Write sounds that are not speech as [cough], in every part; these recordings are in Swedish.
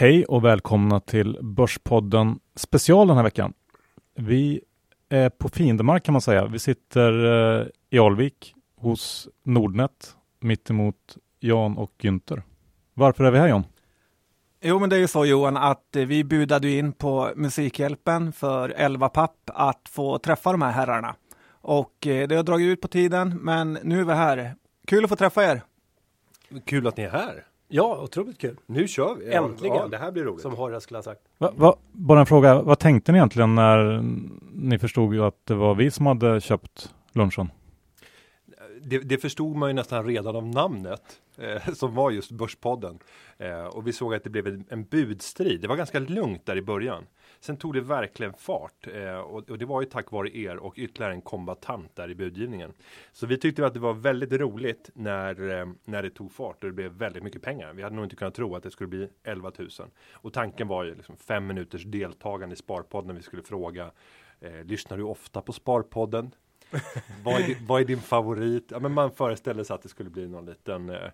Hej och välkomna till Börspodden special den här veckan. Vi är på fiendemark kan man säga. Vi sitter eh, i Alvik hos Nordnet mittemot Jan och Günther. Varför är vi här Jan? Jo, men det är ju så Johan att eh, vi budade in på Musikhjälpen för 11 papp att få träffa de här herrarna. Och eh, det har dragit ut på tiden, men nu är vi här. Kul att få träffa er. Kul att ni är här. Ja, otroligt kul. Nu kör vi. Äntligen. Ja, det här blir roligt. Som Horace skulle ha sagt. Va, va, bara en fråga, vad tänkte ni egentligen när ni förstod ju att det var vi som hade köpt lunchen? Det, det förstod man ju nästan redan av namnet eh, som var just Börspodden. Eh, och vi såg att det blev en, en budstrid. Det var ganska lugnt där i början. Sen tog det verkligen fart eh, och, och, det var ju tack vare er och ytterligare en kombatant där i budgivningen. Så vi tyckte att det var väldigt roligt när, eh, när det tog fart och det blev väldigt mycket pengar. Vi hade nog inte kunnat tro att det skulle bli 11 000 och tanken var ju liksom fem minuters deltagande i Sparpodden. Vi skulle fråga eh, lyssnar du ofta på Sparpodden? [laughs] vad, är din, vad, är din, favorit? Ja, men man föreställer sig att det skulle bli någon liten eh,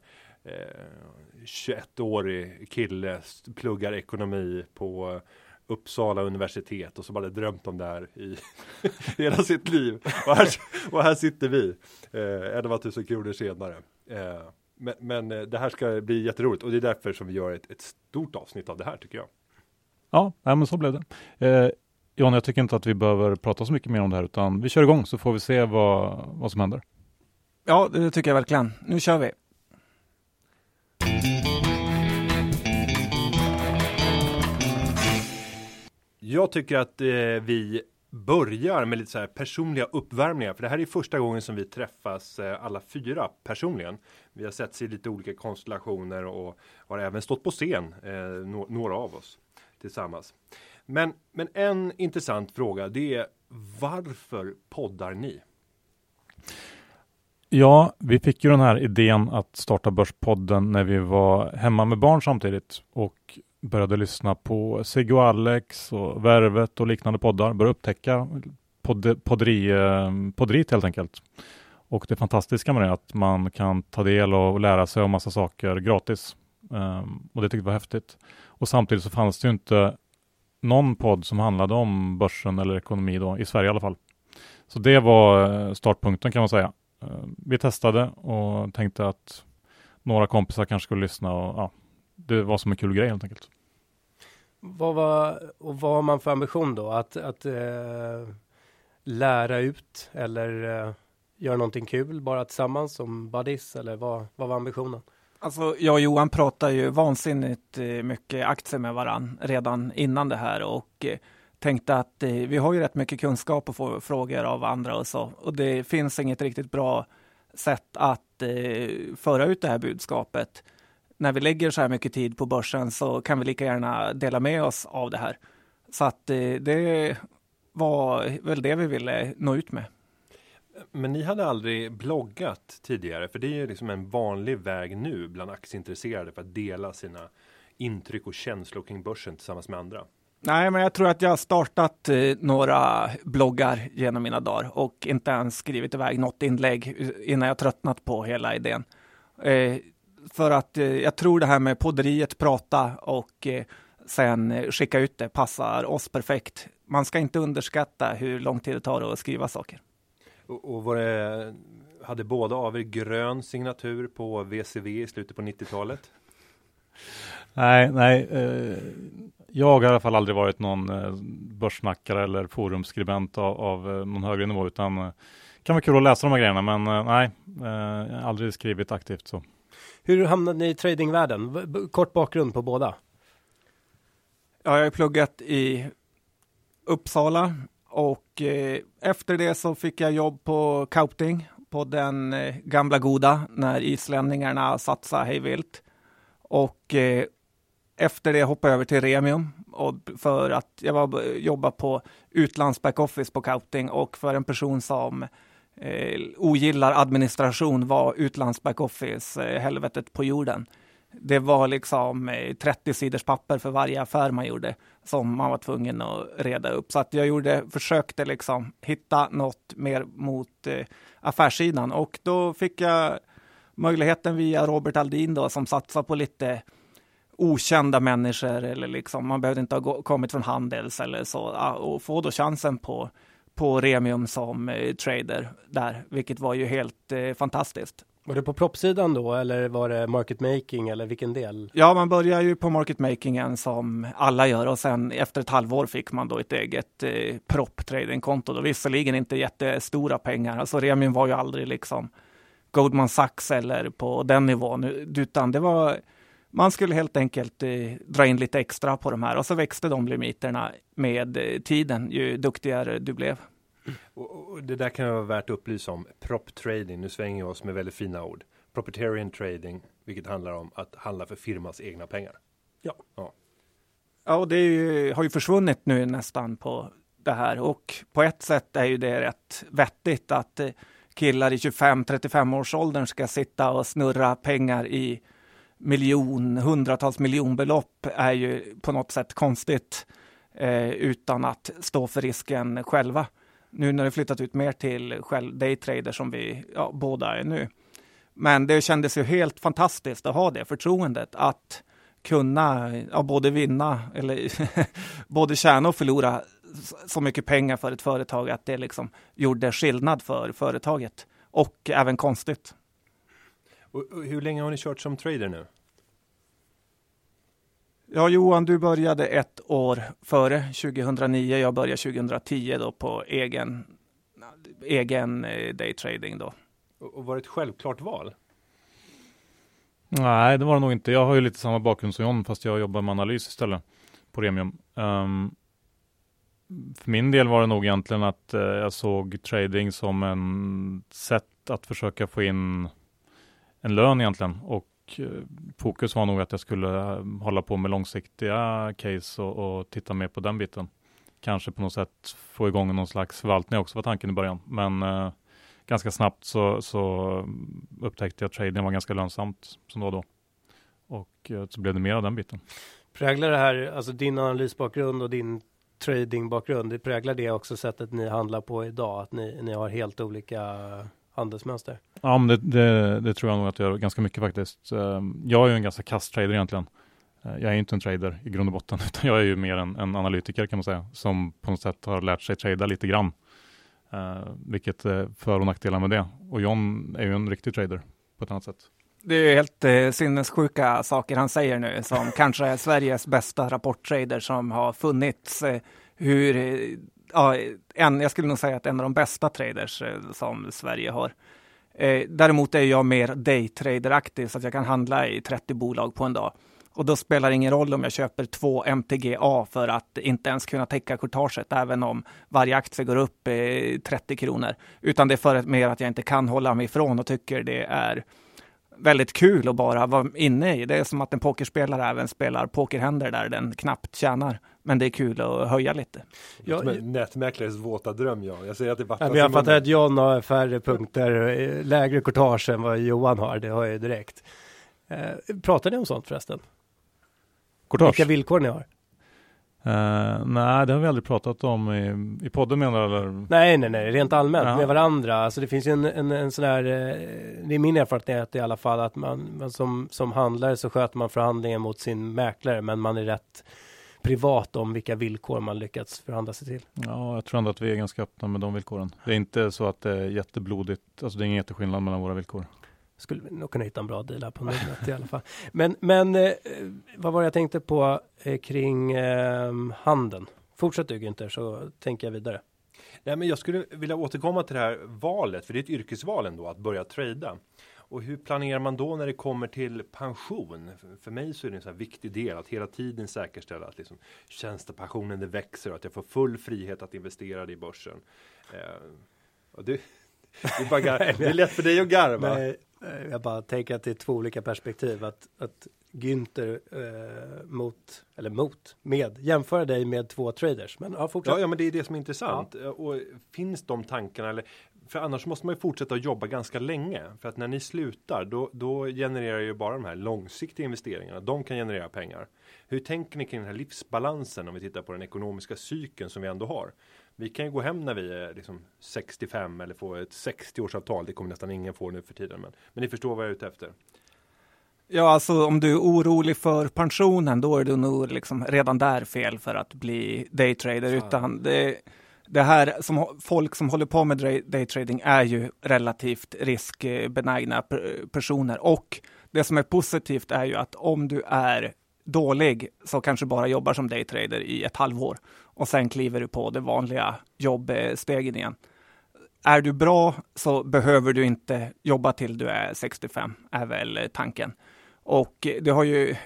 21-årig eh, kille pluggar ekonomi på Uppsala universitet och som hade drömt om det här i [laughs] hela sitt liv. Och här, och här sitter vi, eh, 11 000 kronor senare. Eh, men, men, eh, det här ska bli jätteroligt och det är därför som vi gör ett, ett stort avsnitt av det här tycker jag. Ja, men så blev det. Eh, Jan, jag tycker inte att vi behöver prata så mycket mer om det här utan vi kör igång så får vi se vad, vad som händer. Ja, det tycker jag verkligen. Nu kör vi. Jag tycker att eh, vi börjar med lite så här personliga uppvärmningar. För det här är första gången som vi träffas eh, alla fyra personligen. Vi har sett i lite olika konstellationer och har även stått på scen, eh, no några av oss tillsammans. Men, men en intressant fråga, det är varför poddar ni? Ja, vi fick ju den här idén att starta Börspodden när vi var hemma med barn samtidigt och började lyssna på Sigge och Alex och Värvet och liknande poddar. Började upptäcka podd, podderi, eh, podderiet helt enkelt. Och det fantastiska med det är att man kan ta del och lära sig om massa saker gratis. Um, och det tyckte jag var häftigt. Och samtidigt så fanns det ju inte någon podd som handlade om börsen eller ekonomi då, i Sverige i alla fall. Så det var eh, startpunkten kan man säga. Ehm, vi testade och tänkte att några kompisar kanske skulle lyssna och ja, det var som en kul grej helt enkelt. Vad var, och vad har man för ambition då? Att, att eh, lära ut eller eh, göra någonting kul bara tillsammans som buddies eller vad, vad var ambitionen? Alltså, jag och Johan pratar ju vansinnigt eh, mycket aktier med varann redan innan det här och eh, tänkte att eh, vi har ju rätt mycket kunskap och får frågor av andra och så. Och det finns inget riktigt bra sätt att föra ut det här budskapet när vi lägger så här mycket tid på börsen så kan vi lika gärna dela med oss av det här. Så att eh, det var väl det vi ville nå ut med. Men ni hade aldrig bloggat tidigare, för det är ju liksom en vanlig väg nu bland aktieintresserade för att dela sina intryck och känslor kring börsen tillsammans med andra. Nej, men jag tror att jag har startat eh, några bloggar genom mina dagar och inte ens skrivit iväg något inlägg innan jag tröttnat på hela idén. För att eh, jag tror det här med podderiet, prata och eh, sen eh, skicka ut det passar oss perfekt. Man ska inte underskatta hur lång tid det tar att skriva saker. Och, och var det, hade båda av er grön signatur på VCV i slutet på 90-talet? Nej, nej. Eh, jag har i alla fall aldrig varit någon eh, börssnackare eller forumskribent av, av eh, någon högre nivå, utan eh, kan vara kul att läsa de här grejerna, men eh, nej, jag har aldrig skrivit aktivt så. Hur hamnade ni i tradingvärlden? Kort bakgrund på båda. Ja, jag har pluggat i Uppsala och eh, efter det så fick jag jobb på Kauting på den eh, gamla goda när islänningarna satsade hejvilt. Och eh, efter det hoppade jag över till Remium och för att jag var eh, jobba på utlands backoffice på Kauting och för en person som eh, ogillar administration var utlands backoffice eh, helvetet på jorden. Det var liksom eh, 30 sidors papper för varje affär man gjorde som man var tvungen att reda upp. Så att jag gjorde, försökte liksom hitta något mer mot eh, affärssidan och då fick jag möjligheten via Robert Aldin då som satsar på lite okända människor eller liksom, man behövde inte ha kommit från Handels eller så och få då chansen på, på Remium som eh, trader där, vilket var ju helt eh, fantastiskt. Var det på proppsidan då eller var det market making eller vilken del? Ja, man börjar ju på market makingen som alla gör och sen efter ett halvår fick man då ett eget eh, prop tradingkonto. Då visserligen inte jättestora pengar, alltså Remium var ju aldrig liksom Goldman Sachs eller på den nivån, utan det var man skulle helt enkelt eh, dra in lite extra på de här och så växte de limiterna med eh, tiden ju duktigare du blev. Och, och det där kan vara värt att upplysa om. Prop trading, nu svänger jag oss med väldigt fina ord. Proprietarian trading, vilket handlar om att handla för firmans egna pengar. Ja. Ja, ja och det ju, har ju försvunnit nu nästan på det här och på ett sätt är ju det rätt vettigt att eh, killar i 25-35 års åldern ska sitta och snurra pengar i miljon, hundratals miljonbelopp är ju på något sätt konstigt eh, utan att stå för risken själva. Nu när det flyttat ut mer till daytrader som vi ja, båda är nu. Men det kändes ju helt fantastiskt att ha det förtroendet att kunna ja, både vinna eller [laughs] både tjäna och förlora så mycket pengar för ett företag att det liksom gjorde skillnad för företaget och även konstigt. Och, hur länge har ni kört som trader nu? Ja, Johan, du började ett år före 2009. Jag började 2010 då på egen, egen eh, daytrading då. Och var det ett självklart val? Nej, det var det nog inte. Jag har ju lite samma bakgrund som John, fast jag jobbar med analys istället på Remium. Um, för min del var det nog egentligen att uh, jag såg trading som en sätt att försöka få in en lön egentligen och eh, fokus var nog att jag skulle eh, hålla på med långsiktiga case och, och, titta mer på den biten. Kanske på något sätt få igång någon slags förvaltning också var tanken i början. Men eh, ganska snabbt så, så upptäckte jag att trading var ganska lönsamt som det var då. Och eh, så blev det mer av den biten. Präglar det här, alltså din analysbakgrund och din tradingbakgrund, det präglar det också sättet ni handlar på idag? Att ni, ni har helt olika handelsmönster? Ja, men det, det, det, tror jag nog att jag gör ganska mycket faktiskt. Ehm, jag är ju en ganska kass trader egentligen. Eh, jag är inte en trader i grund och botten, [laughs] utan jag är ju mer en, en analytiker kan man säga, som på något sätt har lärt sig trada lite grann. Uh, vilket är för och nackdelar med det. Och John är ju en riktig trader på ett annat sätt. Det är helt eh, sinnessjuka saker han säger nu, som [laughs] kanske är Sveriges bästa rapporttrader som har funnits. Eh, hur ja, en, jag skulle nog säga att en av de bästa traders eh, som Sverige har. Eh, däremot är jag mer daytraderaktig så att jag kan handla i 30 bolag på en dag. Och då spelar det ingen roll om jag köper två MTGA för att inte ens kunna täcka courtaget, även om varje aktie går upp eh, 30 kronor. Utan det är för mer att jag inte kan hålla mig ifrån och tycker det är väldigt kul att bara vara inne i. Det är som att en pokerspelare även spelar pokerhänder där den knappt tjänar. Men det är kul att höja lite. Ja, nätmäklares våta dröm, ja. Jag säger att det vattnas ja, Jag fattar att John har färre punkter, eh, lägre courtage än vad Johan har. Det har jag direkt. Eh, pratar ni om sånt förresten? Courtage? Vilka villkor ni har? Uh, nej, det har vi aldrig pratat om i, i podden menar du? Eller? Nej, nej, nej, rent allmänt ja. med varandra. Alltså det finns ju en, en, en sån här, eh, det är min erfarenhet i alla fall att man, man som, som handlare så sköter man förhandlingen mot sin mäklare, men man är rätt privat om vilka villkor man lyckats förhandla sig till. Ja, jag tror ändå att vi är ganska öppna med de villkoren. Det är inte så att det är jätteblodigt, alltså det är ingen jätteskillnad mellan våra villkor skulle vi nog kunna hitta en bra deal här på Nordnet i alla fall. Men, men eh, vad var det jag tänkte på eh, kring eh, handeln? Fortsätt du Günther så tänker jag vidare. Nej, men jag skulle vilja återkomma till det här valet, för det är ett yrkesval ändå att börja trada. Och hur planerar man då när det kommer till pension? För mig så är det en så viktig del att hela tiden säkerställa att liksom tjänstepensionen det växer och att jag får full frihet att investera i börsen. Eh, och det, det, är bara, [laughs] det är lätt för dig att garva. Nej, Eh, jag bara tänker att det är två olika perspektiv. Att, att Günther eh, mot, eller mot, med, jämföra dig med två traders. Men ja, fortsätt. Ja, ja men det är det som är intressant. Ja. Och finns de tankarna, eller, för annars måste man ju fortsätta jobba ganska länge. För att när ni slutar, då, då genererar ju bara de här långsiktiga investeringarna. De kan generera pengar. Hur tänker ni kring den här livsbalansen om vi tittar på den ekonomiska cykeln som vi ändå har? Vi kan ju gå hem när vi är liksom 65 eller få ett 60-årsavtal. Det kommer nästan ingen få nu för tiden. Men, men ni förstår vad jag är ute efter. Ja, alltså om du är orolig för pensionen, då är du nog liksom redan där fel för att bli daytrader. Utan det, det här som folk som håller på med daytrading är ju relativt riskbenägna personer och det som är positivt är ju att om du är dålig så kanske bara jobbar som daytrader i ett halvår och sen kliver du på det vanliga jobbstegen igen. Är du bra så behöver du inte jobba till du är 65, är väl tanken. Och det har ju,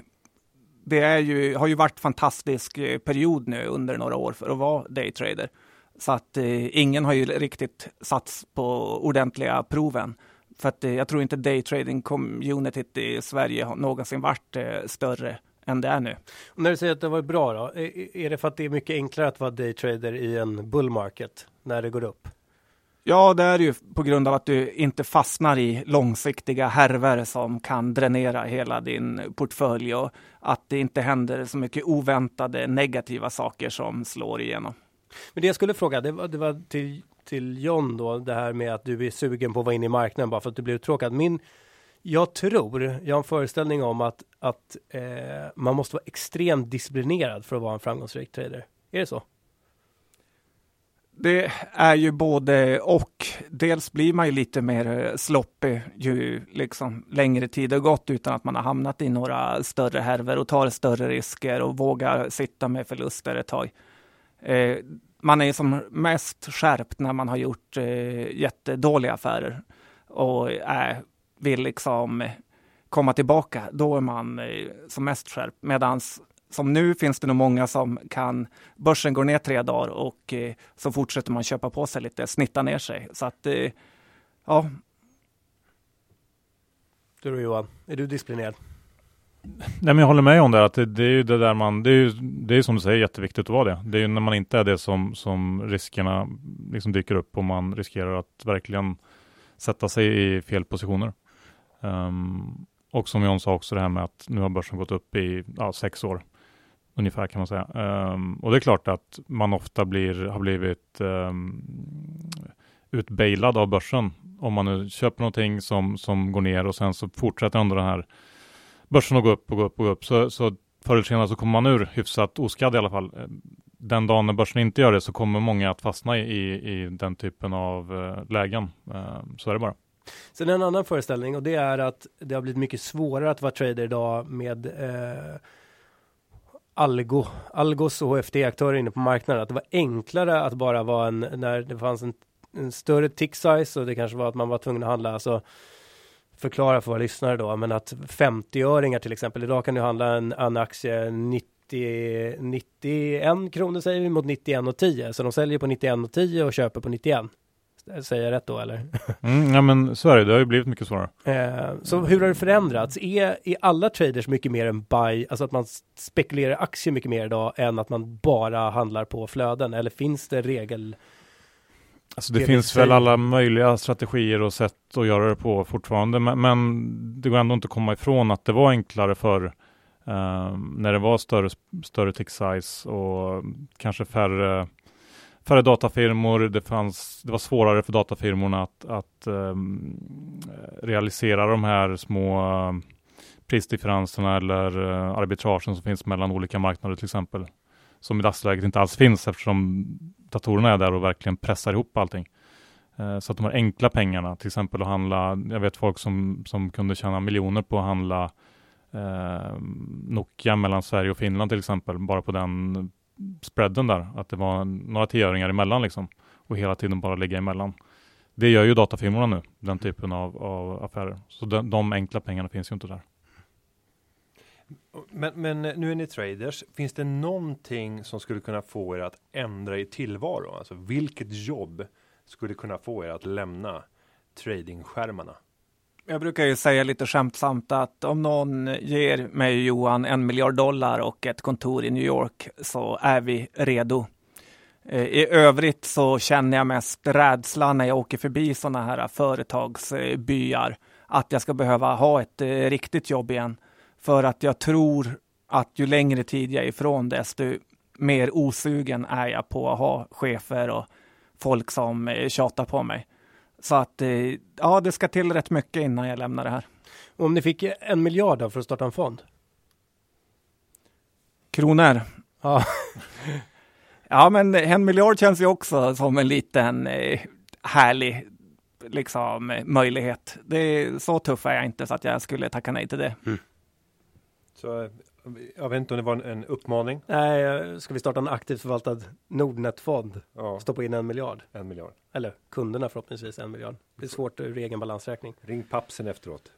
det är ju, har ju varit fantastisk period nu under några år för att vara daytrader. Så att eh, ingen har ju riktigt satts på ordentliga proven. För att eh, jag tror inte daytrading-communityt i Sverige har någonsin varit eh, större än det är nu. Och när du säger att det var bra då, är det för att det är mycket enklare att vara daytrader i en bull market när det går upp? Ja, det är ju på grund av att du inte fastnar i långsiktiga härver som kan dränera hela din portfölj och att det inte händer så mycket oväntade negativa saker som slår igenom. Men det jag skulle fråga, det var, det var till, till John då, det här med att du är sugen på att vara inne i marknaden bara för att du blir uttråkad. Min, jag tror, jag har en föreställning om att, att eh, man måste vara extremt disciplinerad för att vara en framgångsrik trader. Är det så? Det är ju både och. Dels blir man ju lite mer sloppig ju liksom längre tid har gått utan att man har hamnat i några större härvor och tar större risker och vågar sitta med förluster ett tag. Eh, man är som mest skärpt när man har gjort eh, jättedåliga affärer och eh, vill liksom komma tillbaka. Då är man eh, som mest skärpt. Medan som nu finns det nog många som kan, börsen går ner tre dagar och eh, så fortsätter man köpa på sig lite, snitta ner sig. Så att, eh, ja. Du då Johan, är du disciplinerad? Nej men jag håller med om det, att det, det är ju det där man, det är ju det är som du säger jätteviktigt att vara det. Det är ju när man inte är det som, som riskerna liksom dyker upp och man riskerar att verkligen sätta sig i fel positioner. Um, och som John sa också det här med att nu har börsen gått upp i ja, sex år ungefär kan man säga. Um, och det är klart att man ofta blir, har blivit um, utbailad av börsen. Om man nu köper någonting som, som går ner och sen så fortsätter ändå den här börsen att gå upp och gå upp och gå upp. Så, så förr eller senare så kommer man ur hyfsat oskadd i alla fall. Eh, den dagen när börsen inte gör det så kommer många att fastna i, i den typen av eh, lägen. Eh, så är det bara. Sen en annan föreställning och det är att det har blivit mycket svårare att vara trader idag med eh, Algo, Algos och HFT-aktörer inne på marknaden. Att det var enklare att bara vara en, när det fanns en, en större tick size och det kanske var att man var tvungen att handla, alltså förklara för våra lyssnare då, men att 50-öringar till exempel, idag kan du handla en, en aktie 90, 91 kronor säger vi mot 91 och 10, så de säljer på 91 och 10 och köper på 91. Säger jag rätt då eller? [laughs] Mm, ja men så är det, det har ju blivit mycket svårare. Eh, så hur har det förändrats? Är, är alla traders mycket mer en buy, alltså att man spekulerar aktier mycket mer idag än att man bara handlar på flöden? Eller finns det regel? Alltså det finns väl alla möjliga strategier och sätt att göra det på fortfarande, men, men det går ändå inte att komma ifrån att det var enklare för eh, när det var större, större tick size och kanske färre färre datafirmor. Det, fanns, det var svårare för datafirmorna att, att um, realisera de här små uh, prisdifferenserna eller uh, arbitragen som finns mellan olika marknader till exempel. Som i dagsläget inte alls finns eftersom datorerna är där och verkligen pressar ihop allting. Eh, så att de här enkla pengarna, till exempel att handla, jag vet folk som, som kunde tjäna miljoner på att handla eh, Nokia mellan Sverige och Finland till exempel, bara på den spreaden där, att det var några tioöringar emellan liksom och hela tiden bara ligga emellan. Det gör ju datafirmorna nu, den typen av, av affärer. Så de, de enkla pengarna finns ju inte där. Men, men, eh, nu är ni traders. Finns det någonting som skulle kunna få er att ändra i tillvaro? Alltså vilket jobb skulle kunna få er att lämna tradingskärmarna? Jag brukar ju säga lite skämtsamt att om någon ger mig och Johan en miljard dollar och ett kontor i New York så är vi redo. Eh, I övrigt så känner jag mest rädsla när jag åker förbi sådana här företagsbyar att jag ska behöva ha ett eh, riktigt jobb igen. För att jag tror att ju längre tid jag är ifrån desto mer osugen är jag på att ha chefer och folk som eh, tjatar på mig. Så att eh, ja, det ska till rätt mycket innan jag lämnar det här. Om ni fick en miljard för att starta en fond? Kronor. Ja. [laughs] Ja, men en miljard känns ju också som en liten eh, härlig liksom, möjlighet. Det är, så tuff är jag inte så att jag skulle tacka nej till det. Så eh, jag vet inte om det var en, en uppmaning. Nej, eh, ska vi starta en aktivt förvaltad Nordnet-fond? Ja, Stoppa in en miljard? en miljard. Eller kunderna förhoppningsvis en miljard. Det är svårt ur egen balansräkning. Ring pappsen efteråt.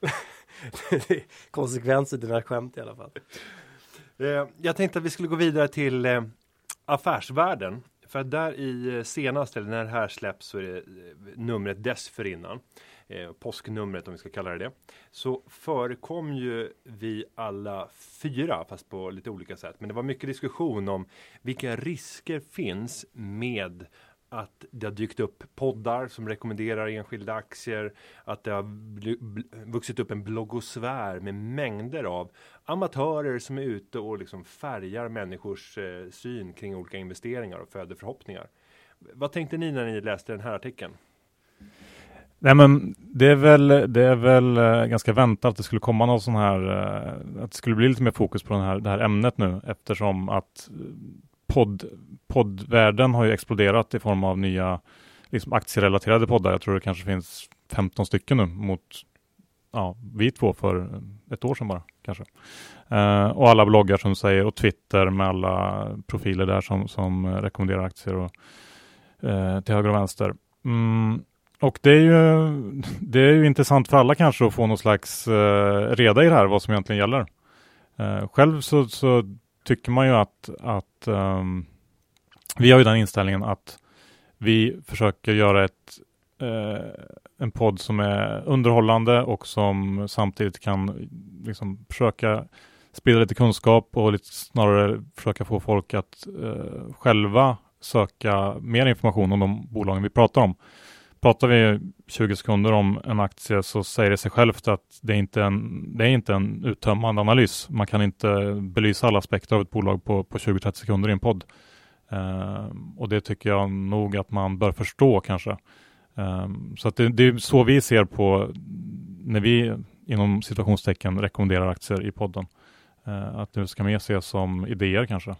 [laughs] Konsekvenser dina skämt i alla fall. Eh, jag tänkte att vi skulle gå vidare till eh, affärsvärlden. För att där i eh, senaste, eller när det här släpps, så är det eh, numret dessförinnan. Eh, påsknumret om vi ska kalla det det. Så förekom ju vi alla fyra, fast på lite olika sätt. Men det var mycket diskussion om vilka risker finns med att det har dykt upp poddar som rekommenderar enskilda aktier, att det har vuxit upp en bloggosfär med mängder av amatörer som är ute och liksom färgar människors eh, syn kring olika investeringar och föder förhoppningar. Vad tänkte ni när ni läste den här artikeln? Nej men det är väl, det är väl eh, ganska väntat att det skulle komma någon sån här, eh, att det skulle bli lite mer fokus på den här, det här ämnet nu eftersom att eh, podd, poddvärlden har ju exploderat i form av nya liksom aktierelaterade poddar. Jag tror det kanske finns 15 stycken nu mot ja, vi två för ett år sedan bara kanske. Eh, och alla bloggar som säger och Twitter med alla profiler där som, som rekommenderar aktier och, eh, till höger och vänster. Mm, och det är, ju, det är ju intressant för alla kanske att få någon slags eh, reda i det här, vad som egentligen gäller. Eh, själv så, så tycker man ju att, att ehm, vi har ju den inställningen att vi försöker göra ett, eh, en podd som är underhållande och som samtidigt kan liksom försöka sprida lite kunskap och lite snarare försöka få folk att eh, själva söka mer information om de bolagen vi pratar om. Pratar vi 20 sekunder om en aktie så säger det sig självt att det är inte en, det är inte en uttömmande analys. Man kan inte belysa alla aspekter av ett bolag på, på 20-30 sekunder i en podd. Eh, och det tycker jag nog att man bör förstå kanske. Eh, så att det, det är så vi ser på när vi inom situationstecken rekommenderar aktier i podden. Eh, att det ska mer ses som idéer kanske.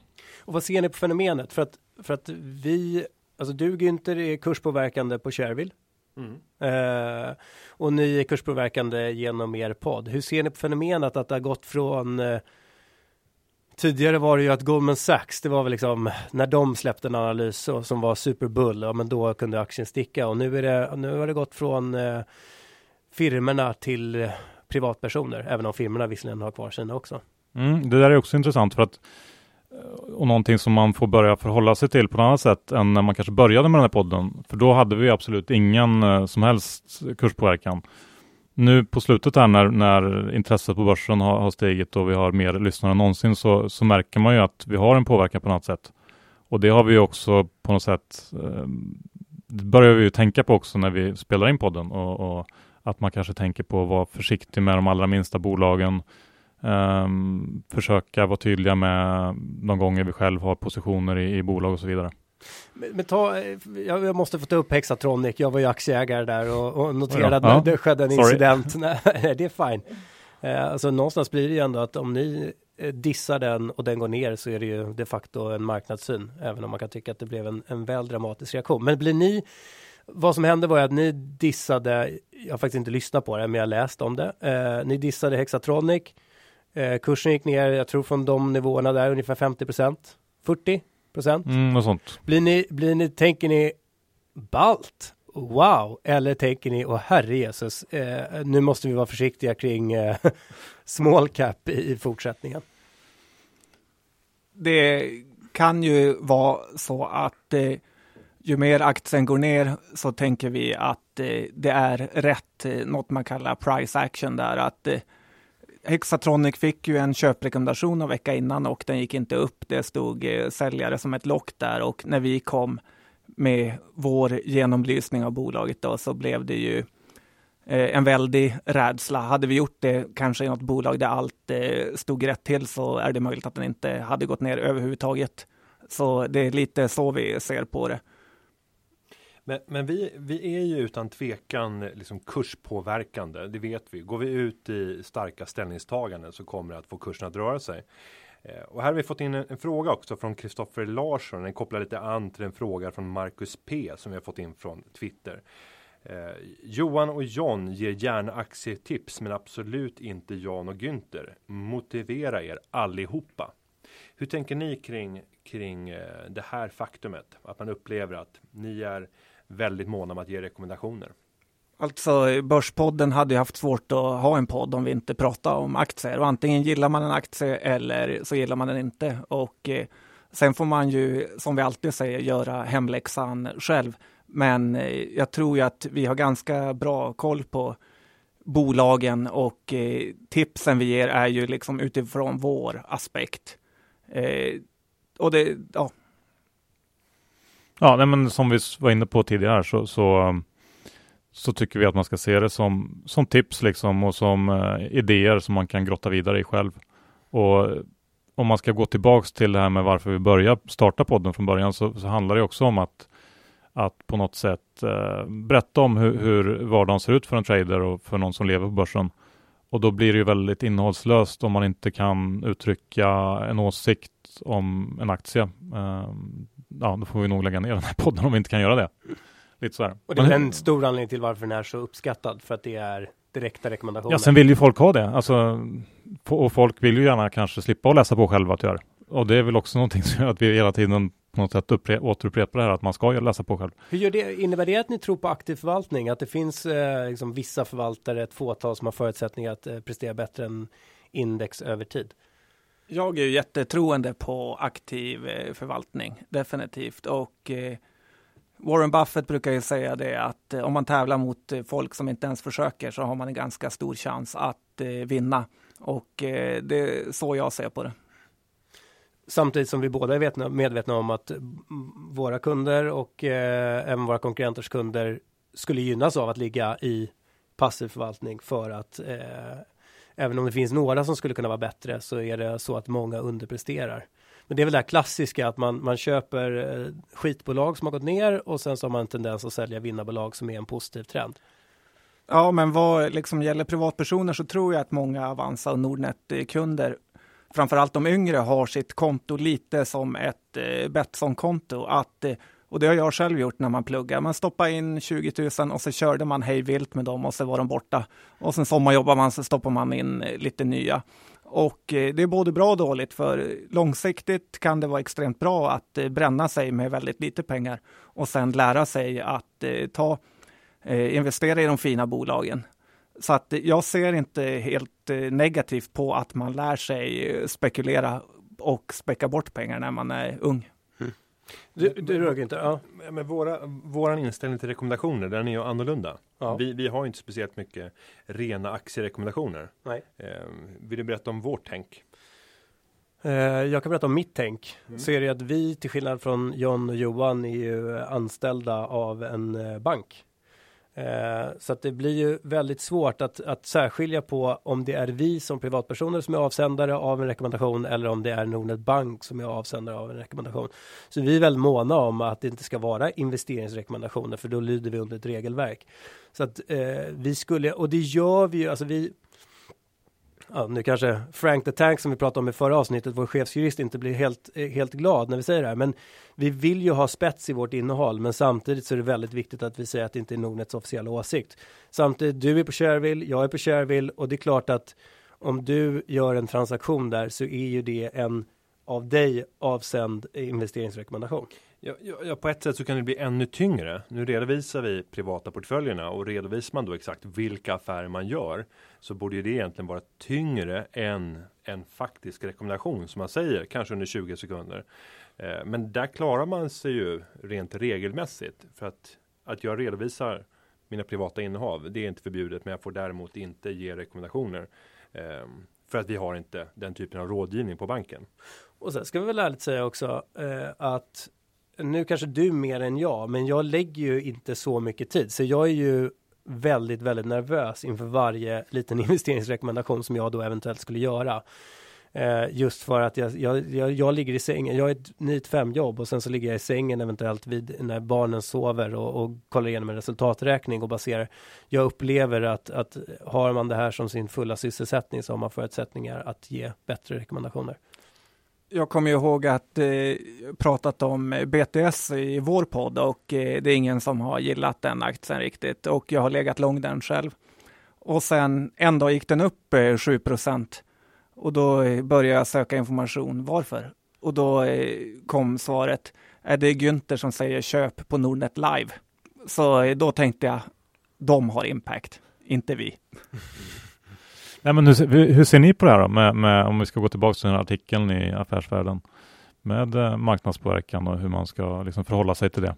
Och vad ser ni på fenomenet? För att, för att vi, alltså du Günther är kurspåverkande på Shareville. Eh, och ni är kurspåverkande genom er podd. Hur ser ni på fenomenet att det har gått från eh, Tidigare var det ju att Goldman Sachs, det var väl liksom när de släppte en analys så, som var superbull, ja men då kunde aktien sticka och nu är det, nu har det gått från eh, firmerna till eh, privatpersoner, även om firmerna visserligen har kvar sina också. Mm, det där är också intressant för att Eh, och någonting som man får börja förhålla sig till på ett annat sätt än när man kanske började med den här podden. För då hade vi absolut ingen eh, som helst kurspåverkan. Nu på slutet här när, när intresset på börsen har, har stigit och vi har mer lyssnare än någonsin så, så märker man ju att vi har en påverkan på något sätt. Och det har vi också på något sätt eh, det börjar vi ju tänka på också när vi spelar in podden och, och att man kanske tänker på att vara försiktig med de allra minsta bolagen. Um, försöka vara tydliga med de gånger vi själv har positioner i, i bolag och så vidare. Men, ta, eh, jag, jag måste få ta upp Hexatronic, jag var ju aktieägare där och, och noterade att Ja. det skedde en Sorry. incident. [laughs] Nej, det är fine. Eh, alltså någonstans blir det ju ändå att om ni eh, dissar den och den går ner så är det ju de facto en marknadssyn, även om man kan tycka att det blev en, en väl dramatisk reaktion. Men blir ni, vad som hände var ju att ni dissade, jag har faktiskt inte lyssnat på det, men jag läste om det. Eh, ni dissade Hexatronic, eh, kursen gick ner, jag tror från de nivåerna där, ungefär 50 procent, 40 procent. Mm, och sånt. Blir ni, blir ni, tänker ni balt? Wow! Eller tänker ni, åh herre Jesus, eh, nu måste vi vara försiktiga kring eh, [laughs] small cap i, i fortsättningen. Det kan ju vara så att eh, ju mer aktien går ner så tänker vi att eh, det är rätt, eh, något man kallar price action där. Att eh, Hexatronic fick ju en köprekommendation en vecka innan och den gick inte upp. Det stod eh, säljare som ett lock där och när vi kom med vår genomlysning av bolaget då så blev det ju eh, en väldig rädsla. Hade vi gjort det kanske i något bolag där allt eh, stod rätt till så är det möjligt att den inte hade gått ner överhuvudtaget. Så det är lite så vi ser på det. Men, men vi, vi är ju utan tvekan eh, liksom kurspåverkande, det vet vi. Går vi ut i starka ställningstaganden så kommer det att få kursen att röra sig. Eh, och här har vi fått in en, en fråga också från Kristoffer Larsson. Den kopplar lite an till en fråga från Marcus P som vi har fått in från Twitter. Eh, Johan och John ger gärna aktietips men absolut inte Jan och Günther. Motivera er allihopa. Hur tänker ni kring, kring eh, det här faktumet? Att man upplever att ni är väldigt måna om att ge rekommendationer. Alltså Börspodden hade ju haft svårt att ha en podd om vi inte pratade om aktier och antingen gillar man en aktie eller så gillar man den inte och eh, sen får man ju som vi alltid säger göra hemläxan själv. Men eh, jag tror ju att vi har ganska bra koll på bolagen och eh, tipsen vi ger är ju liksom utifrån vår aspekt. Eh, och det, ja. Ja, nej, men som vi var inne på tidigare så, så, så tycker vi att man ska se det som, som tips liksom och som eh, idéer som man kan grotta vidare i själv. Och eh, om man ska gå tillbaks till det här med varför vi började starta podden från början så, så handlar det också om att, att på något sätt eh, berätta om hur, hur vardagen ser ut för en trader och för någon som lever på börsen. Och då blir det ju väldigt innehållslöst om man inte kan uttrycka en åsikt om en aktie. Ehm, Ja, då får vi nog lägga ner den här podden om vi inte kan göra det. Lite så här. Och det är en stor anledning till varför den är så uppskattad, för att det är direkta rekommendationer. Ja, sen vill ju folk ha det. Alltså, och folk vill ju gärna kanske slippa att läsa på själva tyvärr. Och det är väl också någonting [laughs] som gör att vi hela tiden på något sätt uppre- återupprepar det här att man ska läsa på själv. Hur gör det, innebär det att ni tror på aktiv förvaltning? Att det finns eh, liksom vissa förvaltare, ett fåtal som har förutsättningar att eh, prestera bättre än index över tid? Jag är ju jättetroende på aktiv eh, förvaltning, definitivt. Och eh, Warren Buffett brukar ju säga det att eh, om man tävlar mot folk som inte ens försöker så har man en ganska stor chans att vinna. Och det är så jag ser på det. Samtidigt som vi båda är medvetna om att mm, våra kunder och eh, även våra konkurrenters kunder skulle gynnas av att ligga i passiv förvaltning för att eh, även om det finns några som skulle kunna vara bättre så är det så att många underpresterar. Men det är väl det här klassiska att man, man köper eh, skitbolag som har gått ner och sen så har man en tendens att sälja vinnarbolag som är en positiv trend. Ja, men vad liksom gäller privatpersoner så tror jag att många Avanza och Nordnet-kunder framförallt de yngre har sitt konto lite som ett eh, Betsson-konto. Att, eh, och det har jag själv gjort när man pluggar. Man stoppar in 20 000 och så körde man hej vilt med dem och så var de borta. Och sen sommarjobbar man så stoppar man in eh, lite nya. Och eh, det är både bra och dåligt för långsiktigt kan det vara extremt bra att eh, bränna sig med väldigt lite pengar och sen lära sig att ta investera i de fina bolagen. Så att jag ser inte helt negativt på att man lär sig spekulera och späcka bort pengar när man är ung. Du, du rör inte, ja. Men våra, våran inställning till rekommendationer, den är ju annorlunda. Ja. Vi, vi har inte speciellt mycket rena aktierekommendationer. Nej. Eh, vill du berätta om vårt tänk? Eh, jag kan berätta om mitt tänk. Mm. Så är det att vi, till skillnad från John och Johan, är ju anställda av en eh, bank. Eh, så att det blir ju väldigt svårt att, att särskilja på om det är vi som privatpersoner som är avsändare av en rekommendation eller om det är Nordnet Bank som är avsändare av en rekommendation. Så vi är väldigt måna om att det inte ska vara investeringsrekommendationer för då lyder vi under ett regelverk. Så att eh, vi skulle, och det gör vi ju, alltså vi ja, nu kanske Frank the Tank som vi pratade om i förra avsnittet, vår chefsjurist, inte blir helt, eh, helt glad när vi säger det här. Men vi vill ju ha spets i vårt innehåll, men samtidigt så är det väldigt viktigt att vi säger att det inte är Nordnets officiella åsikt. Samtidigt, du är på Shareville, jag är på Shareville och det är klart att om du gör en transaktion där så är ju det en av dig avsänd investeringsrekommendation. Ja, ja, på ett sätt så kan det bli ännu tyngre. Nu redovisar vi privata portföljerna och redovisar man då exakt vilka affärer man gör så borde det egentligen vara tyngre än en faktisk rekommendation som man säger, kanske under 20 sekunder. Eh, men där klarar man sig ju rent regelmässigt för att att jag redovisar mina privata innehav. Det är inte förbjudet, men jag får däremot inte ge rekommendationer eh, för att vi har inte den typen av rådgivning på banken. Och sen ska vi väl ärligt säga också eh, att nu kanske du mer än jag, men jag lägger ju inte så mycket tid, så jag är ju väldigt, väldigt nervös inför varje liten [laughs] investeringsrekommendation som jag då eventuellt skulle göra. Eh, just för att jag, jag, jag, jag, ligger i sängen, jag har ett 9-5 jobb och sen så ligger jag i sängen eventuellt vid när barnen sover och, och kollar igenom en resultaträkning och baserar. Jag upplever att, att har man det här som sin fulla sysselsättning så har man förutsättningar att ge bättre rekommendationer. Jag kommer ihåg att eh, pratat om eh, BTS i vår podd och eh, det är ingen som har gillat den aktien riktigt och jag har legat lång den själv. Och sen en dag gick den upp eh, 7 och då eh, började jag söka information. Varför? Och då eh, kom svaret, är det Günther som säger köp på Nordnet Live? Så eh, då tänkte jag, de har impact, inte vi. [laughs] Nej, men hur, hur, ser ni på det här då? Med, med, om vi ska gå tillbaka till den här artikeln i Affärsvärlden med eh, marknadspåverkan och hur man ska liksom förhålla sig till det?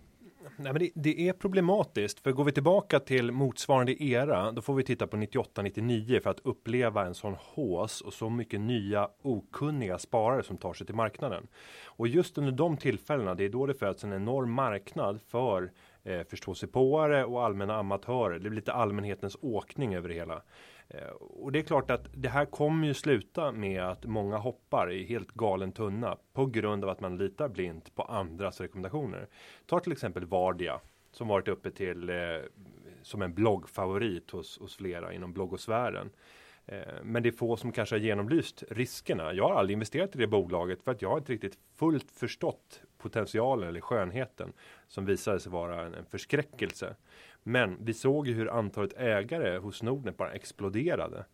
Nej, men det, det, är problematiskt, för går vi tillbaka till motsvarande era, då får vi titta på 98-99 för att uppleva en sån hås och så mycket nya okunniga sparare som tar sig till marknaden. Och just under de tillfällena, det är då det föds en enorm marknad för eh, förståsigpåare och allmänna amatörer. Det blir lite allmänhetens åkning över det hela. Eh, och det är klart att det här kommer ju sluta med att många hoppar i helt galen tunna på grund av att man litar blint på andras rekommendationer. Ta till exempel Vardia som varit uppe till eh, som en bloggfavorit hos, hos flera inom bloggosfären. Eh, men det är få som kanske har genomlyst riskerna. Jag har aldrig investerat i det bolaget för att jag har inte riktigt fullt förstått potentialen eller skönheten som visade sig vara en, en förskräckelse. Men vi såg ju hur antalet ägare hos Nordnet bara exploderade.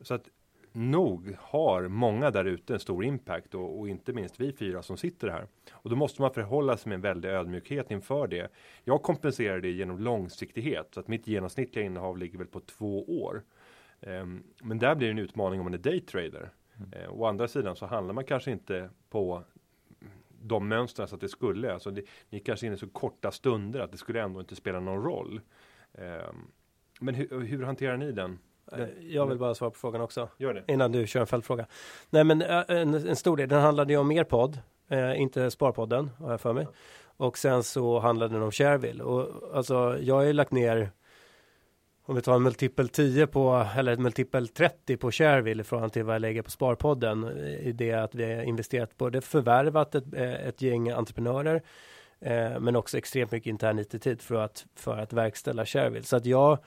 Så att nog har många där ute en stor impact och, och, inte minst vi fyra som sitter här. Och då måste man förhålla sig med en väldig ödmjukhet inför det. Jag kompenserar det genom långsiktighet så att mitt genomsnittliga innehav ligger väl på två år. Um, men där blir det en utmaning om man är daytrader. Mm. Uh, å andra sidan så handlar man kanske inte på de mönstren så att det skulle, alltså det, ni kanske inne så korta stunder att det skulle ändå inte spela någon roll. Um, men hur, hur hanterar ni den? den? Eh, jag vill bara svara på frågan också. Gör det. Innan du kör en fältfråga. Nej men eh, en, en stor del, den handlade ju om mer podd, eh, inte Sparpodden har jag för mig. Och sen så handlade den om Shareville och alltså jag har ju lagt ner om vi tar en multipel 10 på, eller en multipel 30 på Shareville i förhållande till vad jag lägger på Sparpodden. I det att vi har investerat både förvärvat ett, eh, ett gäng entreprenörer eh, men också extremt mycket intern IT-tid för att, för att verkställa Shareville. Så att jag,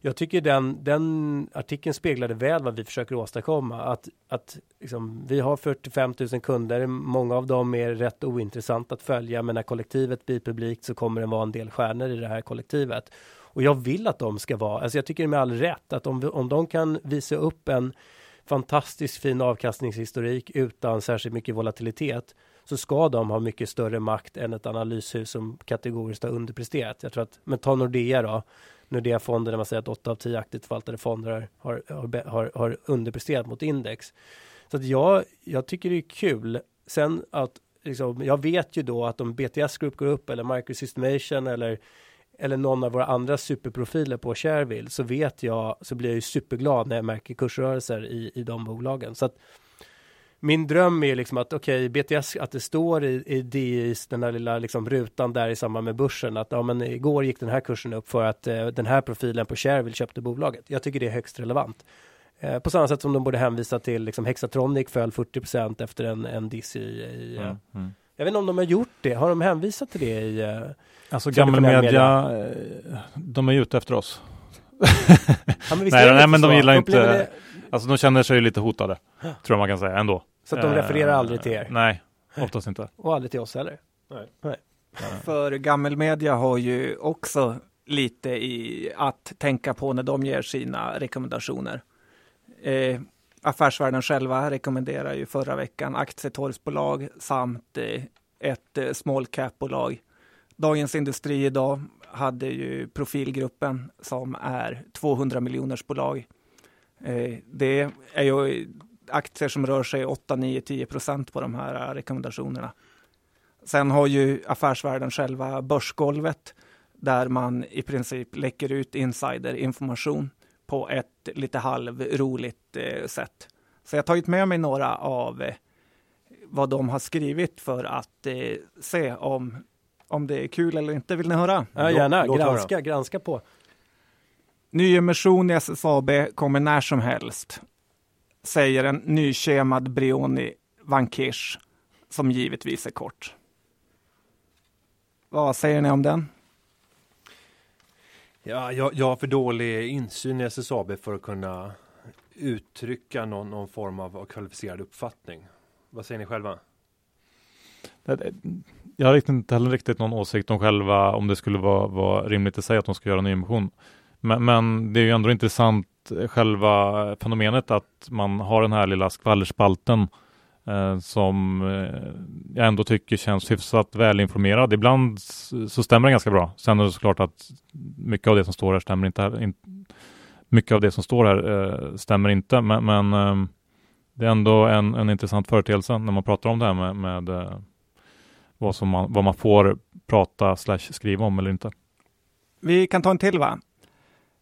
jag tycker den, den artikeln speglade väl vad vi försöker åstadkomma. Att, att liksom, vi har 45 000 kunder, många av dem är rätt ointressant att följa, men när kollektivet blir publikt så kommer det vara en del stjärnor i det här kollektivet. Och jag vill att de ska vara, alltså jag tycker med all rätt att om, om de kan visa upp en fantastiskt fin avkastningshistorik utan särskilt mycket volatilitet så ska de ha mycket större makt än ett analyshus som kategoriskt har underpresterat. Jag tror att, men ta Nordea då. Nordea-fonden där man säger att 8 av 10 aktivt förvaltade fonder har, har, har, har underpresterat mot index. Så att jag, jag tycker det är kul. Sen att liksom, jag vet ju då att om BTS Group går upp eller Microsystemation eller eller någon av våra andra superprofiler på Shareville så vet jag, så blir jag ju superglad när jag märker kursrörelser i, i de bolagen. Så att min dröm är liksom att okej, okay, BTS, att det står i, i DIs, den där lilla liksom rutan där i samband med börsen, att ja men igår gick den här kursen upp för att eh, den här profilen på Shareville köpte bolaget. Jag tycker det är högst relevant. Eh, på samma sätt som de borde hänvisa till liksom Hexatronic föll 40% efter en, en diss i, i eh, mm, mm. Jag vet inte om de har gjort det. Har de hänvisat till det i uh, Alltså gammelmedia, media, eh, de är ute efter oss. [laughs] ja, men nej, nej men de gillar inte, det... alltså de känner sig lite hotade, tror jag man kan säga ändå. Så att de refererar uh, aldrig till er? Nej, oftast inte. Och aldrig till oss heller? Nej. nej. För gammelmedia har ju också lite i att tänka på när de ger sina rekommendationer. Eh, Affärsvärlden själva rekommenderar ju förra veckan aktietorgsbolag samt eh, ett eh, small cap-bolag. Dagens Industri idag hade ju Profilgruppen som är 200 miljoners bolag. Eh, det är ju aktier som rör sig 8, 9, 10 procent på de här rekommendationerna. Sen har ju Affärsvärlden själva börsgolvet där man i princip läcker ut insiderinformation på ett lite halvroligt eh, sätt. Så jag har tagit med mig några av eh, vad de har skrivit för att eh, se om, om det är kul eller inte. Vill ni höra? Ja, gärna. Låt, granska, granska på. Nyemission i SSAB kommer när som helst. säger en nykemad Brioni Vankish som givetvis är kort. Vad säger ni om den? Ja, jag, jag har för dålig insyn i SSAB för att kunna uttrycka någon, någon form av kvalificerad uppfattning. Vad säger ni själva? Jag har liksom inte heller riktigt någon åsikt om själva om det skulle vara, vara rimligt att säga att de ska göra en nyemission. Men, men det är ju ändå intressant eh, själva fenomenet att man har den här lilla skvallerspalten eh, Eh, som eh, jag ändå tycker känns hyfsat välinformerad. Ibland så stämmer det ganska bra. Sen är det såklart att mycket av det som står här stämmer inte. Här, mycket av det som står här eh, stämmer inte, men, men ehm, det är ändå en, en intressant företeelse när man pratar om det här med, med vad, som man, vad man får prata slash skriva om eller inte. Vi kan ta en till va?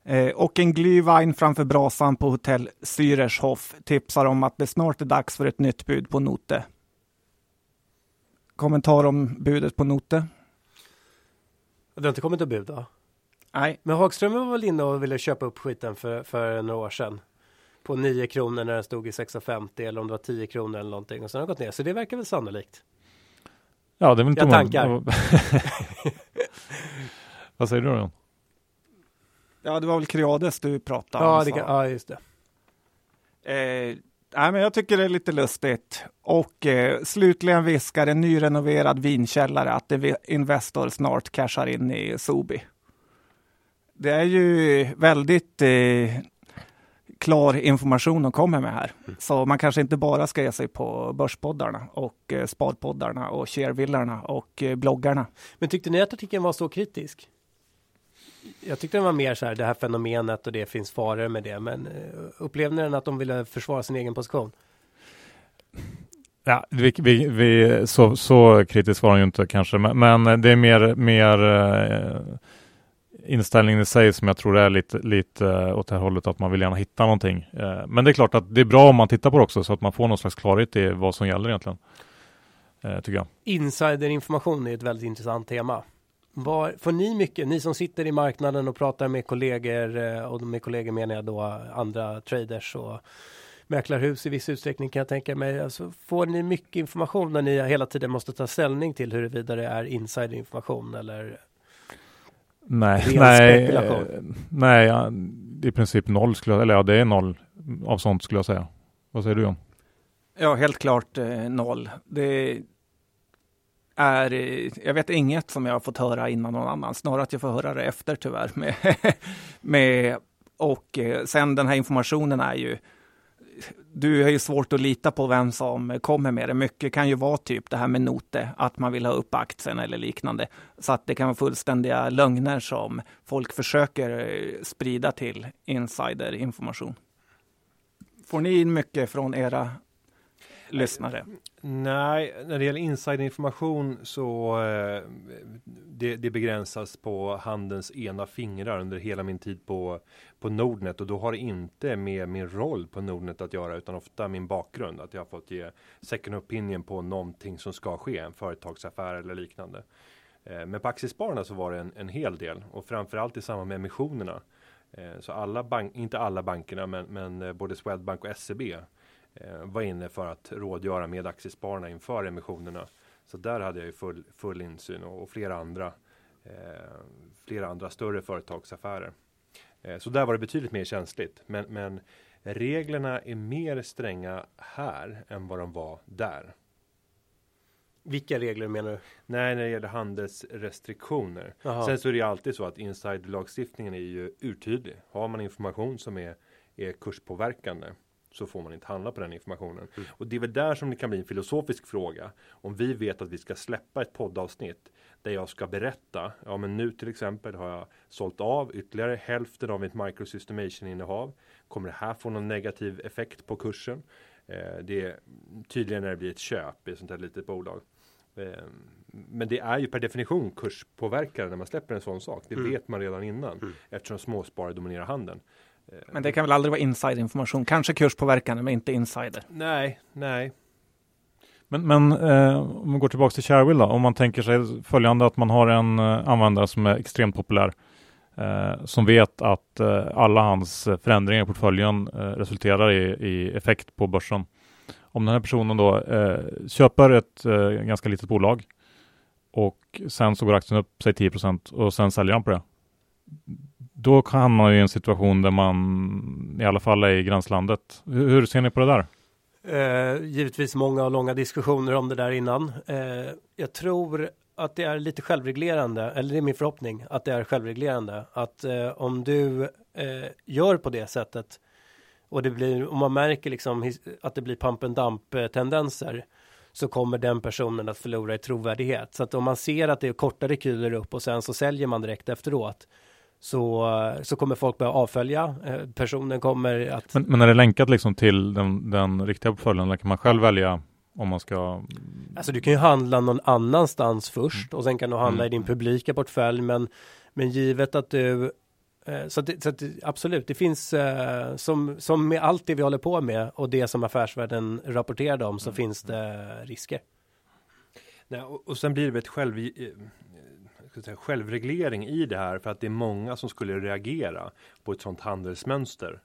Eh, och en Glühwein framför brasan på hotell Syrershof tipsar om att det snart är dags för ett nytt bud på Note. Kommentar om budet på Note? Det har inte kommit ett bud då? Nej. Men Hagström var väl inne och ville köpa upp skiten för, för några år sedan. På 9 kronor när den stod i 6,50 eller om det var 10 kronor eller någonting och sen har det gått ner. Så det verkar väl sannolikt. Ja, det är väl inte Jag tankar. [laughs] Vad säger du då? Ja, det var väl Creades du pratade om. Ja, det ja, just det. Eh, nej, men jag tycker det är lite lustigt. Och eh, slutligen viskar en nyrenoverad vinkällare att Investor snart cashar in i Sobi. Det är ju väldigt eh, klar information de kommer med här. Så man kanske inte bara ska ge sig på börspoddarna och eh, sparpoddarna och sharevillarna och eh, bloggarna. Men tyckte ni att artikeln var så kritisk? Jag tyckte den var mer så här, det här fenomenet och det finns faror med det. Men eh, upplevde ni den att de ville försvara sin egen position? Ja, vi, vi, vi, så, så kritisk var han ju inte kanske, men, men det är mer, mer eh, inställningen i sig som jag tror är lite, lite åt det här hållet att man vill gärna hitta någonting. Eh, men det är klart att det är bra om man tittar på det också så att man får någon slags klarhet i vad som gäller egentligen. Eh, tycker jag. Insiderinformation är ett väldigt intressant tema. Var, får ni mycket, ni som sitter i marknaden och pratar med kollegor eh, och med kollegor menar jag då andra traders och mäklarhus i viss utsträckning kan jag tänka mig. Alltså, får ni mycket information när ni hela tiden måste ta ställning till huruvida det är insiderinformation eller Nej, nej, spekulation. eh, nej, i princip noll skulle jag, eller ja, det är noll av sånt skulle jag säga. Vad säger du John? Ja, helt klart eh, noll. Det är, eh, jag vet inget som jag har fått höra innan någon annan, snarare att jag får höra det efter tyvärr. [laughs] Med, med, och eh, sen den här informationen är ju, du har ju svårt att lita på vem som kommer med det. Mycket kan ju vara typ det här med note, att man vill ha upp aktien eller liknande. Så att det kan vara fullständiga lögner som folk försöker eh, sprida till insiderinformation. Får ni in mycket från era lyssnare? Nej, när det gäller insiderinformation så eh, det, det begränsas på handens ena fingrar under hela min tid på, på Nordnet och då har det inte med min roll på Nordnet att göra utan ofta min bakgrund att jag har fått ge second opinion på någonting som ska ske, en företagsaffär eller liknande. Eh, men på Aktiespararna så var det en, en hel del och framförallt i samband med emissionerna. Eh, så alla bank, inte alla bankerna men, men eh, både Swedbank och SEB var inne för att rådgöra med aktiespararna inför emissionerna. Så där hade jag ju full, full insyn och, och flera andra eh, flera andra större företagsaffärer. Eh, så där var det betydligt mer känsligt. Men, men reglerna är mer stränga här än vad de var där. vilka regler menar du? Nej, när det gäller handelsrestriktioner. Jaha. Sen så är det alltid så att insiderlagstiftningen är ju urtydlig. Har man information som är, är kurspåverkande så får man inte handla på den informationen. Mm. Och det är väl där som det kan bli en filosofisk fråga. Om vi vet att vi ska släppa ett poddavsnitt där jag ska berätta. Ja, men nu till exempel har jag sålt av ytterligare hälften av mitt microsystemation innehav. Kommer det här få någon negativ effekt på kursen? Eh, det är tydligen när det blir ett köp i ett sånt här litet bolag. Eh, Men det är ju per definition kurspåverkare när man släpper en sån sak. Det Mm. vet man redan innan Mm. eftersom småsparare dominerar handeln. Men det kan väl aldrig vara insiderinformation? Kanske kurspåverkande, men inte insider. Nej, nej. Men, men eh, om man går tillbaka till Shareville då, om man tänker sig följande att man har en eh, användare som är extremt populär. eh, som vet att eh, alla hans förändringar i portföljen eh, resulterar i, i, effekt på börsen. Om den här personen då eh, köper ett eh, ganska litet bolag och sen så går aktien upp sig 10% och sen säljer han på det. Då kan man ju i en situation där man i alla fall är i gränslandet. Hur, hur ser ni på det där? Eh, givetvis många och långa diskussioner om det där innan. Eh, jag tror att det är lite självreglerande, eller det är min förhoppning att det är självreglerande. Att eh, om du eh, gör på det sättet och det blir, om man märker liksom att det blir pump and dump eh, tendenser så kommer den personen att förlora i trovärdighet. Så att om man ser att det är korta rekyler upp och sen så säljer man direkt efteråt så, så kommer folk börja avfölja. Eh, personen kommer att... Men, men är det länkat liksom till den, den riktiga portföljen? Eller kan man själv välja om man ska? Alltså du kan ju handla någon annanstans först mm. och sen kan du handla mm. i din publika portfölj. Men, men givet att du eh, så, att, så att, absolut, det finns eh, som, som med allt det vi håller på med och det som affärsvärlden rapporterade om så mm. finns det risker. Nej, och, och sen blir det ett själv, säga, självreglering i det här för att det är många som skulle reagera på ett sånt handelsmönster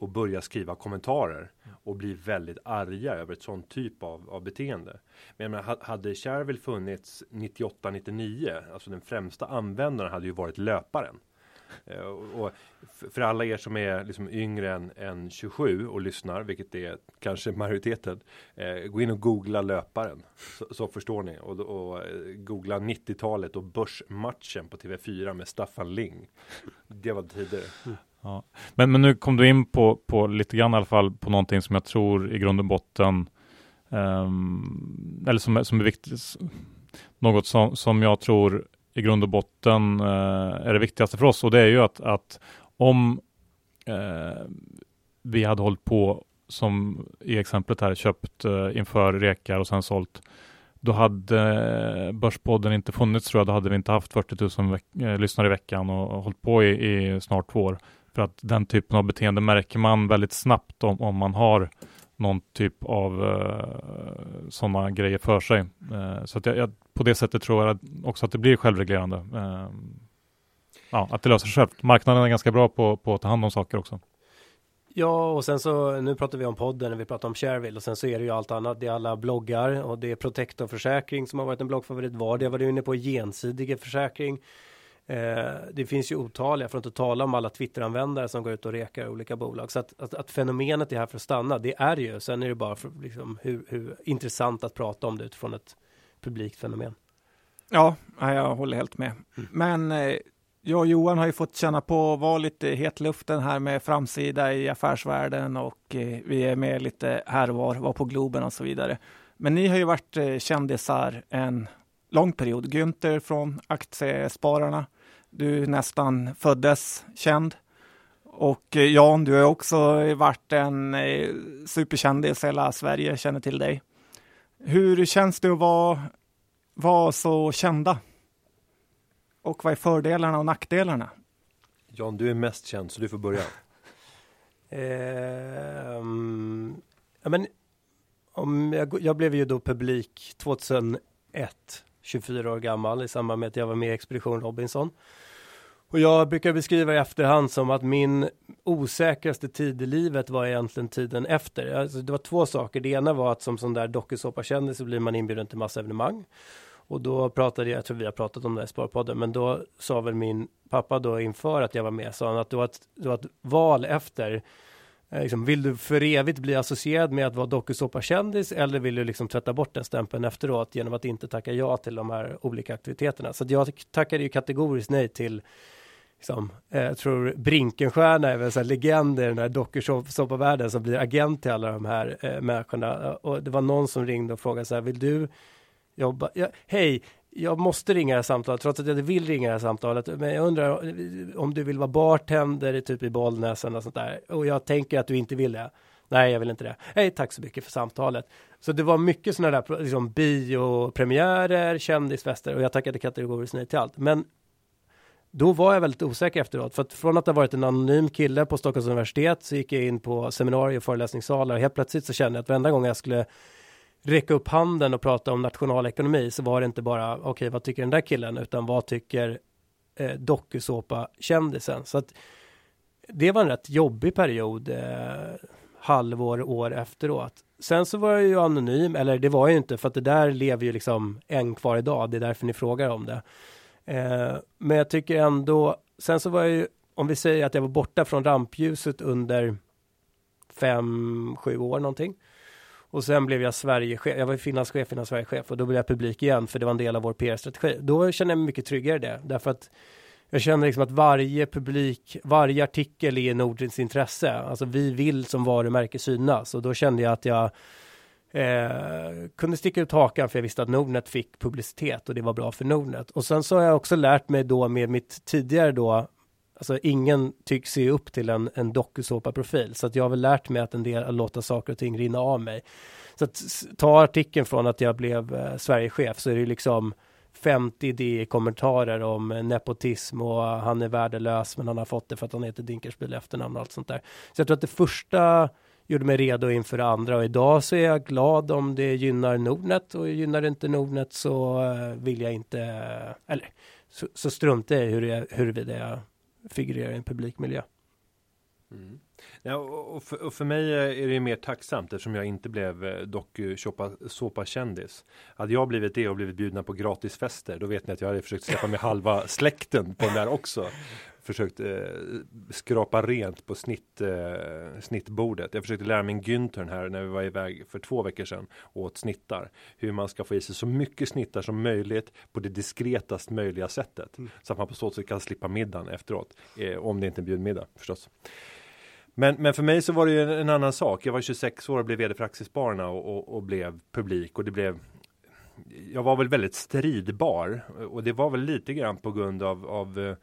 och börja skriva kommentarer och bli väldigt arga över ett sånt typ av, av beteende. Men menar, hade Shareville funnits 98-99, alltså den främsta användaren hade ju varit löparen. Eh, och för alla er som är liksom yngre än, än 27 och lyssnar, vilket är kanske [laughs] majoriteten, eh, gå in och googla löparen. Så, så förstår ni. Och, och eh, googla 90-talet och börsmatchen på TV4 med Staffan Ling. Det var tidigare. Ja. Men, men nu kom du in på, på lite grann i alla fall på någonting som jag tror i grund och botten um, eller som, som är viktigt. Något som, som jag tror i grund och botten eh, är det viktigaste för oss och det är ju att, att om eh, vi hade hållit på som i exemplet här köpt eh, inför rekar och sen sålt då hade eh, Börspodden inte funnits tror jag. Då hade vi inte haft 40 000 veck- eh, lyssnare i veckan och, och hållit på i, i, snart två år. För att den typen av beteende märker man väldigt snabbt om, om man har någon typ av eh, sådana grejer för sig. Eh, så att jag, jag, på det sättet tror jag också att det blir självreglerande. Eh, ja, att det löser sig självt. Marknaden är ganska bra på, på att ta hand om saker också. Ja, och sen så nu pratar vi om podden, vi pratar om Shareville och sen så är det ju allt annat. Det är alla bloggar och det är Protector försäkring som har varit en bloggfavorit var. Det var du inne på gensidig försäkring. Eh, det finns ju otaliga, för att inte tala om alla Twitter-användare som går ut och rekar olika bolag. Så att, att, att, fenomenet är här för att stanna, det är det ju. Sen är det bara för, liksom, hur, hur intressant att prata om det utifrån ett publikt fenomen. Ja, jag håller helt med. Mm. Men eh, jag och Johan har ju fått känna på att vara lite hetluften här med framsida i affärsvärlden och eh, vi är med lite här och var, var på Globen och så vidare. Men ni har ju varit eh, kändisar en lång period. Günther från Aktiespararna, du nästan föddes känd. Och Jan, du har också varit en superkändis, hela Sverige känner till dig. Hur känns det att vara, vara så kända? Och vad är fördelarna och nackdelarna? Jan, du är mest känd, så du får börja. [laughs] eh, um, ja, men, om jag, jag blev ju då publik 2001, 24 år gammal i samband med att jag var med i Expedition Robinson. Och jag brukar beskriva i efterhand som att min osäkraste tid i livet var egentligen tiden efter. Alltså det var två saker. Det ena var att som sån där dokusåpakändis så blir man inbjuden till massa evenemang. Och då pratade jag, jag tror vi har pratat om det i Sparpodden, men då sa väl min pappa då inför att jag var med, sa han att det var ett, det var ett val efter eh, liksom, vill du för evigt bli associerad med att vara dokusåpakändis eller vill du liksom tvätta bort den stämpeln efteråt genom att inte tacka ja till de här olika aktiviteterna? Så jag tackade ju kategoriskt nej till Liksom, eh, jag tror Brinkenstierna är väl en legend i den här dokusåpavärlden som blir agent till alla de här eh, människorna. Eh, och det var någon som ringde och frågade så här, vill du jobba? Ja, Hej, jag måste ringa det här samtalet trots att jag inte vill ringa det här samtalet. Men jag undrar eh, om du vill vara bartender typ i Bollnäs eller sånt där. Och jag tänker att du inte vill det. Nej, jag vill inte det. Hej, tack så mycket för samtalet. Så det var mycket sådana där liksom biopremiärer, kändisfester och jag tackade kategoriskt nej till allt. Men då var jag väldigt osäker efteråt. För att från att ha varit en anonym kille på Stockholms universitet så gick jag in på seminarier och föreläsningssalar och helt plötsligt så kände jag att varenda gång jag skulle räcka upp handen och prata om nationalekonomi så var det inte bara okej, okay, vad tycker den där killen, utan vad tycker eh, dokusåpa-kändisen. Så att det var en rätt jobbig period, eh, halvår, år efteråt. Sen så var jag ju anonym, eller det var jag ju inte för att det där lever ju liksom än kvar idag. Det är därför ni frågar om det. Eh, men jag tycker ändå, sen så var jag ju, om vi säger att jag var borta från rampljuset under fem, sju år någonting. Och sen blev jag Sverigechef, jag var finlandschef innan Sverigechef och då blev jag publik igen för det var en del av vår PR-strategi. Då kände jag mig mycket tryggare i det, därför att jag känner liksom att varje publik, varje artikel är i Nordens intresse. Alltså vi vill som varumärke synas och då kände jag att jag eh, kunde sticka ut hakan för jag visste att Nordnet fick publicitet och det var bra för Nordnet. Och sen så har jag också lärt mig då med mitt tidigare då Alltså ingen tycks se upp till en, en dokusåpa-profil. Så att jag har väl lärt mig att en del att låta saker och ting rinna av mig. Så att ta artikeln från att jag blev eh, Sverigechef så är det liksom 50 idékommentarer om eh, nepotism och han är värdelös men han har fått det för att han heter Dinkelspiel efternamn och allt sånt där. Så jag tror att det första gjorde mig redo inför det andra och idag så är jag glad om det gynnar Nordnet och gynnar det inte Nordnet så eh, vill jag inte, eh, eller så, så struntar jag i hur jag, huruvida jag figurerar i en publik miljö. Mm. Ja, och, för, och för mig eh, är det mer tacksamt eftersom jag inte blev dock såpa kändis. Hade jag blivit det och blivit bjudna på gratisfester, då vet ni att jag hade försökt släppa med halva släkten på den där också. Försökt eh, skrapa rent på snitt, eh, snittbordet. Jag försökte lära mig Günther här när vi var iväg för två veckor sedan och åt snittar. Hur man ska få i sig så mycket snittar som möjligt på det diskretast möjliga sättet. Mm. Så att man på så sätt kan slippa middagen efteråt. Eh, om det inte är en bjudmiddag förstås. Men, men för mig så var det ju en, en annan sak. Jag var 26 år och blev vd för Aktiespararna och, och, och blev publik och det blev jag var väl väldigt stridbar och det var väl lite grann på grund av, av eh,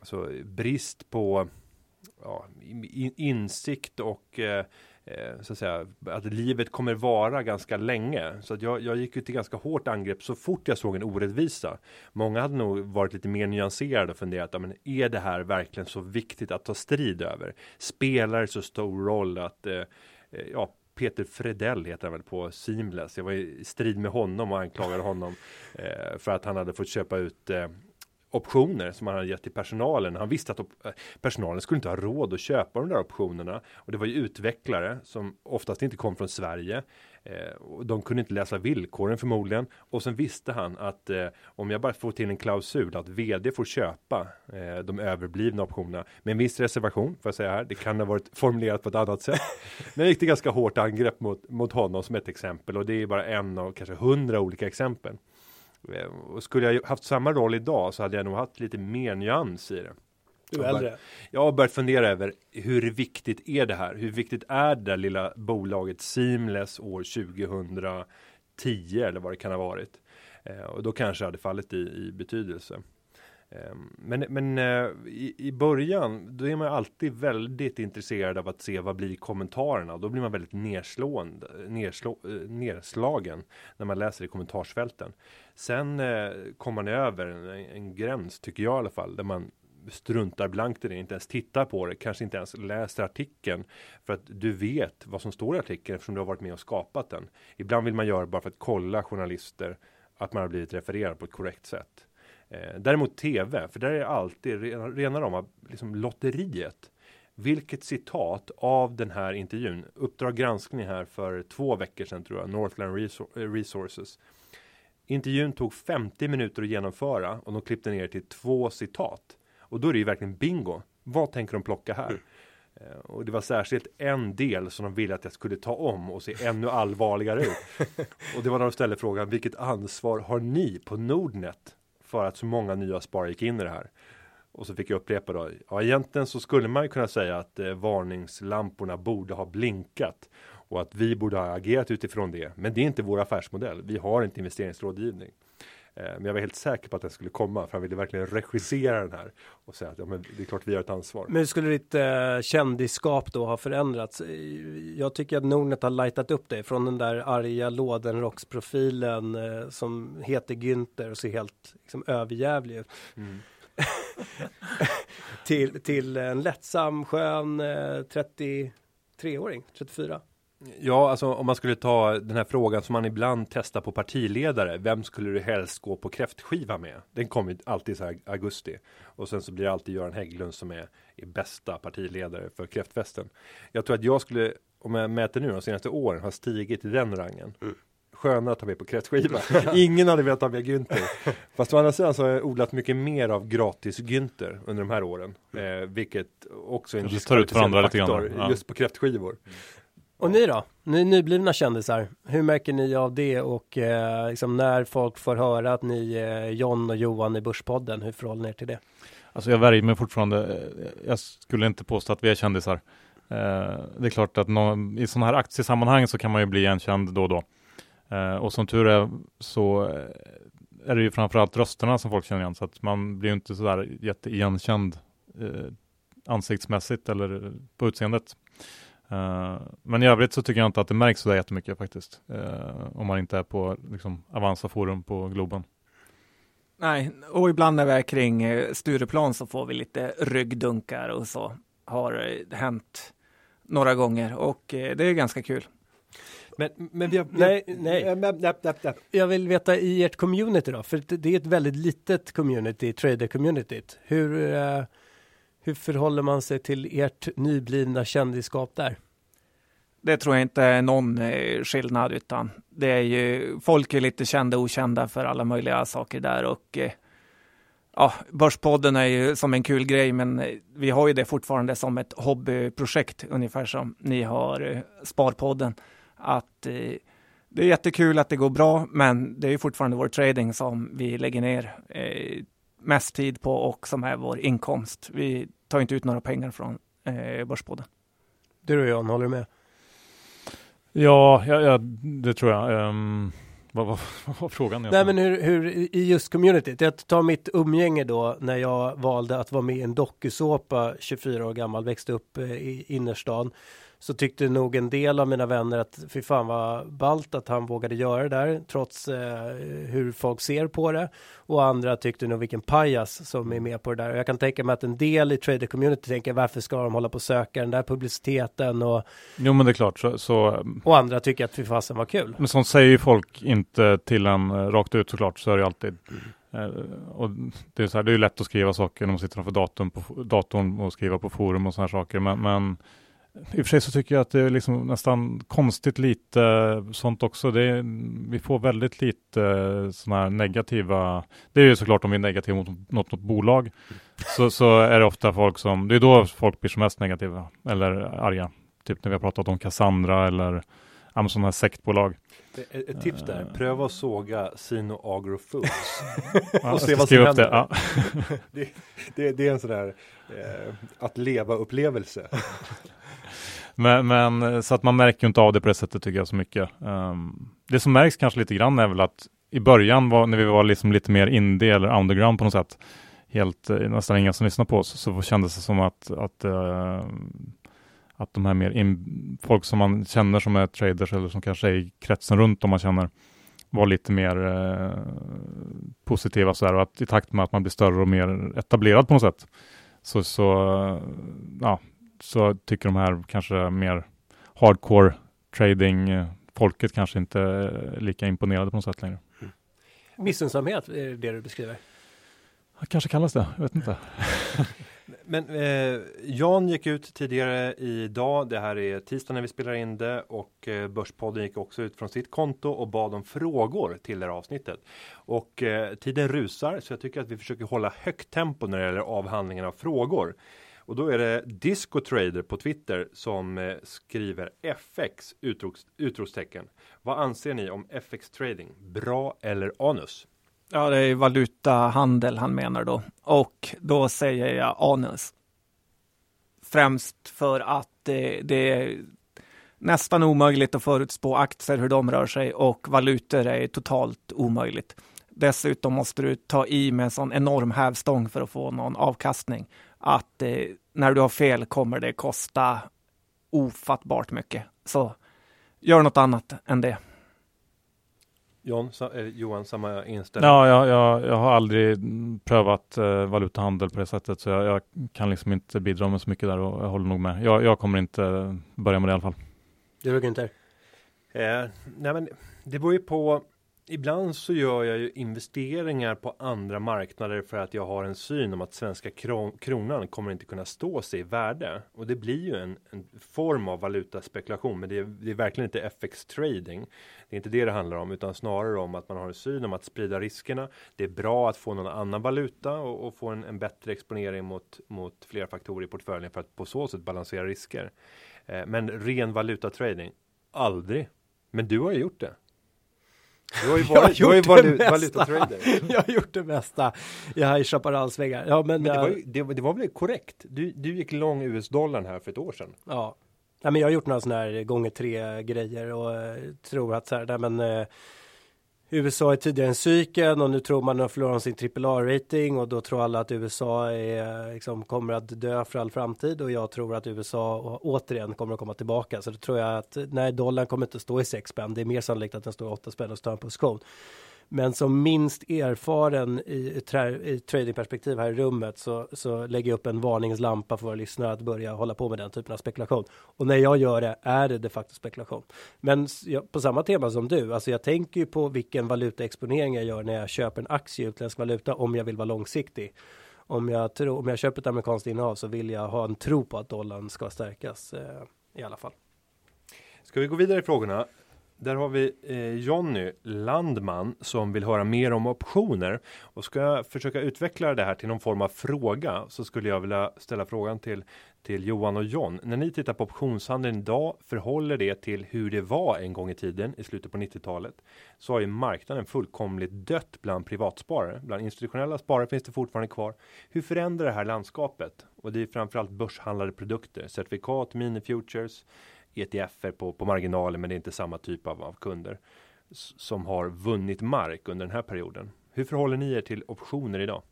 alltså, brist på ja, insikt och eh, eh, så att säga att livet kommer vara ganska länge. Så att jag, jag gick ut till ganska hårt angrepp så fort jag såg en orättvisa. Många hade nog varit lite mer nyanserade och funderat, men är det här verkligen så viktigt att ta strid över? Spelar det så stor roll att eh, eh ja, Peter Fredell heter han väl på Seamless. Jag var i strid med honom och anklagade honom eh, för att han hade fått köpa ut eh, optioner som han hade gett till personalen. Han visste att eh, personalen skulle inte ha råd att köpa de där optionerna och det var ju utvecklare som oftast inte kom från Sverige. Eh, och de kunde inte läsa villkoren förmodligen och sen visste han att eh, om jag bara får till en klausul att vd får köpa eh, de överblivna optionerna med en viss reservation får jag säga här. Det kan ha varit formulerat på ett annat sätt. [laughs] Men gick det ganska hårt angrepp mot, mot honom som ett exempel och det är bara en av kanske hundra olika exempel. Eh, och skulle jag haft samma roll idag så hade jag nog haft lite mer nyans i det. Du är äldre. Jag har börjat fundera över hur viktigt är det här? Hur viktigt är det där lilla bolaget Seamless år 2010 eller vad det kan ha varit? Eh, och då kanske hade fallit i, i betydelse. Ehm, men, men eh, i, i början, då är man alltid väldigt intresserad av att se vad blir kommentarerna. Då blir man väldigt nedslående, nedslå, eh, nedslagen när man läser i kommentarsfälten. Sen eh, kommer man över en, en, gräns, tycker jag i alla fall, där man struntar blankt i det, inte ens tittar på det, kanske inte ens läser artikeln för att du vet vad som står i artikeln eftersom du har varit med och skapat den. Ibland vill man göra det bara för att kolla journalister att man har blivit refererad på ett korrekt sätt. Eh, däremot tv, för där är det alltid rena, rena rama liksom lotteriet. Vilket citat av den här intervjun, Uppdrag granskning här för två veckor sedan tror jag, Northland Resources Intervjun tog 50 minuter att genomföra och de klippte ner till två citat. Och då är det ju verkligen bingo. Vad tänker de plocka här? Mm. Och det var särskilt en del som de ville att jag skulle ta om och se ännu allvarligare ut. [laughs] och det var när de ställde frågan, vilket ansvar har ni på Nordnet för att så många nya sparare gick in i det här? Och så fick jag upprepa då, ja egentligen så skulle man ju kunna säga att eh, varningslamporna borde ha blinkat och att vi borde ha agerat utifrån det. Men det är inte vår affärsmodell. Vi har inte investeringsrådgivning. Eh, men jag var helt säker på att den skulle komma för han ville verkligen regissera den här och säga att ja, men det är klart vi har ett ansvar. Men skulle ditt eh, kändisskap då ha förändrats? Jag tycker att Nordnet har lightat upp dig från den där arga lådenrocksprofilen eh, som heter Günther och ser helt liksom, överjävlig ut. Mm. [laughs] till, till en lättsam, skön eh, 33-åring, 34. Ja, alltså om man skulle ta den här frågan som man ibland testar på partiledare. Vem skulle du helst gå på kräftskiva med? Den kommer alltid här augusti. Och sen så blir det alltid Göran Hägglund som är, är bästa partiledare för kräftfesten. Jag tror att jag skulle, om jag mäter nu de senaste åren, har stigit i den rangen. Mm. Skönare att ta med på kräftskiva. [laughs] Ingen hade velat ha med Günther. Fast å andra sidan så har jag odlat mycket mer av gratis Günther under de här åren. Eh, vilket också är en ut varandra lite grann, faktor ja. just på kräftskivor. Och ni då? Ni är nyblivna kändisar. Hur märker ni av det och eh, liksom när folk får höra att ni är John och Johan i Börspodden, hur förhåller ni er till det? Alltså jag värjer mig fortfarande. Eh, jag skulle inte påstå att vi är kändisar. Eh, Det är klart att nå- i sådana här aktiesammanhang så kan man ju bli igenkänd då och då. Eh, Och som tur är så eh, är det ju framförallt rösterna som folk känner igen. Så att man blir ju inte sådär jätteigenkänd eh, ansiktsmässigt eller på utseendet. Eh, Men i övrigt så tycker jag inte att det märks sådär jättemycket faktiskt. Eh, Om man inte är på liksom, Avanza Forum på Globen. Nej, och ibland när vi är kring eh, Stureplan så får vi lite ryggdunkar och så har hänt några gånger och det är ganska kul. Men, men vi har... Nej, nej. Nej, nej, nej. Jag vill veta i ert community då, för det är ett väldigt litet community, trader-communityt. Hur, hur förhåller man sig till ert nyblivna kändisskap där? Det tror jag inte är någon eh, skillnad, utan det är ju folk är lite kända och okända för alla möjliga saker där och eh, ja, Börspodden är ju som en kul grej, men eh, vi har ju det fortfarande som ett hobbyprojekt, ungefär som ni har Sparpodden. Att det är jättekul att det går bra, men det är ju fortfarande vår trading som vi lägger ner eh, mest tid på och som är vår inkomst. Vi tar inte ut några pengar från eh, Börspodden. Du och John, håller du med? Ja, ja, ja det tror jag. Um, vad, vad, [laughs] vad var frågan? Nej men hur, hur i just communityt, jag tar mitt umgänge då när jag valde att vara med i en dokusåpa 24 år gammal, växte upp eh, i innerstan. Så tyckte nog en del av mina vänner att fy fan vad ballt att han vågade göra det där trots eh, hur folk ser på det. Och andra tyckte nog vilken pajas som är med på det där. Och jag kan tänka mig att en del i trader community tänker varför ska de hålla på och söka den där publiciteten och, Jo men det är klart, så, så, och andra tycker att fy fasen var kul. men sånt säger ju folk inte till en eh, rakt ut såklart, så är det ju alltid. Eh, och det är, så här, det är ju lätt att skriva saker när man sitter framför datorn, på, datorn och skriva på forum och sådana saker, men, men i och för sig så tycker jag att det är liksom nästan konstigt lite sånt också. Det är, vi får väldigt lite sådana här negativa, det är ju såklart om vi är negativa mot något, något bolag, så, så är det ofta folk som, det är då folk blir som mest negativa eller arga. Typ när vi har pratat om Cassandra eller ja, sådana här sektbolag. Ett, tips där, Eh. pröva att såga Sino Agro Foods. [laughs] Och se vad som upp det. händer. Ja. [laughs] det, det är en sån där eh, att leva upplevelse. [laughs] Men, men eh, så att man märker ju inte av det på det sättet tycker jag så mycket. Um, det som märks kanske lite grann är väl att i början var, när vi var liksom lite mer indie eller underground på något sätt, helt eh, nästan inga som lyssnade på oss, så kändes det som att, att, uh, att de här mer in, folk som man känner som är traders eller som kanske är i kretsen runt om man känner var lite mer eh, positiva sådär och att i takt med att man blir större och mer etablerad på något sätt så, så ja, så tycker de här kanske mer hardcore trading eh, folket kanske inte är lika imponerade på något sätt längre. Missunnsamhet är det du beskriver. Det kanske kallas det, jag vet inte. [laughs] Men eh, Jan gick ut tidigare idag. Det här är tisdag när vi spelar in det och eh, Börspodden gick också ut från sitt konto och bad om frågor till det här avsnittet. Och eh, tiden rusar så jag tycker att vi försöker hålla högt tempo när det gäller avhandlingen av frågor. Och då är det Disco Trader på Twitter som eh, skriver FX utropstecken. Vad anser ni om FX trading? Bra eller anus? Ja, det är valutahandel han menar då. Och då säger jag anus. Främst för att det, det är nästan omöjligt att förutspå aktier, hur de rör sig och valutor är totalt omöjligt. Dessutom måste du ta i med en sån enorm hävstång för att få någon avkastning. Att eh, när du har fel kommer det kosta ofattbart mycket. Så gör något annat än det. John, sa, eh, Johan, samma inställning? Ja, jag, jag, jag har aldrig prövat eh, valutahandel på det sättet så jag, jag kan liksom inte bidra med så mycket där och jag håller nog med. Jag, jag kommer inte börja med det i alla fall. Du Günther? Eh, nej men det beror ju på Ibland så gör jag ju investeringar på andra marknader för att jag har en syn om att svenska kronan kommer inte kunna stå sig i värde. Och det blir ju en, en form av valutaspekulation, men det är, det är, verkligen inte FX trading. Det är inte det det handlar om, utan snarare om att man har en syn om att sprida riskerna. Det är bra att få någon annan valuta och, och få en, en, bättre exponering mot, mot flera faktorer i portföljen för att på så sätt balansera risker. Eh, men ren valutatrading, aldrig. Men du har ju gjort det. Du har ju [laughs] varit, du har ju varit valutatrader. [laughs] jag har gjort det mesta. Jag har i Chaparralsväggar. Ja, men, men det, var ju, det, det, var väl korrekt? Du, du gick lång US-dollarn här för ett år sedan. Ja. ja men jag har gjort några sådana här gånger tre grejer och uh, tror att så här, nej, men uh, USA är tidigare än cykeln och nu tror man att förlorar sin AAA-rating och då tror alla att USA är, liksom, kommer att dö för all framtid och jag tror att USA återigen kommer att komma tillbaka. Så då tror jag att nej, dollarn kommer inte stå i 6 spänn. Det är mer sannolikt att den står i 8 spänn och står en position. Men som minst erfaren i, i tradingperspektiv här i rummet så, så lägger jag upp en varningslampa för våra lyssnare att börja hålla på med den typen av spekulation. Och när jag gör det är det de facto spekulation. Men jag, på samma tema som du, alltså jag tänker ju på vilken valutaexponering jag gör när jag köper en aktie i utländsk valuta om jag vill vara långsiktig. Om jag, tror om jag köper ett amerikanskt innehav så vill jag ha en tro på att dollarn ska stärkas eh, i alla fall. Ska vi gå vidare i frågorna? Där har vi eh, Jonny Landman som vill höra mer om optioner. Och ska jag försöka utveckla det här till någon form av fråga så skulle jag vilja ställa frågan till, till Johan och John. När ni tittar på optionshandeln idag, förhåller det till hur det var en gång i tiden i slutet på 90-talet? Så har ju marknaden fullkomligt dött bland privatsparare. Bland institutionella sparare finns det fortfarande kvar. Hur förändrar det här landskapet? Och det är framförallt börshandlade produkter, certifikat, mini futures ETFer på, på marginalen, men det är inte samma typ av, av kunder som har vunnit mark under den här perioden. Hur förhåller ni er till optioner idag?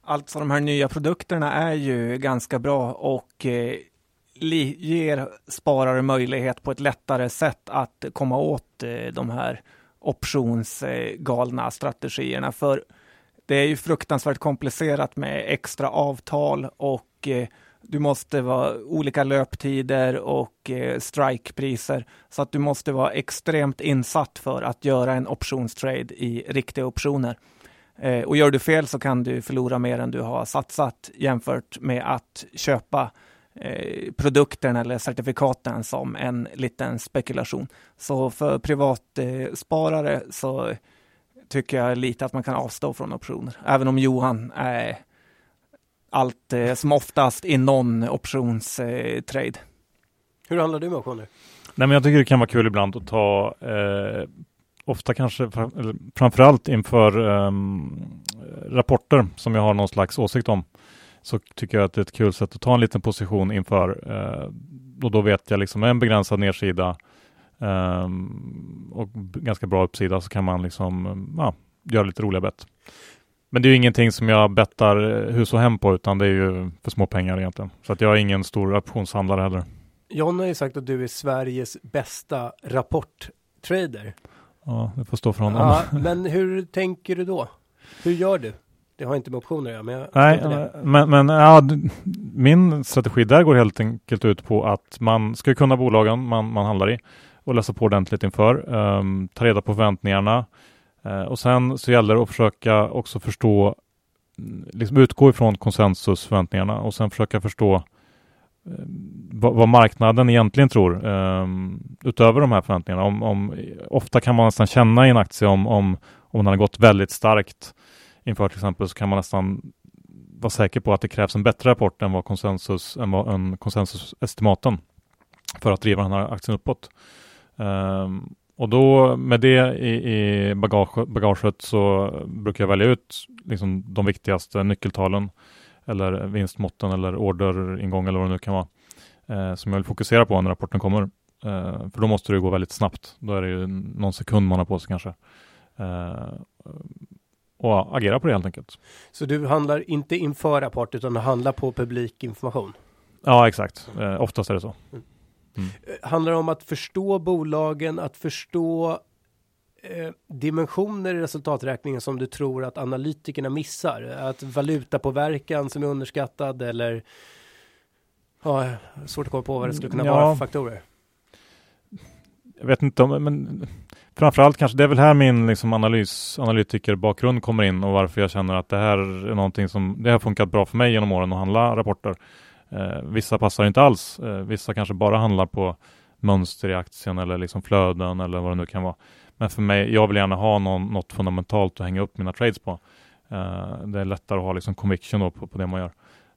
Alltså de här nya produkterna är ju ganska bra och eh, ger sparare möjlighet på ett lättare sätt att komma åt eh, de här optionsgalna strategierna. För det är ju fruktansvärt komplicerat med extra avtal och eh, du måste vara olika löptider och eh, strikepriser. Så att du måste vara extremt insatt för att göra en optionstrade i riktiga optioner. Eh, och gör du fel så kan du förlora mer än du har satsat jämfört med att köpa eh, produkten eller certifikaten som en liten spekulation. Så för privatsparare så tycker jag lite att man kan avstå från optioner. Även om Johan är allt eh, som oftast i någon optionstrade. Eh, Hur handlar du med optioner? Nej, men jag tycker det kan vara kul ibland att ta eh, ofta kanske framförallt inför eh, rapporter som jag har någon slags åsikt om så tycker jag att det är ett kul sätt att ta en liten position inför eh, och då vet jag liksom en begränsad nedsida eh, och ganska bra uppsida så kan man liksom ja, göra lite roliga bett. Men det är ju ingenting som jag bettar eh, hus och hem på utan det är ju för små pengar egentligen. Så att jag är ingen stor optionshandlare heller. John har ju sagt att du är Sveriges bästa rapporttrader. Ja, det får stå för honom. Ja, [laughs] men hur tänker du då? Hur gör du? Det har inte med optioner att göra, men jag Nej, men, men ja, min strategi där går helt enkelt ut på att man ska kunna bolagen man, man handlar i och läsa på ordentligt inför, um, ta reda på förväntningarna, Eh, Eh, och sen så gäller det att försöka också förstå, liksom utgå ifrån konsensusförväntningarna och sen försöka förstå eh, vad, marknaden egentligen tror eh, utöver de här förväntningarna. Om, om, ofta kan man nästan känna i en aktie om, om, om den har gått väldigt starkt inför till exempel så kan man nästan vara säker på att det krävs en bättre rapport än vad konsensus, än vad en konsensusestimaten för att driva den här aktien uppåt. Um, och då med det i, i bagage, bagaget så brukar jag välja ut liksom de viktigaste nyckeltalen eller vinstmåtten eller orderingång eller vad det nu kan vara eh, som jag vill fokusera på när rapporten kommer. Eh, för då måste det gå väldigt snabbt. Då är det ju någon sekund man har på sig kanske. Eh, och agera på det helt enkelt. Så du handlar inte inför rapport utan du handlar på publik information? Ja, exakt. Eh, oftast är det så. Mm. Mm. Handlar det om att förstå bolagen, att förstå eh, dimensioner i resultaträkningen som du tror att analytikerna missar? Att valutapåverkan som är underskattad eller ja, svårt att komma på vad det skulle kunna ja. vara för faktorer. jag vet inte om, men framförallt kanske det är väl här min liksom analys, analytikerbakgrund kommer in och varför jag känner att det här är någonting som, det har funkat bra för mig genom åren att handla rapporter. Eh, vissa passar inte alls. Eh, vissa kanske bara handlar på mönster i aktien eller liksom flöden eller vad det nu kan vara. Men för mig, jag vill gärna ha någon, något fundamentalt att hänga upp mina trades på. Eh, det är lättare att ha liksom conviction på, på det man gör.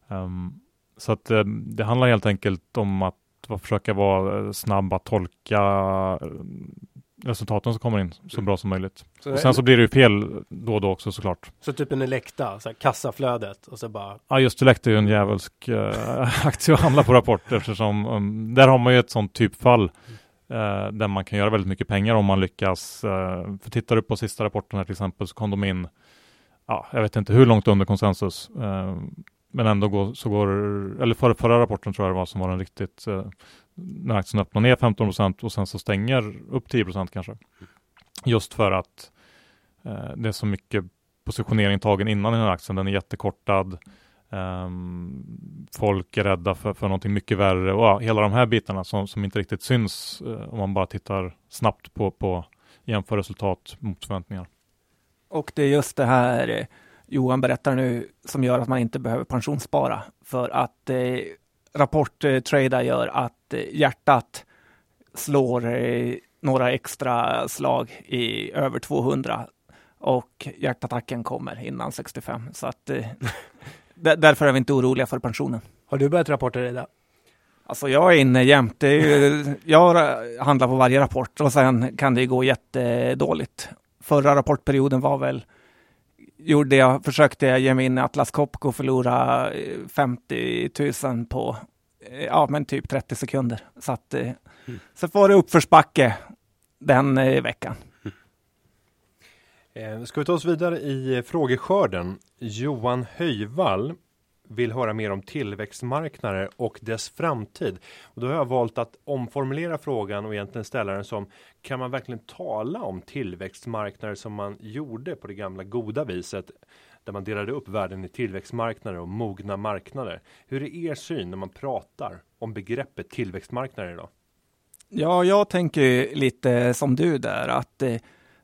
Um, så att eh, det handlar helt enkelt om att försöka vara eh, snabb att tolka eh, resultaten som kommer in så mm. bra som möjligt. Så och sen så blir det ju fel då och då också såklart. Så typ en Elekta, så här, kassaflödet och så bara. Ja just Elekta är ju en djävulsk [laughs] äh, aktie att handla på rapport eftersom um, där har man ju ett sånt typfall äh, där man kan göra väldigt mycket pengar om man lyckas. Äh, för tittar du på sista rapporten här till exempel så kom de in, ja jag vet inte hur långt under konsensus. men ändå går, så går, eller för, förra rapporten tror jag det var som var den riktigt när aktien öppnar ner 15 procent och sen så stänger upp 10 procent kanske. Just för att eh, det är så mycket positionering tagen innan i den här aktien. Den är jättekortad. Um, folk är rädda för, för någonting mycket värre och ja, hela de här bitarna som, som inte riktigt syns uh, om man bara tittar snabbt på, på jämför resultat mot förväntningar. Och det är just det här eh, Johan berättar nu som gör att man inte behöver pensionsspara för att eh, rapporttrada gör att eh, hjärtat slår eh, några extra slag i över 200 och hjärtattacken kommer innan 65. Så att eh, [laughs] därför är vi inte oroliga för pensionen. Har du börjat rapportrida? Alltså jag är inne jämt. Ju, jag handlar på varje rapport och sen kan det gå jättedåligt. Förra rapportperioden var väl gjorde jag, försökte jag ge mig in i Atlas Copco och förlora 50 eh, 000 på eh, ja, men typ 30 sekunder. Så, att, eh, mm. så var det uppförsbacke den veckan. Mm. Ska vi ta oss vidare i frågeskörden? Johan Höjvall vill höra mer om tillväxtmarknader och dess framtid. Och då har jag valt att omformulera frågan och egentligen ställa den som kan man verkligen tala om tillväxtmarknader som man gjorde på det gamla goda viset där man delade upp världen i tillväxtmarknader och mogna marknader. Hur är er syn när man pratar om begreppet tillväxtmarknader idag? Ja, jag tänker lite som du där att eh,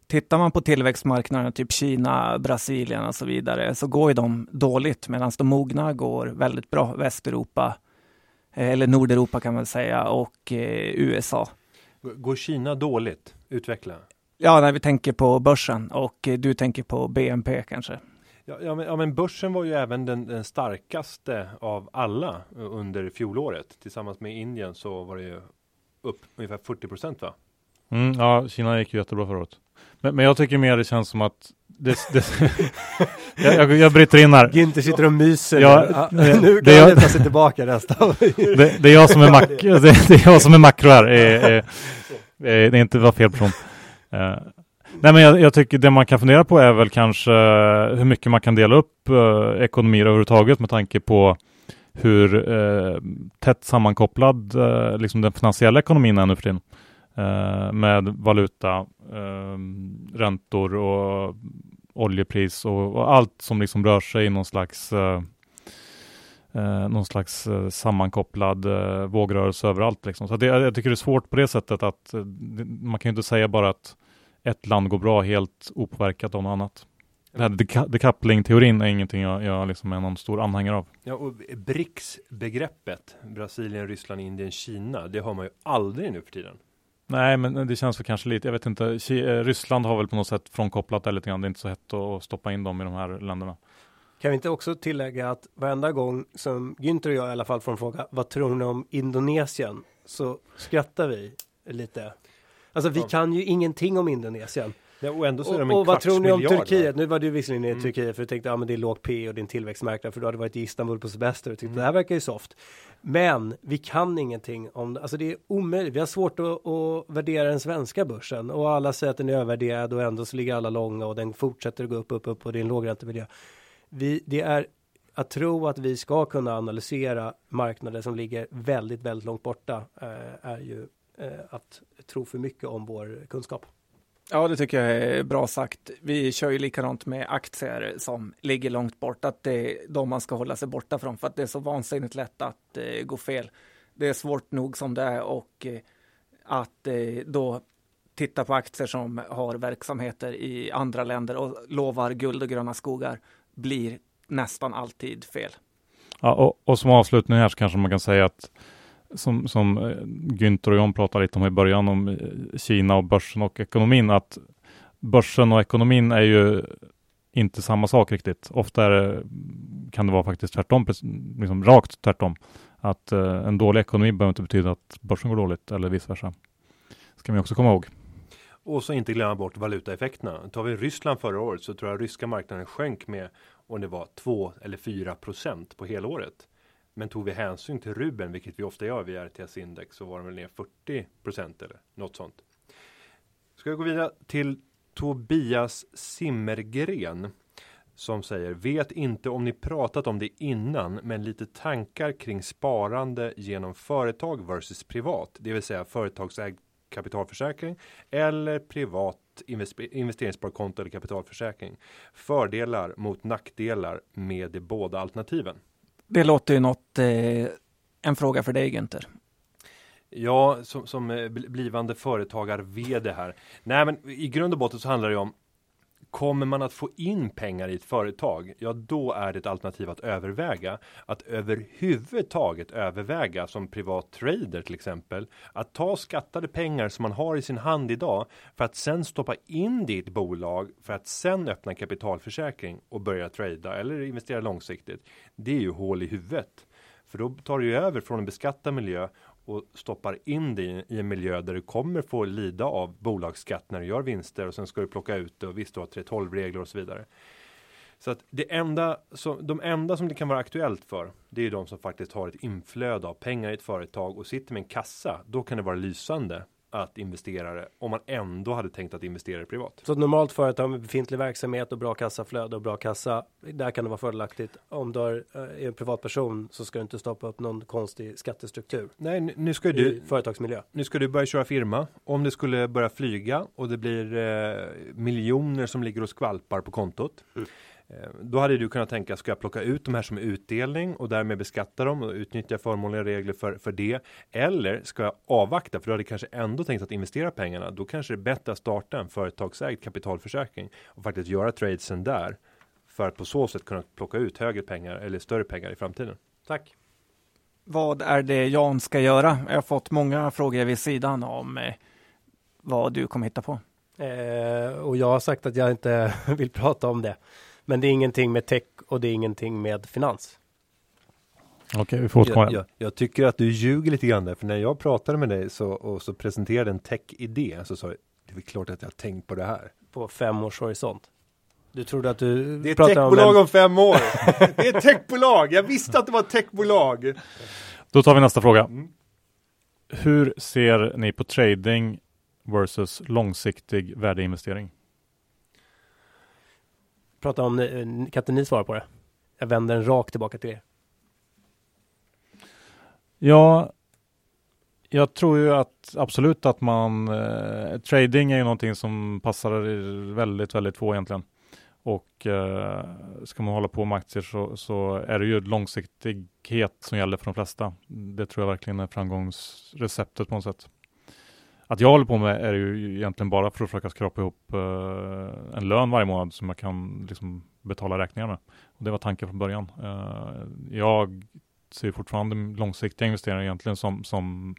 Tittar man på tillväxtmarknaderna, typ Kina, Brasilien och så vidare, så går ju de dåligt medan de mogna går väldigt bra. Västeuropa, eh, eller Nordeuropa kan man säga, och eh, USA. Går Kina dåligt? Utveckla. Ja, när vi tänker på börsen och eh, du tänker på BNP kanske. Ja, ja, men, ja, men börsen var ju även den, den, starkaste av alla under fjolåret. Tillsammans med Indien så var det ju upp ungefär 40 procent va? Mm, ja, Kina gick ju jättebra förra året. Men, men jag tycker mer det känns som att det, det, [laughs] jag, jag, jag bryter in här. Günther sitter och myser. Ja, ja, [laughs] nu kan han luta sig tillbaka resten. det, det, är jag som är mak [laughs] det, är jag som är makro här. Är, är, är, det är inte var fel person. Uh, nej men jag, jag, tycker det man kan fundera på är väl kanske hur mycket man kan dela upp uh, ekonomier överhuvudtaget med tanke på hur uh, tätt sammankopplad liksom den finansiella ekonomin är nu för tiden. Eh, med valuta, eh, räntor och oljepris och, och, allt som liksom rör sig i någon slags eh, eh någon slags eh, sammankopplad eh, vågrörelse överallt. Liksom. Så det, jag tycker det är svårt på det sättet att eh, man kan ju inte säga bara att ett land går bra helt opåverkat av något annat. Den här decoupling-teorin är ingenting jag, jag liksom är någon stor anhängare av. Ja, och BRICS-begreppet, Brasilien, Ryssland, Indien, Kina, det har man ju aldrig nu för tiden. Nej, men det känns väl kanske lite, jag vet inte, eh, Ryssland har väl på något sätt frånkopplat det lite grann. Det är inte så hett att stoppa in dem i de här länderna. Kan vi inte också tillägga att varenda gång som Günther och jag i alla fall får en fråga, vad tror ni om Indonesien? Så skrattar vi lite. Alltså vi kan ju ingenting om Indonesien. Ja, och ändå så är de en och vad tror ni om Turkiet? Nu var du visserligen i mm. Turkiet för du tänkte, ja men det är låg P och en tillväxtmarknad för du hade varit i Istanbul på semester och tyckte mm. det här verkar ju soft. Men vi kan ingenting om det. Alltså det är omöjligt. Vi har svårt att, att, värdera den svenska börsen och alla säger att den är övervärderad och ändå så ligger alla långa och den fortsätter att gå upp, upp, upp och det är en lågräntemiljö. Vi, det är att tro att vi ska kunna analysera marknader som ligger väldigt, väldigt långt borta eh, är ju eh, att tro för mycket om vår kunskap. Ja, det tycker jag är bra sagt. Vi kör ju likadant med aktier som ligger långt bort, att det är de man ska hålla sig borta från för att det är så vansinnigt lätt att eh, gå fel. Det är svårt nog som det är och eh, att eh, då titta på aktier som har verksamheter i andra länder och lovar guld och gröna skogar blir nästan alltid fel. Ja, och, och som avslutning här så kanske man kan säga att som, som eh, Günther och John pratade lite om i början om eh, Kina och börsen och ekonomin, att börsen och ekonomin är ju inte samma sak riktigt. Ofta är det, kan det vara faktiskt tvärtom, liksom rakt tvärtom. Att eh, en dålig ekonomi behöver inte betyda att börsen går dåligt eller vice versa. ska man också komma ihåg. Och så inte glömma bort valutaeffekterna. Tar vi Ryssland förra året så tror jag ryska marknaden sjönk med om det var 2 eller 4 procent på helåret. Men tog vi hänsyn till rubeln, vilket vi ofta gör via RTS index, så var den väl ner 40 procent eller något sånt. Ska vi gå vidare till Tobias Simmergren som säger vet inte om ni pratat om det innan, men lite tankar kring sparande genom företag versus privat, det vill säga företagsägd kapitalförsäkring eller privat investeringssparkonto eller kapitalförsäkring. Fördelar mot nackdelar med de båda alternativen. Det låter ju något, eh, en fråga för dig Günther. Ja, som, som eh, blivande företagar-vd här. Nej, men i grund och botten så handlar det om Kommer man att få in pengar i ett företag, ja då är det ett alternativ att överväga. Att överhuvudtaget överväga som privat trader till exempel. Att ta skattade pengar som man har i sin hand idag för att sen stoppa in det i ett bolag för att sen öppna kapitalförsäkring och börja trada eller investera långsiktigt. Det är ju hål i huvudet. För då tar du över från en beskattad miljö och stoppar in det i en miljö där du kommer få lida av bolagsskatt när du gör vinster och sen ska du plocka ut det och visst du har 312 regler och så vidare. Så att det enda som, de enda som det kan vara aktuellt för, det är de som faktiskt har ett inflöde av pengar i ett företag och sitter med en kassa. Då kan det vara lysande att investera det om man ändå hade tänkt att investera privat. Så ett normalt företag med befintlig verksamhet och bra kassaflöde och bra kassa. Där kan det vara fördelaktigt. Om du är en privatperson så ska du inte stoppa upp någon konstig skattestruktur. Nej, nu ska du företagsmiljö. Nu ska du börja köra firma. Om det skulle börja flyga och det blir eh, miljoner som ligger och skvalpar på kontot. Mm Eh, då hade du kunnat tänka, ska jag plocka ut de här som är utdelning och därmed beskatta dem och utnyttja förmånliga regler för, för det? Eller ska jag avvakta, för du hade kanske ändå tänkt att investera pengarna. Då kanske det är bättre att starta en företagsägd kapitalförsäkring och faktiskt göra tradesen där. För att på så sätt kunna plocka ut högre pengar eller större pengar i framtiden. Tack. Vad är det Jan ska göra? Jag har fått många frågor vid sidan om eh, vad du kommer hitta på. Eh, och jag har sagt att jag inte [laughs] vill prata om det. Men det är ingenting med tech och det är ingenting med finans. Okej, okay, vi får återkomma. Jag, jag, jag, tycker att du ljuger lite grann där, för när jag pratade med dig så, och så presenterade en tech-idé så sa jag, det är klart att jag har tänkt på det här. På fem års horisont. Du trodde att du Det är techbolag om, om fem år. det är techbolag. Jag visste att det var techbolag. Då tar vi nästa fråga. Mm. Hur ser ni på trading versus långsiktig värdeinvestering? Prata om, eh, kan inte ni svara på det? Jag vänder den rakt tillbaka till er. Ja, jag tror ju att absolut att man eh, trading är ju någonting som passar väldigt, väldigt få egentligen. Och eh, ska man hålla på med aktier så, så är det ju långsiktighet som gäller för de flesta. Det tror jag verkligen är framgångsreceptet på något sätt att jag håller på med är ju egentligen bara för att försöka skrapa ihop eh, en lön varje månad som jag kan liksom betala räkningar med. Och det var tanken från början. Eh, jag ser fortfarande långsiktiga investeringar egentligen som, som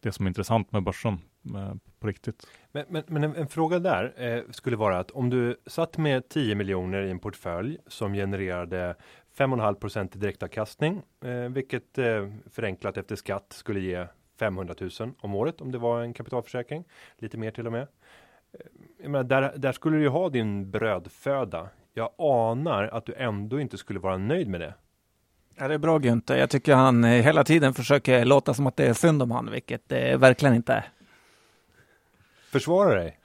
det som är intressant med börsen med, på riktigt. Men, men, men en, en, fråga där eh, skulle vara att om du satt med 10 miljoner i en portfölj som genererade 5,5 i direktavkastning, eh, vilket eh, förenklat efter skatt skulle ge 500 000 om året om det var en kapitalförsäkring. Lite mer till och med. Jag menar, där, där skulle du ju ha din brödföda. Jag anar att du ändå inte skulle vara nöjd med det. Ja, det är bra Günther. Jag tycker han eh, hela tiden försöker låta som att det är synd om han, vilket det verkligen inte är. Försvara dig.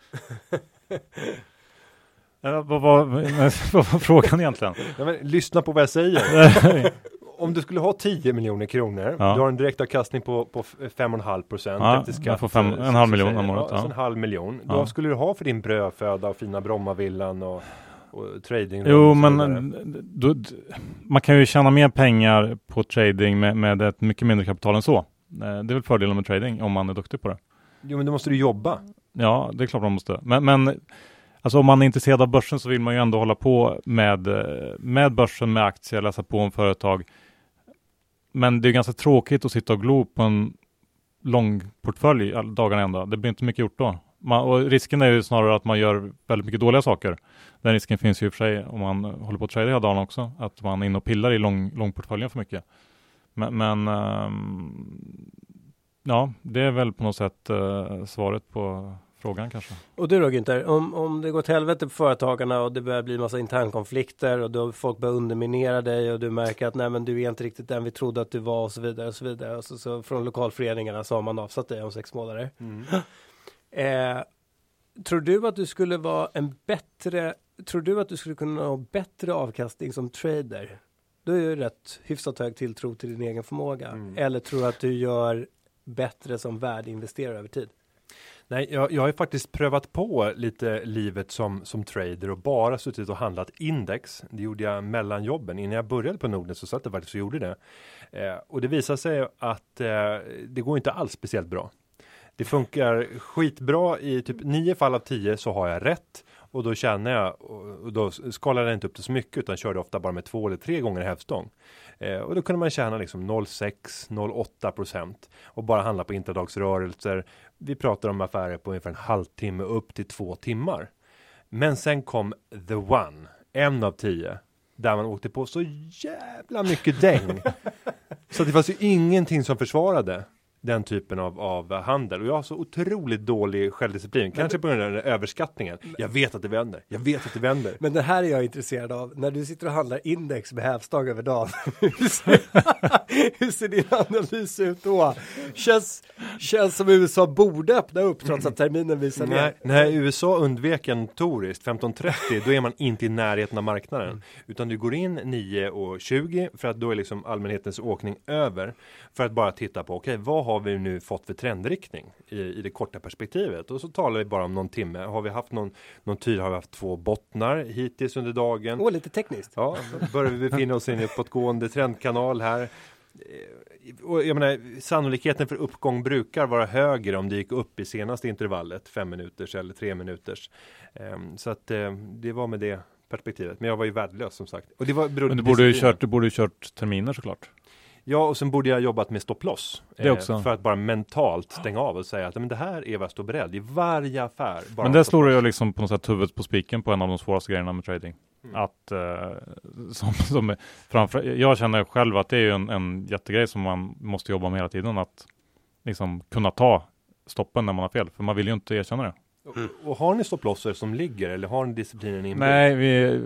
[laughs] vad, vad, vad, [laughs] vad var frågan egentligen? Ja, men, lyssna på vad jag säger. [laughs] om du skulle ha 10 miljoner kronor, ja. du har en direktavkastning på, på 5,5 procent ja, efter skatt. Får fem, en halv miljon om året. Ja, en halv miljon. Ja. Då skulle du ha för din brödföda och fina Brommavillan och, och trading. Jo, men då, man kan ju tjäna mer pengar på trading med, med ett mycket mindre kapital än så. Eh, det är väl fördelen med trading om man är duktig på det. Jo, men då måste du jobba. Ja, det är klart man måste. Men, men alltså om man är intresserad av börsen så vill man ju ändå hålla på med, eh, med börsen, med aktier, läsa på om företag. Men det är ganska tråkigt att sitta och glo på en lång portfölj dagarna ända. Det blir inte mycket gjort då. Man, och risken är ju snarare att man gör väldigt mycket dåliga saker. Den risken finns ju i och för sig om man håller på att trada hela dagen också. Att man är inne och pillar i lång, långportföljen för mycket. Men, men um, ja, det är väl på något sätt uh, svaret på frågan kanske. Och du då Günther, om, om det går till helvete på företagarna och det börjar bli massa internkonflikter och då folk börjar underminera dig och du märker att nej men du är inte riktigt den vi trodde att du var och så vidare och så vidare. Och så, så från lokalföreningarna så har man avsatt dig om sex månader. Mm. [gasps] eh, tror du att du skulle vara en bättre, tror du att du skulle kunna ha bättre avkastning som trader? Du är ju rätt hyfsat hög tilltro till din egen förmåga. Mm. Eller tror du att du gör bättre som värdeinvesterare över tid? Nej, jag, jag har faktiskt prövat på lite livet som, som trader och bara suttit och handlat index. Det gjorde jag mellan jobben. Innan jag började på Nordnet så satt jag faktiskt och gjorde det. Eh, och det visar sig att eh, det går inte alls speciellt bra. Det funkar skitbra i typ nio fall av tio så har jag rätt. Och då känner jag, och då skalar jag inte upp det så mycket utan körde ofta bara med två eller tre gånger hävstång. Eh, och då kunde man tjäna liksom 0,6-0,8 procent och bara handla på intradagsrörelser. Vi pratar om affärer på ungefär en halvtimme upp till två timmar. Men sen kom the one, en av tio, där man åkte på så jävla mycket däng. [laughs] så det fanns ju ingenting som försvarade den typen av, av handel. Och jag har så otroligt dålig självdisciplin. Kanske på grund av den överskattningen. Jag vet att det vänder. Jag vet att det vänder. Men det här är jag intresserad av. När du sitter och handlar index med hävstång över dagen. [laughs] [laughs] hur ser din analys ut då? Känns, känns som USA borde öppna upp trots att terminen visar ner. Nej, när USA undvek en tourist 15.30 då är man inte i närheten av marknaden. Mm. Utan du går in 9.20 för att då är liksom allmänhetens åkning över. För att bara titta på, okej, okay, vad har vi nu fått för trendriktning i, i det korta perspektivet? Och så talar vi bara om någon timme. Har vi haft någon, någon tid, har vi haft två bottnar hittills under dagen? Åh, lite tekniskt. Ja, börjar vi befinna oss i en uppåtgående trendkanal här. Eh, och jag menar, sannolikheten för uppgång brukar vara högre om det gick upp i senaste intervallet, fem minuters eller tre minuters. Um, så att um, det var med det perspektivet. Men jag var ju värdelös som sagt. Och det var, Men du borde ju kört, du borde ju kört terminer såklart. Ja, och sen borde jag jobbat med stopploss. Det också. Eh, för att bara mentalt stänga av och säga att men det här är vad jag står beredd i varje affär. men det slår jag liksom på något sätt huvudet på spiken på en av de svåraste grejerna med trading. Mm. Att, eh, [laughs] som, som framför, jag känner själv att det är en, en jättegrej som man måste jobba med hela tiden. Att liksom kunna ta stoppen när man har fel. För man vill ju inte erkänna det. Mm. Och har ni stopplosser som ligger eller har ni disciplinen inbyggd? Nej, vi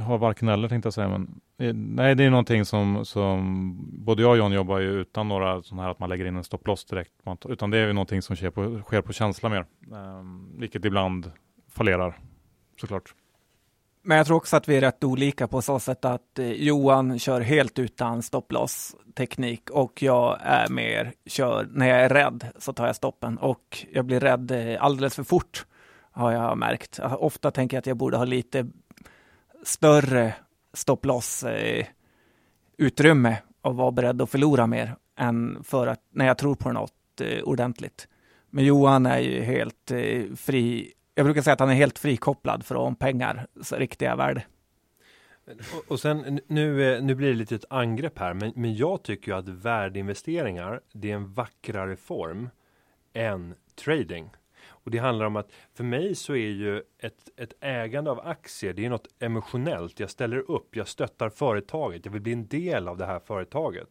har varken eller tänkte jag säga. Men, nej, det är någonting som, som både jag och John jobbar ju utan några sådana här att man lägger in en stopploss direkt. Utan det är ju någonting som sker på, sker på känsla mer. Um, vilket ibland fallerar såklart. Men jag tror också att vi är rätt olika på så sätt att eh, Johan kör helt utan stopploss teknik och jag är mer kör när jag är rädd så tar jag stoppen och jag blir rädd eh, alldeles för fort har jag märkt. Ofta tänker jag att jag borde ha lite större stopploss eh, utrymme och vara beredd att förlora mer än för att när jag tror på något eh, ordentligt. Men Johan är ju helt eh, fri jag brukar säga att han är helt frikopplad från pengar, riktiga värde. Och, och sen nu, eh, nu blir det lite ett angrepp här, men, men jag tycker ju att värdeinvesteringar, det är en vackrare form än trading. Och det handlar om att för mig så är ju ett, ett ägande av aktier, det är något emotionellt. Jag ställer upp, jag stöttar företaget, jag vill bli en del av det här företaget.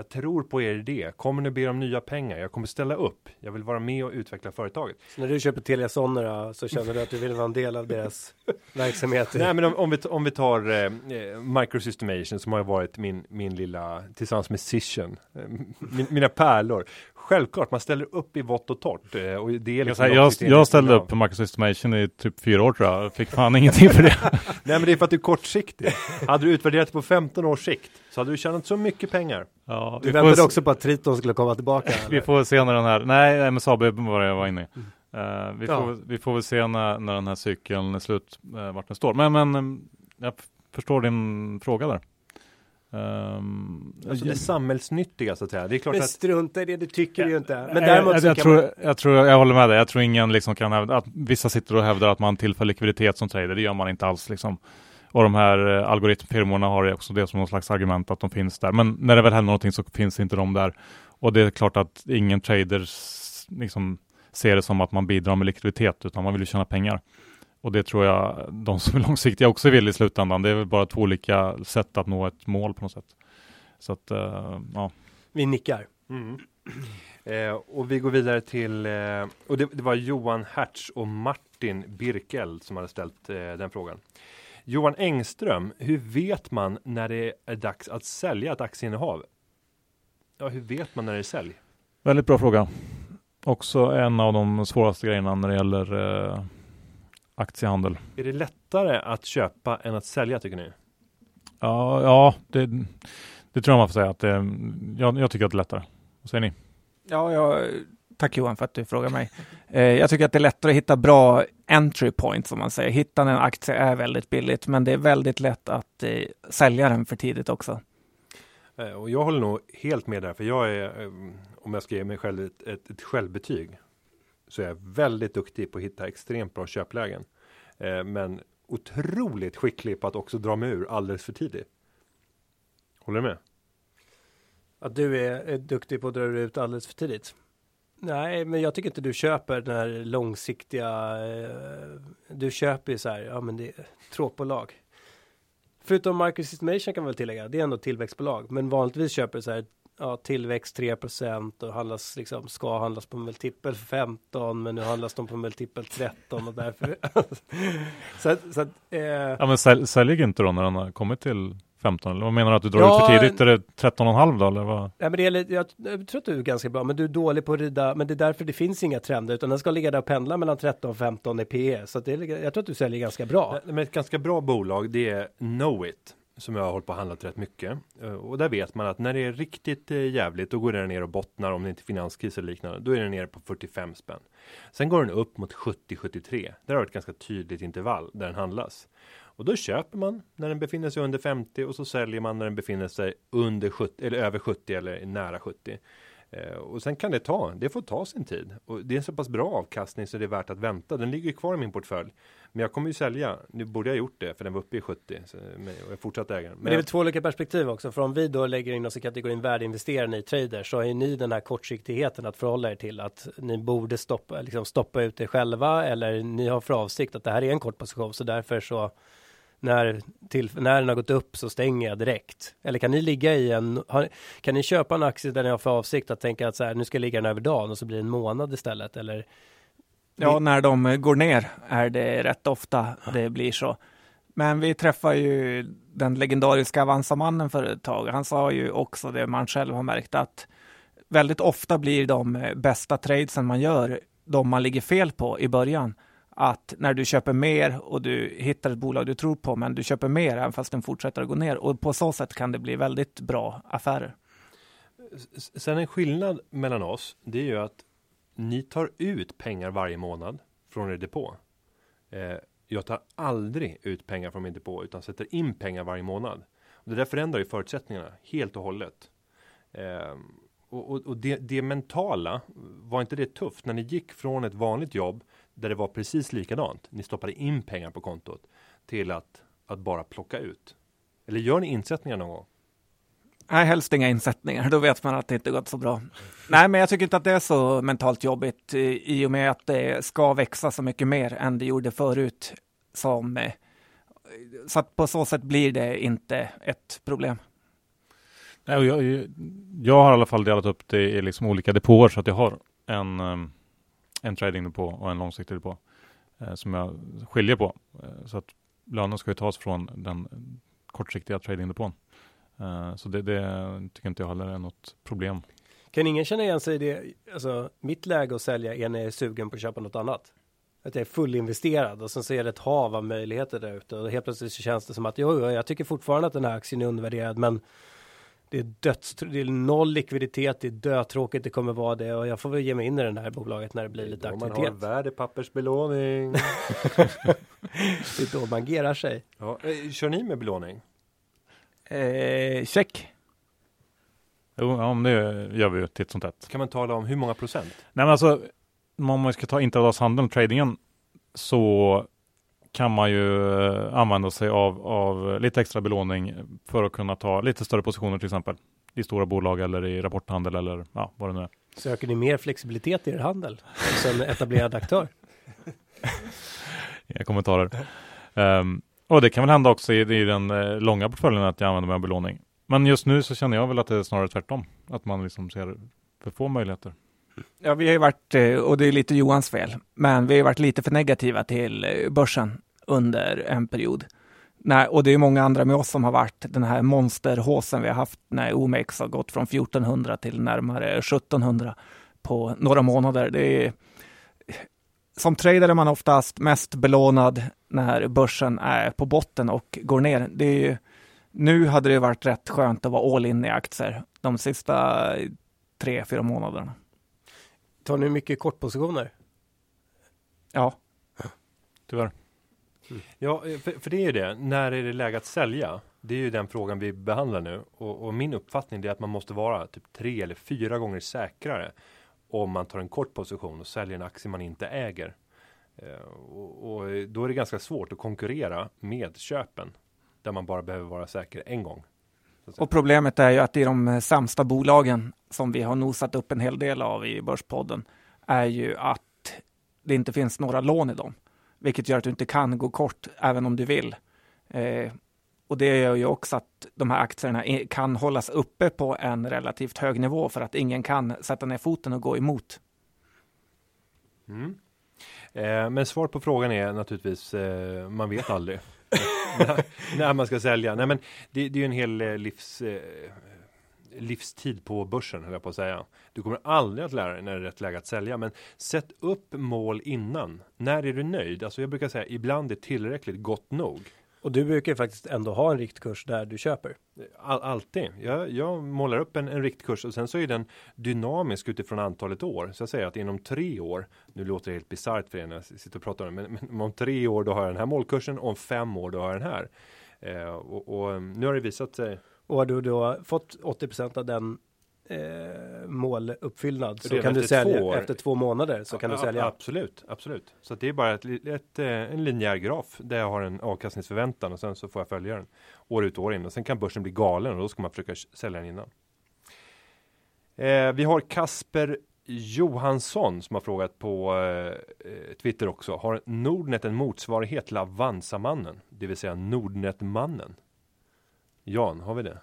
Jag tror på er idé. Kommer ni be om nya pengar? Jag kommer ställa upp. Jag vill vara med och utveckla företaget. Så när du köper Telia Sonera så känner du att du vill vara en del av deras [laughs] verksamhet? Nej, men om, om, vi, om vi tar eh, eh, Microsystemation som har varit min, min lilla, tillsammans med Cision, eh, min, mina pärlor självklart, man ställer upp i vått och torrt. Eh, och det är liksom jag, jag ställde upp på Microsystemation i typ fyra år tror jag. Fick fan [laughs] ingenting för det. [laughs] Nej men det är för att du är kortsiktig. hade du utvärderat det på 15 års sikt så hade du tjänat så mycket pengar. Ja, du väntade också på att Triton skulle komma tillbaka? [laughs] vi får se när den här, nej MSAB var det jag var inne i. Uh, vi, ja. får, vi får väl se när, när den här cykeln är slut, uh, vart den står. Men, men uh, jag förstår din fråga där. Um, Alltså det samhällsnyttiga så att säga. Det är klart Men att strunta i det, du tycker ju inte. Men Nej, däremot jag, så jag, kan tror, man... jag tror, jag håller med dig. Jag tror ingen liksom kan hävda att vissa sitter och hävdar att man tillför likviditet som trader. Det gör man inte alls liksom. Och de här eh, algoritmfirmorna har ju också det som någon slags argument att de finns där. Men när det väl händer någonting så finns inte de där. Och det är klart att ingen trader liksom ser det som att man bidrar med likviditet, utan man vill ju tjäna pengar. Och det tror jag de som är långsiktiga också vill i slutändan. Det är väl bara två olika sätt att nå ett mål på något sätt. Så att, uh, ja. Vi nickar. Mm. Eh, och vi går vidare till, eh, och det, det var Johan Hertz och Martin Birkel som hade ställt eh, den frågan. Johan Engström, hur vet man när det är dags att sälja ett aktieinnehav? Ja, hur vet man när det är sälj? Väldigt bra fråga. Också en av de svåraste grejerna när det gäller eh, aktiehandel. Är det lättare att köpa än att sälja tycker ni? Ja, ja det, det tror jag man får säga. Att det, jag, jag tycker att det är lättare. Vad säger ni? Ja, jag, tack Johan för att du frågar mig. Eh, jag tycker att det är lättare att hitta bra entry points, som man säger. Hitta en aktie är väldigt billigt, men det är väldigt lätt att eh, sälja den för tidigt också. Eh, och jag håller nog helt med där, för jag är, eh, om jag ska ge mig själv ett, ett, ett självbetyg, så är jag väldigt duktig på att hitta extremt bra köplägen. Eh, men otroligt skicklig på att också dra mig ur alldeles för tidigt. Håller du med? Att du är, är duktig på att dra ut alldeles för tidigt. Nej, men jag tycker inte du köper den här långsiktiga. Eh, du köper ju så här, ja men det är tråkbolag. Förutom Marcus Estimation kan man väl tillägga, det är ändå tillväxtbolag. Men vanligtvis köper du så här, ja tillväxt 3% och handlas liksom, ska handlas på multipel 15, men nu handlas de på multipel 13 och därför. [laughs] så att, så att eh, Ja, men sälj, säljer inte då när den har kommit till 15? Eller vad menar du att du drar Ja, ut för tidigt? Är det 13,5 då eller vad? Nej, men det är, lite- jag, jag tror att du är ganska bra, men du är dålig på att rida, men det är därför det finns inga trender, utan den ska ligga där och pendla mellan 13 och 15 i PE. Så att det är, jag tror att du säljer ganska bra. Nej, Men ett ganska bra bolag, det är Knowit. Som jag har hållit på och handlat rätt mycket. Eh, Och där vet man att när det är riktigt eh, jävligt, då går den ner och bottnar om det inte är finanskris eller liknande. Då är den nere på 45 spänn. Sen går den upp mot 70-73. Där har du ett ganska tydligt intervall där den handlas. Och då köper man när den befinner sig under 50 och så säljer man när den befinner sig under 70 eller över 70 eller nära 70. Eh, och sen kan det ta, det får ta sin tid. Och det är en så pass bra avkastning så det är värt att vänta. Den ligger kvar i min portfölj. Men jag kommer ju sälja. Nu borde jag gjort det för den var uppe i 70 så, men jag är fortsatt ägare. Men det är väl två olika perspektiv också. För om vi då lägger in oss i kategorin värdeinvesterare i trader så har ju ni den här kortsiktigheten att förhålla er till att ni borde stoppa, liksom stoppa ut er själva eller ni har för avsikt att det här är en kort position så därför så när, till, när den har gått upp så stänger jag direkt. Eller kan ni ligga i en, har, kan ni köpa en aktie där ni har för avsikt att tänka att så här, nu ska jag ligga den över dagen och så blir det en månad istället eller? Ja, när de går ner är det rätt ofta det blir så. Men vi träffade ju den legendariska Avanza-mannen för ett tag. Han sa ju också det man själv har märkt att väldigt ofta blir de eh, bästa tradesen man gör de man ligger fel på i början. Att när du köper mer och du hittar ett bolag du tror på, men du köper mer även fast den fortsätter att gå ner och på så sätt kan det bli väldigt bra affärer. Sen en skillnad mellan oss, det är ju att ni tar ut pengar varje månad från er depå. Eh, jag tar aldrig ut pengar från min depå utan sätter in pengar varje månad. Och det där förändrar ju förutsättningarna helt och hållet. Eh, och och, och det, det mentala, var inte det tufft när ni gick från ett vanligt jobb där det var precis likadant. Ni stoppade in pengar på kontot till att, att bara plocka ut. Eller gör ni insättningar någon gång? Nej, helst inga insättningar. Då vet man att det inte gått så bra. Nej, men jag tycker inte att det är så mentalt jobbigt eh, i och med att det ska växa så mycket mer än det gjorde förut. Som, eh, så att på så sätt blir det inte ett problem. Nej, jag, jag har i alla fall delat upp det i liksom olika depåer så att jag har en, en en tradingdepå och en långsiktig depå eh, som jag skiljer på. Eh, så att lönen ska ju tas från den kortsiktiga tradingdepån. Eh, så det, det tycker inte jag heller är något problem. Kan ingen känna igen sig i det, alltså mitt läge att sälja är när jag är sugen på att köpa något annat? Att jag är fullinvesterad och sen ser jag ett hav av möjligheter där ute och helt plötsligt så känns det som att jo, jag tycker fortfarande att den här aktien är undervärderad men det är döds, det är noll likviditet, det är dötråkigt, det kommer vara det och jag får väl ge mig in i det här bolaget när det blir lite Om man har aktivitet. värdepappersbelåning. [laughs] Det är då man gerar sig. ja, eh, kör ni med belåning? Eh, check. Jo, ja, men det gör vi ju titt som tätt. Kan man tala om hur många procent? Nej, men alltså, om man ska ta intradaghandeln, tradingen, så kan man ju eh, använda sig av, av lite extra belåning för att kunna ta lite större positioner till exempel i stora bolag eller i rapporthandel eller ja, vad det nu är. Söker ni mer flexibilitet i er handel som etablerad aktör? [laughs] Inga kommentarer. Um, och det kan väl hända också i, i den eh, långa portföljen att jag använder mig av belåning. Men just nu så känner jag väl att det är snarare tvärtom. Att man liksom ser för få möjligheter. Ja, vi har ju varit, eh, och det är lite Johans fel, men vi har varit lite för negativa till eh, börsen under en period. Nej, och det är många andra med oss som har varit den här monsterhåsen vi har haft när OMX har gått från 1400 till närmare 1700 på några månader. Det är, som trader är man oftast mest belånad när börsen är på botten och går ner. Det är, nu hade det varit rätt skönt att vara all in i aktier de sista tre, fyra månaderna. Tar ni mycket kortpositioner? Ja. Tyvärr. Mm. Ja, för, för, det är ju det. När är det läge att sälja? Det är ju den frågan vi behandlar nu. Och, och, min uppfattning är att man måste vara typ tre eller fyra gånger säkrare om man tar en kort position och säljer en aktie man inte äger. Eh, och, och, då är det ganska svårt att konkurrera med köpen där man bara behöver vara säker en gång. Och problemet är ju att i de sämsta bolagen som vi har nosat upp en hel del av i Börspodden är ju att det inte finns några lån i dem, vilket gör att du inte kan gå kort även om du vill. Eh, och det gör ju också att de här aktierna kan hållas uppe på en relativt hög nivå för att ingen kan sätta ner foten och gå emot. Mm. Eh, men svar på frågan är naturligtvis, eh, man vet aldrig när, när, man ska sälja. Nej, men det, det är ju en hel eh, livs, eh, livstid på börsen, höll jag på att säga. Du kommer aldrig att lära dig när det är rätt läge att sälja, men sätt upp mål innan. När är du nöjd? Alltså jag brukar säga ibland är tillräckligt gott nog. Och du brukar ju faktiskt ändå ha en riktkurs där du köper. All, alltid. Jag, jag målar upp en, en riktkurs och sen så är den dynamisk utifrån antalet år. Så jag säger att inom tre år, nu låter det helt bisarrt för er när jag sitter och pratar om det, men, men om tre år då har jag den här målkursen och om fem år då har jag den här. Eh, och, och, nu har det visat sig. Och har du då fått 80% av den eh, måluppfyllnad så kan du sälja två efter två månader så kan du sälja. Absolut, absolut. Så det är bara ett, ett, eh, en linjär graf där jag har en avkastningsförväntan och sen så får jag följa den år ut och år in och sen kan börsen bli galen och då ska man försöka sälja den innan. Eh, vi har Kasper Johansson som har frågat på eh, Twitter också. Har Nordnet en motsvarighet till Avanza-mannen? Det vill säga Nordnet-mannen? Jan, har vi det?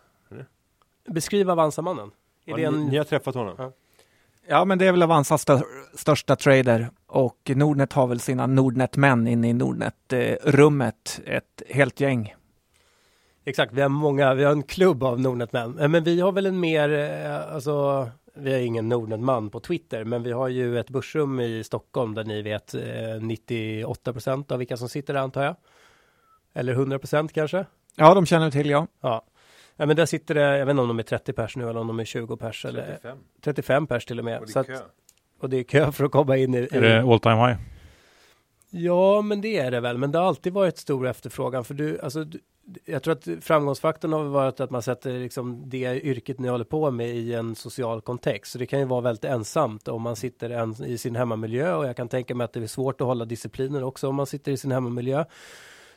Beskriv Avanza-mannen. Är ja, en... ni, ni, har träffat honom? Ja. ja, men det är väl Avanzas stör, största trader och Nordnet har väl sina Nordnet-män inne i Nordnet-rummet, ett helt gäng. Exakt, vi har många, vi har en klubb av Nordnet-män, eh, men vi har väl en mer, eh, alltså vi har ingen Nordnet-man på Twitter, men vi har ju ett börsrum i Stockholm där ni vet 98 eh, procent av vilka som sitter där antar jag. Eller 100 procent kanske? Ja, de känner till ja. Ja, Ja, men där sitter det, jag vet inte om de är 30 pers nu eller om de är 20 pers 35. eller 35 pers till och med. Och det är, kö. Att, och det är kö för att komma in i. Är det all time high? Ja, men det är det väl. Men det har alltid varit stor efterfrågan för du, alltså, du, jag tror att framgångsfaktorn har varit att man sätter liksom det yrket ni håller på med i en social kontext. Så det kan ju vara väldigt ensamt om man sitter en, i sin hemmamiljö och jag kan tänka mig att det är svårt att hålla discipliner också om man sitter i sin hemmamiljö.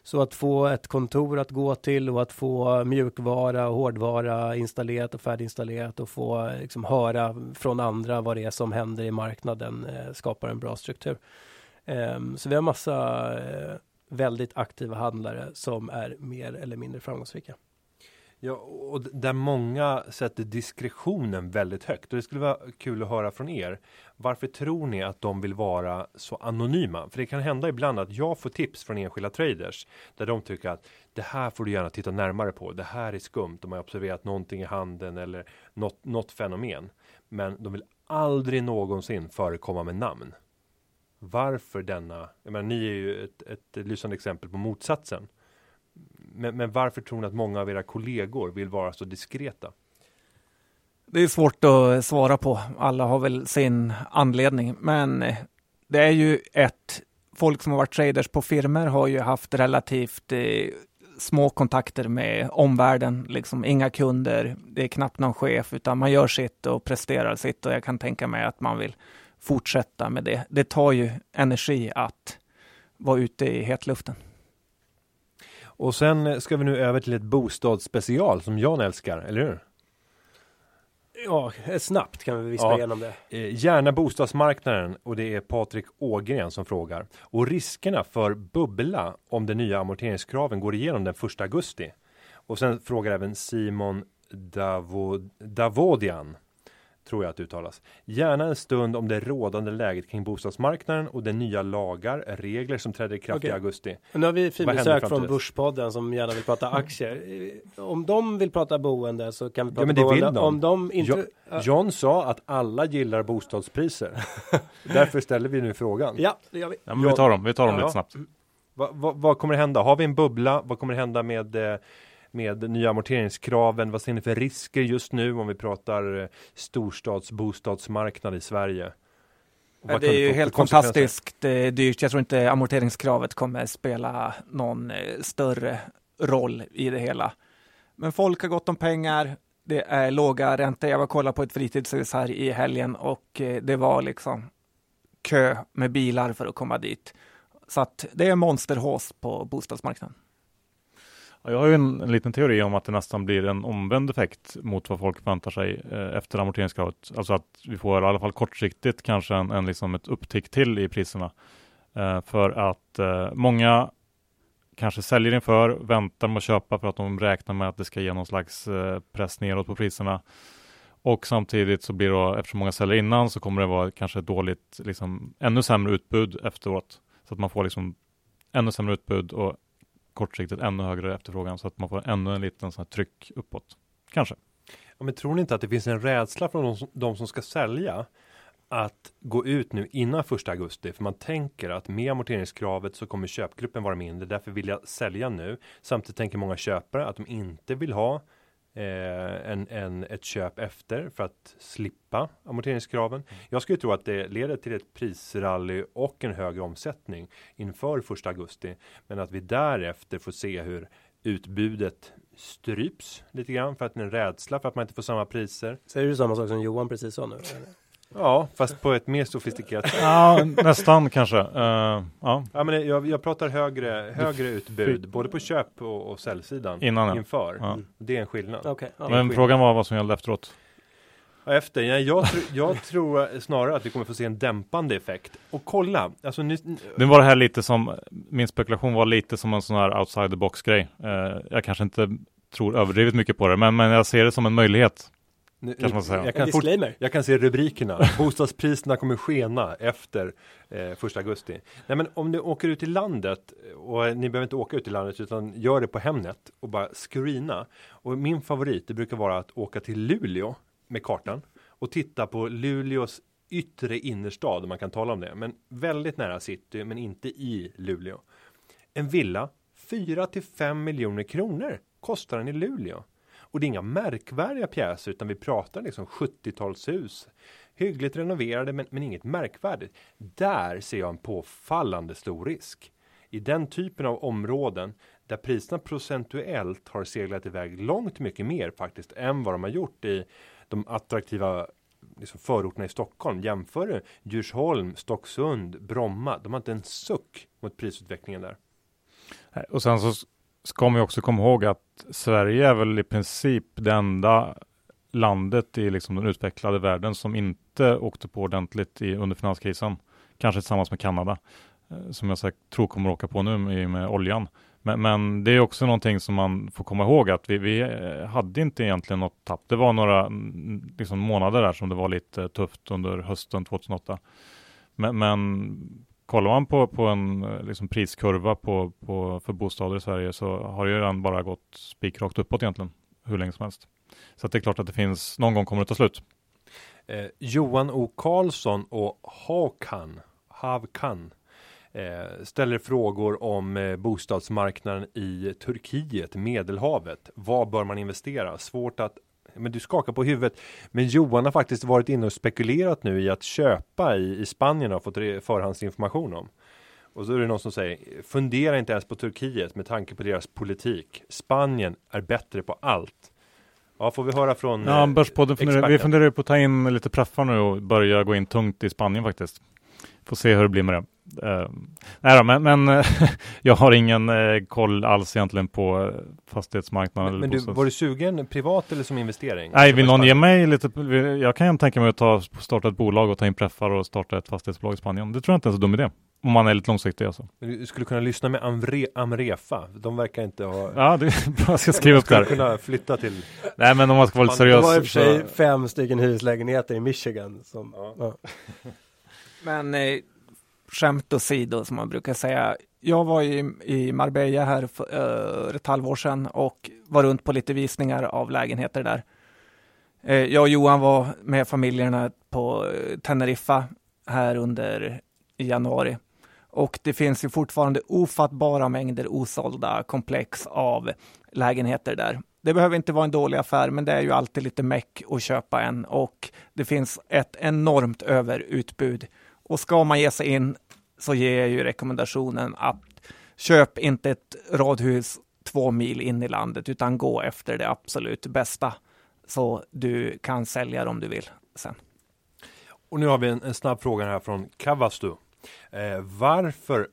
Så att få ett kontor att gå till och att få mjukvara och hårdvara installerat och färdiginstallerat och få liksom höra från andra vad det är som händer i marknaden eh, skapar en bra struktur. Ehm, så vi har massa eh, väldigt aktiva handlare som är mer eller mindre framgångsrika. Ja, och där många sätter diskretionen väldigt högt. Och det skulle vara kul att höra från er. Varför tror ni att de vill vara så anonyma? För det kan hända ibland att jag får tips från enskilda traders där de tycker att det här får du gärna titta närmare på. Det här är skumt. De har observerat någonting i handeln eller något, något fenomen. Men de vill aldrig någonsin förekomma med namn. Varför denna? Jag menar, ni är ju ett, ett lysande exempel på motsatsen. Men, men varför tror ni att många av era kollegor vill vara så diskreta? Det är svårt att svara på. Alla har väl sin anledning, men eh, det är ju ett folk som har varit traders på firmer har ju haft relativt eh, små kontakter med omvärlden, liksom inga kunder, det är knappt någon chef, utan man gör sitt och presterar sitt och jag kan tänka mig att man vill fortsätta med det. Det tar ju energi att vara ute i hetluften. Och sen ska vi nu över till ett bostadsspecial som Jan älskar, eller hur? Ja, snabbt kan vi vispa ja, igenom det. Eh, gärna bostadsmarknaden och det är Patrik Ågren som frågar. Och riskerna för bubbla om de nya amorteringskraven går igenom den 1 augusti. Och sen frågar även Simon Davod Davodian tror jag att det uttalas. Gärna en stund om det rådande läget kring bostadsmarknaden och de nya lagar, regler som träder i kraft okay. i augusti. Nu har vi fin besök från Börspodden som gärna vill prata aktier. Om de vill prata boende så kan vi prata ja, men det boende. Vill de. Om de inte... John, John sa att alla gillar bostadspriser. [laughs] Därför ställer vi nu frågan. Ja, det gör vi. Ja, men vi tar dem, vi tar dem ja. lite snabbt. Vad va, va kommer det hända? Har vi en bubbla? Vad kommer hända med eh, med nya amorteringskraven? Vad ser ni för risker just nu om vi pratar eh, storstadsbostadsmarknad i Sverige? det är ju helt fantastiskt eh, dyrt. Jag tror inte amorteringskravet kommer spela någon eh, större roll i det hela. Men folk har gott om pengar. Det är låga räntor. Jag var och kollade på ett fritidshus här i helgen och det var liksom kö med bilar för att komma dit. Så att det är monsterhås på bostadsmarknaden. Jag har ju en, en, liten teori om att det nästan blir en omvänd effekt mot vad folk väntar sig eh, efter amorteringskravet. Alltså att vi får i alla fall kortsiktigt kanske en, en liksom ett upptick till i priserna. Eh, för att eh, många kanske säljer inför, väntar med att köpa för att de räknar med att det ska ge någon slags eh, press neråt på priserna. Och samtidigt så blir det då, eftersom många säljer innan, så kommer det vara kanske ett dåligt, liksom ännu sämre utbud efteråt. Så att man får liksom ännu sämre utbud och kortsiktigt ännu högre efterfrågan så att man får ännu en liten sån här tryck uppåt. Kanske. Ja, men tror ni inte att det finns en rädsla från de som, de som ska sälja att gå ut nu innan första augusti för man tänker att med amorteringskravet så kommer köpgruppen vara mindre därför vill jag sälja nu samtidigt tänker många köpare att de inte vill ha eh, en, en, ett köp efter för att slippa amorteringskraven. Mm. Jag skulle tro att det leder till ett prisrally och en högre omsättning inför första augusti. Men att vi därefter får se hur utbudet stryps lite grann för att det är en rädsla för att man inte får samma priser. Säger du samma sak som Johan precis sa nu? Ja, fast på ett mer sofistikerat sätt. Ja, nästan kanske. Uh, ja. ja, men jag, jag pratar högre, högre utbud, både på köp och, och säljsidan Innan, ja. inför. Ja. Det är en skillnad. Okay, ja. Men skillnad. frågan var vad som gällde efteråt. Efter, ja, jag, tr jag tror snarare att vi kommer få se en dämpande effekt. Och kolla, alltså nu... Nu var det här lite som, min spekulation var lite som en sån här outside the box grej. Uh, jag kanske inte tror överdrivet mycket på det, men, men jag ser det som en möjlighet. Nu, jag, kan fort, jag kan se rubrikerna. [laughs] Bostadspriserna kommer skena efter eh, första augusti. Nej, men om du åker ut i landet och ni behöver inte åka ut i landet utan gör det på Hemnet och bara screena. Och min favorit, det brukar vara att åka till Luleå med kartan och titta på Luleås yttre innerstad om man kan tala om det. Men väldigt nära city, men inte i Luleå. En villa 4 till 5 miljoner kronor kostar den i Luleå. Och det är inga märkvärdiga pjäser utan vi pratar liksom 70-talshus. Hyggligt renoverade men, men inget märkvärdigt. Där ser jag en påfallande stor risk. I den typen av områden där priserna procentuellt har seglat iväg långt mycket mer faktiskt än vad de har gjort i de attraktiva liksom förorterna i Stockholm. Jämför du Djursholm, Stocksund, Bromma. De har inte en suck mot prisutvecklingen där. Och sen så ska man ju också komma ihåg att Sverige är väl i princip det enda landet i liksom den utvecklade världen som inte åkte på ordentligt i, under finanskrisen. Kanske tillsammans med Kanada, eh, som jag sagt, tror kommer åka på nu med, med oljan. Men, men, det är också någonting som man får komma ihåg att vi, vi eh, hade inte egentligen något tapp. Det var några liksom, månader där som det var lite tufft under hösten 2008. Men, men kollar man på, på en eh, liksom priskurva på, på, för bostäder i Sverige så har ju den bara gått spikrakt uppåt egentligen hur länge som helst. Så det är klart att det finns, någon gång kommer det ta slut. Eh, Johan O Karlsson och Hakan, Havkan eh, ställer frågor om eh, bostadsmarknaden i Turkiet, Medelhavet. Vad bör man investera? Svårt att men du skakar på huvudet. Men Johan har faktiskt varit inne och spekulerat nu i att köpa i, i Spanien och fått förhandsinformation om. Och så är det någon som säger fundera inte ens på Turkiet med tanke på deras politik. Spanien är bättre på allt. Ja, får vi höra från Ja, eh, Börspodden funderar, vi funderar på att ta in lite preffar nu och börja gå in tungt i Spanien faktiskt. Får se hur det blir med det. Uh, nej då, men, men [laughs] jag har ingen eh, koll alls egentligen på eh, fastighetsmarknaden. Men, men du, var du sugen privat eller som investering? Nej, vill någon ge mig lite? Jag kan ju tänka mig att ta, starta ett bolag och ta in preffar och starta ett fastighetsbolag i Spanien. Det tror jag inte är så dum idé. Om man är lite långsiktig alltså. Du skulle kunna lyssna med Amre, Amrefa. De verkar inte ha... Ja, det är [laughs] bra. Jag ska skriva upp det skulle här. kunna flytta till... Nej, men om man ska vara lite Man- Det var i och seriös. för sig så- fem stycken hyreslägenheter i Michigan. Som, Ja. ja. [laughs] Men eh, skämt åsido som man brukar säga. Jag var i, i Marbella här för eh, ett halvår sedan och var runt på lite visningar av lägenheter där. Eh, jag och Johan var med familjerna på eh, Teneriffa här under januari. Och det finns ju fortfarande ofattbara mängder osålda komplex av lägenheter där. Det behöver inte vara en dålig affär, men det är ju alltid lite meck att köpa en och det finns ett enormt överutbud. Och ska man ge sig in så ger jag ju rekommendationen att köp inte ett radhus två mil in i landet, utan gå efter det absolut bästa så du kan sälja det om du vill sen. Och nu har vi en, en snabb fråga här från Kavastu. Eh, varför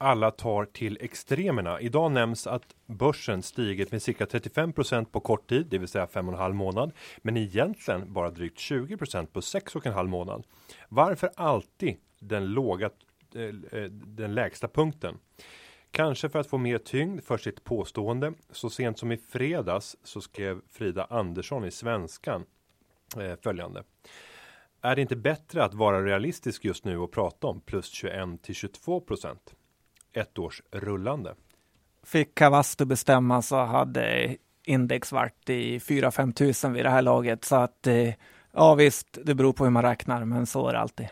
alla tar till extremerna? Idag nämns att börsen stigit med cirka 35% på kort tid, det vill säga fem och en halv månad. Men egentligen bara drygt 20% på sex och en halv månad. Varför alltid den låga, eh, eh, den lägsta punkten? Kanske för att få mer tyngd för sitt påstående. Så sent som i fredags så skrev Frida Andersson i Svenskan eh, följande. Är det inte bättre att vara realistisk just nu och prata om plus 21 till 22 procent? Ett års rullande. Fick Cavasto bestämma så hade index varit i 4-5 tusen vid det här laget. Så att eh, ja visst, det beror på hur man räknar, men så är det alltid.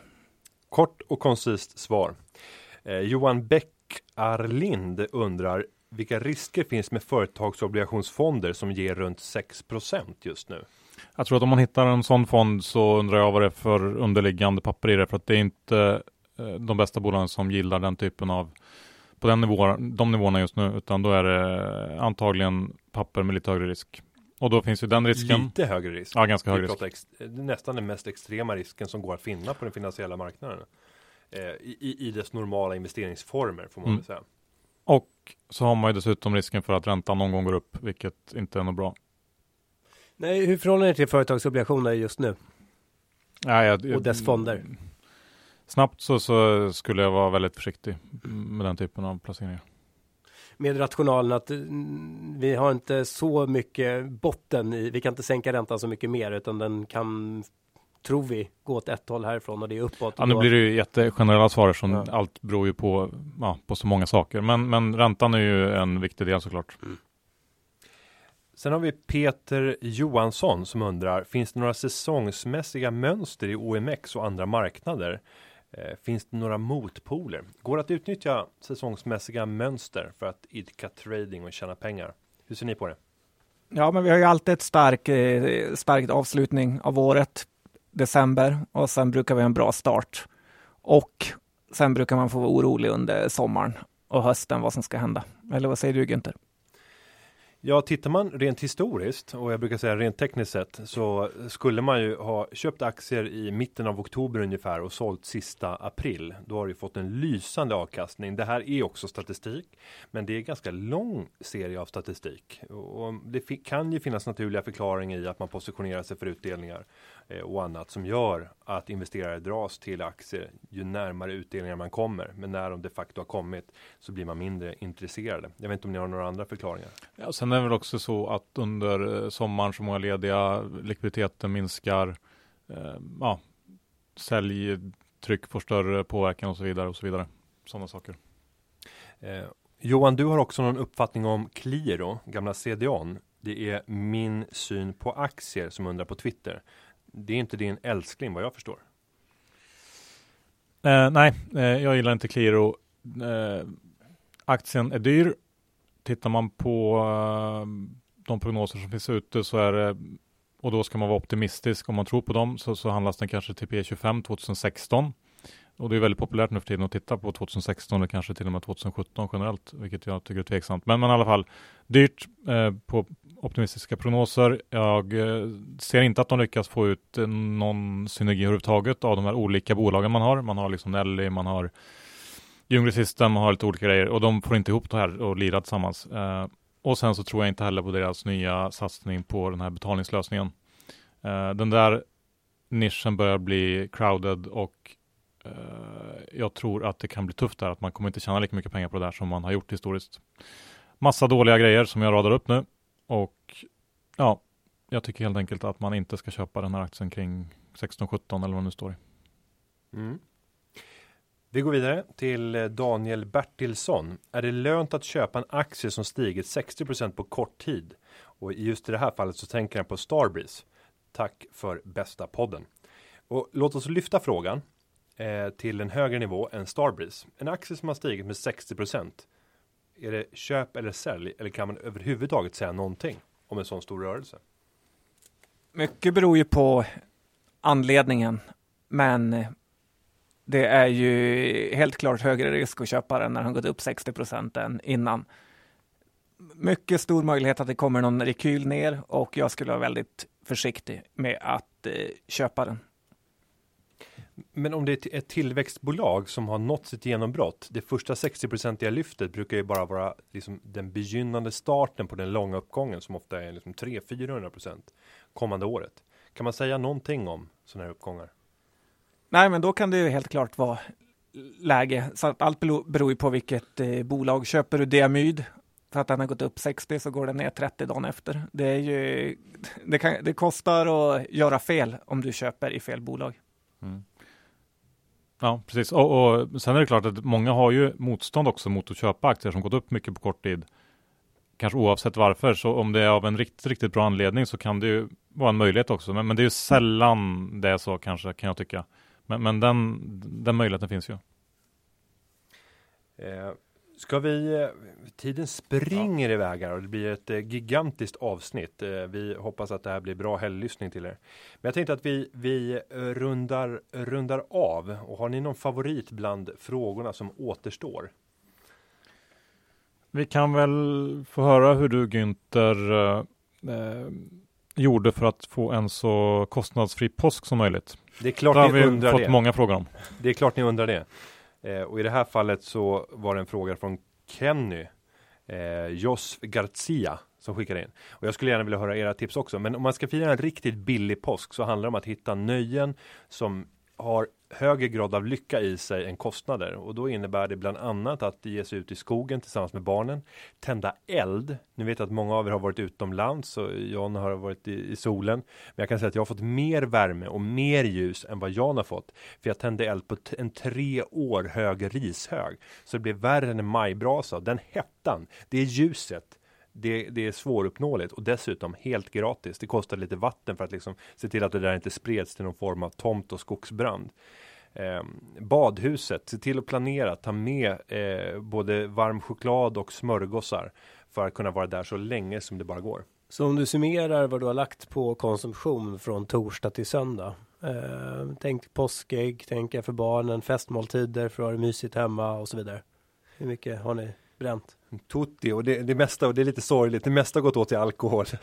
Kort och koncist svar. Eh, Johan Bäck Arlind undrar vilka risker finns med företagsobligationsfonder som ger runt 6% just nu? Jag tror att om man hittar en sån fond så undrar jag vad det är för underliggande papper i det. För att det är inte eh, de bästa bolagen som gillar den typen av på den nivån, de nivåerna just nu, utan då är det antagligen papper med lite högre risk. Och då finns ju den risken. Lite högre risk. Ja, ganska hög risk. ex- nästan den mest extrema risken som går att finna på den finansiella marknaden. Eh, i, i- dess normala investeringsformer får man Mm. väl säga. Och så har man ju dessutom risken för att räntan någon gång går upp, vilket inte är något bra. Nej, hur förhåller ni till företagsobligationer just nu? Nej, jag, Och dess fonder. Snabbt så, så skulle jag vara väldigt försiktig med den typen av placeringar. Med rationalen att mm, vi har inte så mycket botten i, vi kan inte sänka räntan så mycket mer utan den kan, tror vi, gå åt ett håll härifrån och det är uppåt. Ja, nu blir det ju jättegenerella svar som Ja. allt beror ju på, ja, på så många saker. Men, men räntan är ju en viktig del såklart. Sen har vi Peter Johansson som undrar, finns det några säsongsmässiga mönster i OMX och andra marknader? Eh, finns det några motpoler? Går det att utnyttja säsongsmässiga mönster för att idka trading och tjäna pengar? Hur ser ni på det? Ja, men vi har ju alltid ett stark, eh, starkt avslutning av året, december, och sen brukar vi ha en bra start. Och sen brukar man få vara orolig under sommaren och hösten vad som ska hända. Eller vad säger du Günther? Ja, tittar man rent historiskt och jag brukar säga rent tekniskt sett så skulle man ju ha köpt aktier i mitten av oktober ungefär och sålt sista april. Då har du fått en lysande avkastning. Det här är också statistik, men det är ganska lång serie av statistik och det kan ju finnas naturliga förklaringar i att man positionerar sig för utdelningar och annat som gör att investerare dras till aktier ju närmare utdelningar man kommer. Men när de de facto har kommit så blir man mindre intresserade. Jag vet inte om ni har några andra förklaringar. Ja, sen är det väl också så att under eh, sommaren så många lediga, likviditeten minskar, eh, ja, säljtryck får större påverkan och så vidare och så vidare. Sådana saker. Eh, Johan, du har också någon uppfattning om Qliro, gamla CDON. Det är min syn på aktier som undrar på Twitter. Det är inte din älskling vad jag förstår. Eh, nej, eh, jag gillar inte Qliro. Eh, aktien är dyr. Tittar man på eh, de prognoser som finns ute så är det, och då ska man vara optimistisk om man tror på dem, så, så handlas den kanske till P25 2016. Och det är väldigt populärt nu för tiden att titta på 2016 eller kanske till och med 2017 generellt, vilket jag tycker är tveksamt. Men, men i alla fall, dyrt eh, på optimistiska prognoser. Jag eh, ser inte att de lyckas få ut eh, någon synergi överhuvudtaget av de här olika bolagen man har. Man har liksom Nelly, man har Ljungby System, man har lite olika grejer och de får inte ihop det här och lira tillsammans. Eh, och sen så tror jag inte heller på deras nya satsning på den här betalningslösningen. Eh, den där nischen börjar bli crowded och Eh, jag tror att det kan bli tufft där, att man kommer inte tjäna lika mycket pengar på det där som man har gjort historiskt. Massa dåliga grejer som jag radar upp nu och ja, jag tycker helt enkelt att man inte ska köpa den här aktien kring 16-17 eller vad det nu står. Mm. Vi går vidare till eh, Daniel Bertilsson. Är det lönt att köpa en aktie som stigit 60% på kort tid? Och just i det här fallet så tänker han på Starbreeze. Tack för bästa podden. Och låt oss lyfta frågan eh, till en högre nivå än Starbreeze. En aktie som har stigit med 60% Är det köp eller sälj? Eller kan man överhuvudtaget säga någonting om en sån stor rörelse? Mycket beror ju på anledningen, men eh, det är ju helt klart högre risk att köpa den när den gått upp 60 procent än innan. Mycket stor möjlighet att det kommer någon rekyl ner och jag skulle vara väldigt försiktig med att eh, köpa den. Men om det är ett tillväxtbolag som har nått sitt genombrott, det första 60-procentiga lyftet brukar ju bara vara liksom den begynnande starten på den långa uppgången som ofta är liksom 300-400 procent kommande året. Kan man säga någonting om sådana här uppgångar? Nej, men då kan det ju helt klart vara läge. Så att allt beror ju på vilket eh, bolag. Köper du Diamyd för att den har gått upp 60 så går den ner 30 dagen efter. Det, är ju, det, kan, det kostar att göra fel om du köper i fel bolag. Mm. Ja, precis. Och, och sen är det klart att många har ju motstånd också mot att köpa aktier som gått upp mycket på kort tid. Kanske oavsett varför, så om det är av en riktigt, riktigt bra anledning så kan det ju vara en möjlighet också. Men, men det är ju sällan det är så kanske, kan jag tycka. Men, men den, den möjligheten finns ju. Eh, ska vi, eh, tiden springer ja. iväg här och det blir ett eh, gigantiskt avsnitt. Eh, vi hoppas att det här blir bra helglyssning till er. Men jag tänkte att vi, vi rundar, rundar av och har ni någon favorit bland frågorna som återstår? Vi kan väl få höra hur du Günther eh, gjorde för att få en så kostnadsfri påsk som möjligt. Det är klart det har ni undrar fått det. många frågor om. Det är klart ni undrar det. Eh, och i det här fallet så var det en fråga från Kenny eh, Jos Garcia som skickade in. Och jag skulle gärna vilja höra era tips också. Men om man ska fira en riktigt billig påsk så handlar det om att hitta nöjen som har högre grad av lycka i sig än kostnader och då innebär det bland annat att ge sig ut i skogen tillsammans med barnen, tända eld. Ni vet att många av er har varit utomlands och Jan har varit i, i solen. Men jag kan säga att jag har fått mer värme och mer ljus än vad Jan har fått. För jag tände eld på en tre år hög rishög. Så det blev värre än en majbrasa. Den hettan, det är ljuset det, det är svåruppnåeligt och dessutom helt gratis. Det kostar lite vatten för att liksom se till att det där inte spreds till någon form av tomt och skogsbrand. Eh, badhuset, se till att planera, ta med eh, både varm choklad och smörgåsar för att kunna vara där så länge som det bara går. Så om du summerar vad du har lagt på konsumtion från torsdag till söndag. Eh, tänk påskägg, tänka för barnen, festmåltider för att ha det mysigt hemma och så vidare. Hur mycket har ni bränt? Tutti och det, det mesta, och det är lite sorgligt, det mesta har gått åt till alkohol. [laughs]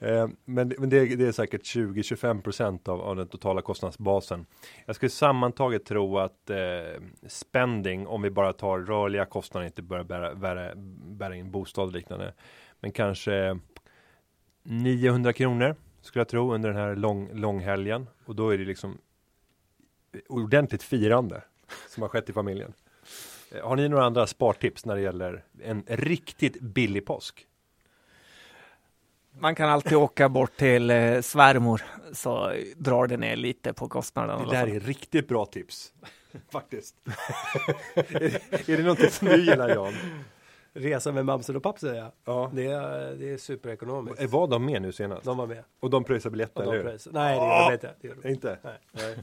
Eh, men, men det, det, är säkert 20-25% av, av den totala kostnadsbasen. Jag skulle sammantaget tro att eh, spending, om vi bara tar rörliga kostnader, inte börjar bära, bära, bära in bostad och liknande, men kanske 900 kronor skulle jag tro under den här lång, långhelgen. Och då är det liksom ordentligt firande som har skett i familjen. Eh, har ni några andra spartips när det gäller en riktigt billig påsk? Man kan alltid åka bort till eh, svärmor så drar det ner lite på kostnaden. Det där är riktigt bra tips. [laughs] Faktiskt. är, [laughs] är det någonting som du gillar Jan? Resa med mamsen och pappsen ja. ja. Det, är, det är superekonomiskt. Eh, var de med nu senast? De var med. Och de pröjsade biljetter, eller hur? Nej, det gör de inte. Det gör de. Inte? Nej. Nej.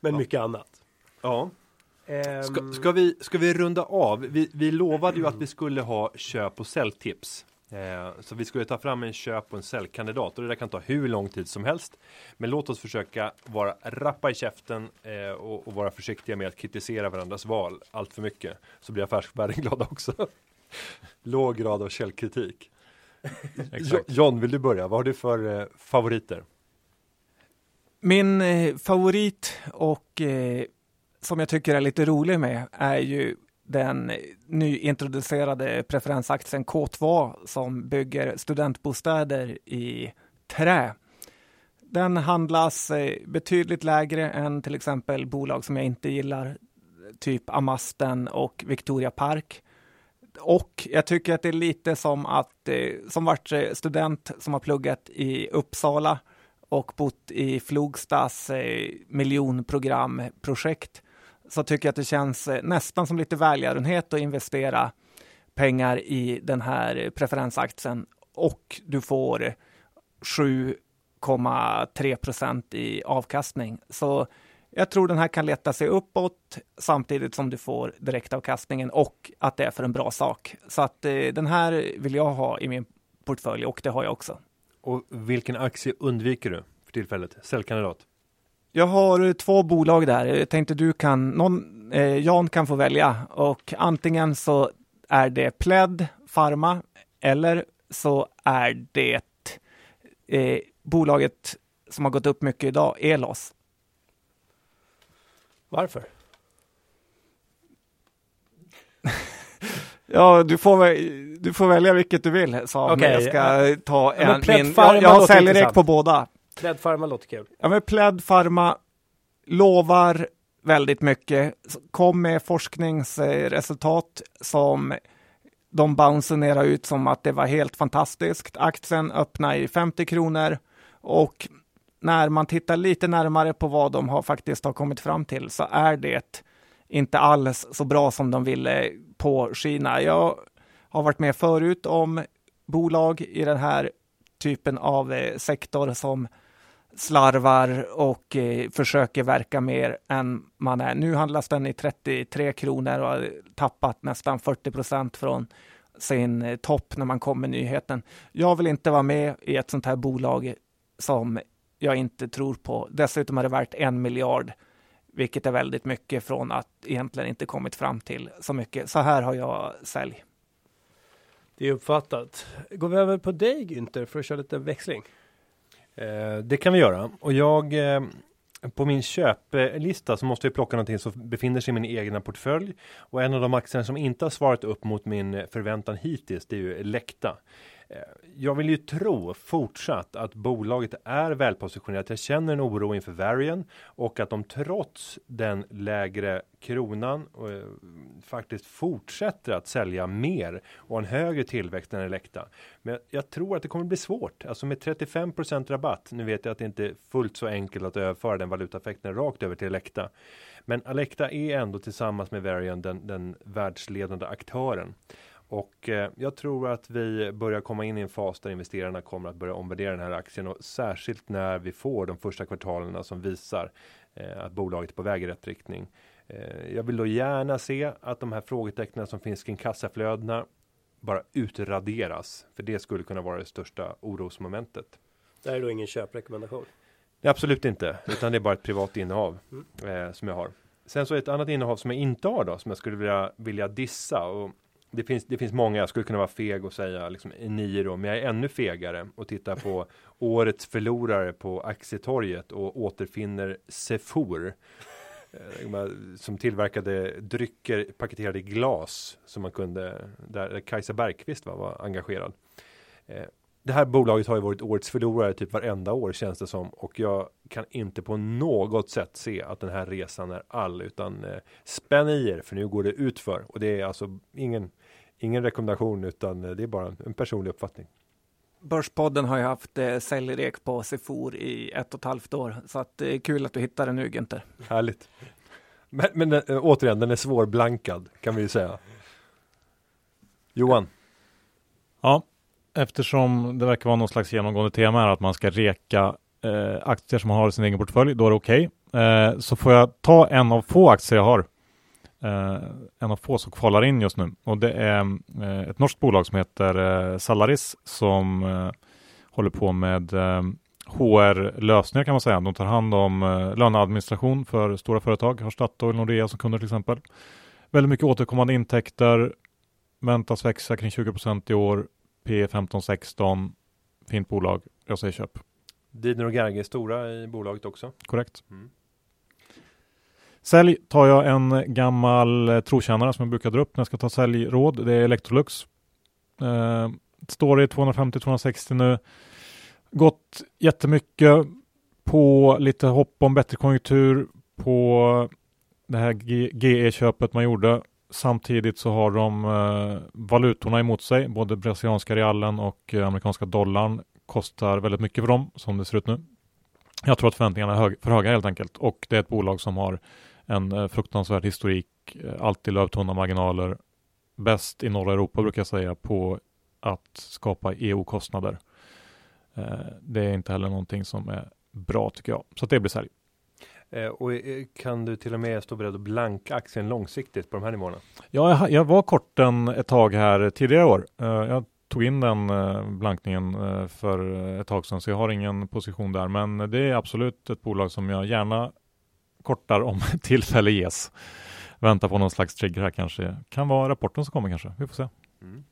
Men ja. mycket annat. Ja. Ska, ska, vi, ska vi runda av? Vi, vi lovade ju att vi skulle ha köp och säljtips. Eh, så vi skulle ta fram en köp och en säljkandidat och det där kan ta hur lång tid som helst. Men låt oss försöka vara rappa i käften eh, och, och, vara försiktiga med att kritisera varandras val allt för mycket. Så blir affärsvärlden [laughs] glada också. Låg grad av källkritik. [laughs] John, vill du börja? Vad har du för eh, favoriter? Min favorit och som jag tycker är lite rolig med är ju den nyintroducerade preferensaktien K2 som bygger studentbostäder i trä. Den handlas eh, betydligt lägre än till exempel bolag som jag inte gillar, typ Amasten och Victoria Park. Och jag tycker att det är lite som att, eh, som vart eh, student som har pluggat i Uppsala och bott i Flogstas miljonprogramprojekt så tycker jag att det känns eh, nästan som lite välgörenhet att investera pengar i den här preferensaktien och du får 7,3 procent i avkastning. Så jag tror den här kan leta sig uppåt samtidigt som du får direktavkastningen och att det är för en bra sak. Så att eh, den här vill jag ha i min portfölj och det har jag också. Och vilken aktie undviker du för tillfället? Säljkandidat? Jag har två bolag där. Jag tänkte du kan, någon, eh, Jan kan få välja och antingen så är det Pled Pharma eller så är det eh, bolaget som har gått upp mycket idag, Elos. Varför? [laughs] ja, du får, du får välja vilket du vill, sa okay. jag ska ta en. Ja, min, jag, jag har säljrek på båda. Pläd Pharma låter kul. Ja, men Pläd Pharma lovar väldigt mycket, kom med forskningsresultat som de basunerade ut som att det var helt fantastiskt. Aktien öppnade i 50 kronor och när man tittar lite närmare på vad de har faktiskt har kommit fram till så är det inte alls så bra som de ville påskina. Jag har varit med förut om bolag i den här typen av eh, sektor som slarvar och eh, försöker verka mer än man är. Nu handlas den i 33 kronor och har tappat nästan 40 procent från sin eh, topp när man kom med nyheten. Jag vill inte vara med i ett sånt här bolag som jag inte tror på. Dessutom är det värt en miljard, vilket är väldigt mycket från att egentligen inte kommit fram till så mycket. Så här har jag sälj. Det är uppfattat. Går vi över på dig Günther för att köra lite växling? Eh, det kan vi göra och jag eh, på min köplista så måste jag plocka någonting som befinner sig i min egna portfölj och en av de aktierna som inte har svarat upp mot min förväntan hittills det är ju Elekta. Eh, jag vill ju tro fortsatt att bolaget är välpositionerat. Jag känner en oro inför Varian och att de trots den lägre kronan eh, faktiskt fortsätter att sälja mer och en högre tillväxt än Elekta. Men jag tror att det kommer bli svårt, alltså med 35 rabatt. Nu vet jag att det inte är fullt så enkelt att överföra den valutaeffekten rakt över till Elekta. Men Elekta är ändå tillsammans med Varian den, den världsledande aktören. Och eh, jag tror att vi börjar komma in i en fas där investerarna kommer att börja omvärdera den här aktien och särskilt när vi får de första kvartalerna som visar eh, att bolaget är på väg i rätt riktning. Eh, jag vill då gärna se att de här frågetecknen som finns kring kassaflödena bara utraderas, för det skulle kunna vara det största orosmomentet. Det här är då ingen köprekommendation? Absolut inte, utan det är bara ett privat innehav mm. som jag har. Sen så ett annat innehav som jag inte har då, som jag skulle vilja, vilja dissa och det finns, det finns många, jag skulle kunna vara feg och säga liksom Eniro, men jag är ännu fegare och tittar på [laughs] årets förlorare på aktietorget och återfinner Sefor. Eh, som tillverkade drycker paketerade i glas som man kunde, där Kajsa Bergqvist var, var engagerad. Eh, det här bolaget har ju varit årets förlorare typ varenda år känns det som och jag kan inte på något sätt se att den här resan är all utan eh, spänn i er för nu går det utför och det är alltså ingen ingen rekommendation utan det är bara en personlig uppfattning. Börspodden har ju haft eh, säljrek på Sefor i ett och ett halvt år så att det är kul att du hittar den nu Günther. Härligt. Men, men äh, återigen, den är svårblankad kan vi ju säga. Johan. Ja, eftersom det verkar vara någon slags genomgående tema här att man ska reka eh, aktier som man har i sin egen portfölj, då är det okej. Okay. Eh, så får jag ta en av få aktier jag har eh, en av få som kvalar in just nu. Och det är eh, ett norskt bolag som heter eh, Salaris som eh, håller på med HR-lösningar kan man säga. De tar hand om löneadministration för stora företag, har Statoil, Nordea som kunder till exempel. Väldigt mycket återkommande intäkter, väntas växa kring 20% i år, P 15-16, fint bolag, jag säger köp. Didner och Gerge är stora i bolaget också. Korrekt. Mm. Sälj tar jag en gammal eh, trotjänare som jag brukar dra upp när jag ska ta säljråd. Det är Electrolux. Eh, står i 250-260 nu. Gått jättemycket på lite hopp om bättre konjunktur på det här GE-köpet man gjorde. Samtidigt så har de eh, valutorna emot sig. Både brasilianska realen och eh, amerikanska dollarn kostar väldigt mycket för dem som det ser ut nu. Jag tror att förväntningarna är hög, för höga helt enkelt och det är ett bolag som har en eh, fruktansvärd historik, eh, alltid lövtunna marginaler, bäst i norra Europa brukar jag säga på att skapa EU-kostnader. Eh, det är inte heller någonting som är bra tycker jag, så det blir sälj. Och kan du till och med stå beredd att blanka aktien långsiktigt på de här nivåerna? Ja, jag, jag var kort den ett tag här tidigare år. Jag tog in den blankningen för ett tag sedan, så jag har ingen position där. Men det är absolut ett bolag som jag gärna kortar om [laughs] tillfälle ges. Vänta på någon slags trigger här kanske. Kan vara rapporten som kommer kanske. Vi får se. Mm.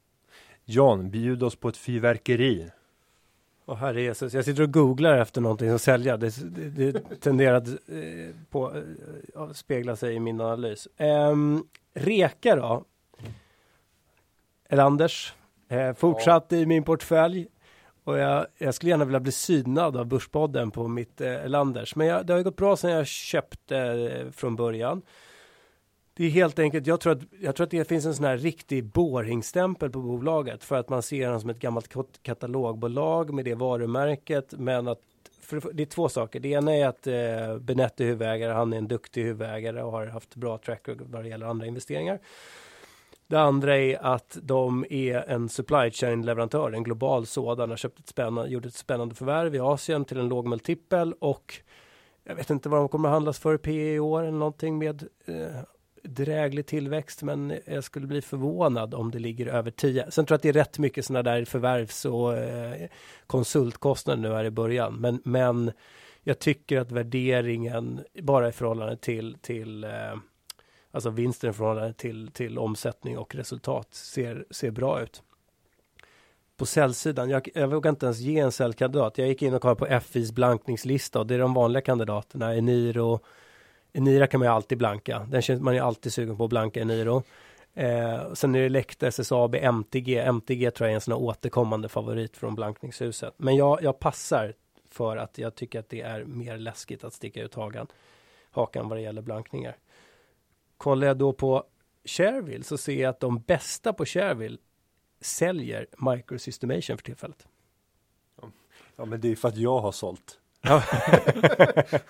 Jan, bjud oss på ett fyrverkeri. Åh oh, herre Jesus, jag sitter och googlar efter någonting att sälja. Det, det, det tenderar att eh, på, eh, spegla sig i min analys. Eh, Reka då? Eller Anders? Eh, fortsatt ja. i min portfölj. Och jag, jag, skulle gärna vilja bli synad av Börspodden på mitt eh, Landers. Men jag, det har gått bra sedan jag köpte eh, från början. Det är helt enkelt, jag tror, att, jag tror att det finns en sån här riktig boringstämpel på bolaget för att man ser den som ett gammalt katalogbolag med det varumärket. Men att för, det är två saker. Det ena är att eh, Benette är huvudägare, han är en duktig huvudägare och har haft bra track record vad det gäller andra investeringar. Det andra är att de är en supply chain leverantör, en global sådan, har köpt ett spännande, gjort ett spännande förvärv i Asien till en låg multipel och jag vet inte vad de kommer att handlas för P i år eller någonting med eh, dräglig tillväxt, men jag skulle bli förvånad om det ligger över 10. Sen tror jag att det är rätt mycket sådana där förvärvs och eh, konsultkostnader nu här i början, men, men jag tycker att värderingen bara i förhållande till, till eh, alltså vinsten i förhållande till, till omsättning och resultat ser, ser bra ut. På säljsidan, jag, jag vågar inte ens ge en säljkandidat. Jag gick in och kollade på FIs blankningslista och det är de vanliga kandidaterna. Eniro, Enira kan man ju alltid blanka. Den känns man är alltid sugen på att blanka Eniro. Eh, sen är det Elekta, SSAB, MTG. MTG tror jag är en sån här återkommande favorit från blankningshuset. Men jag, jag passar för att jag tycker att det är mer läskigt att sticka ut hakan, hakan vad det gäller blankningar. Kollar jag då på Shareville så ser jag att de bästa på Shareville säljer Microsystemation för tillfället. Ja, men det är för att jag har sålt. [laughs]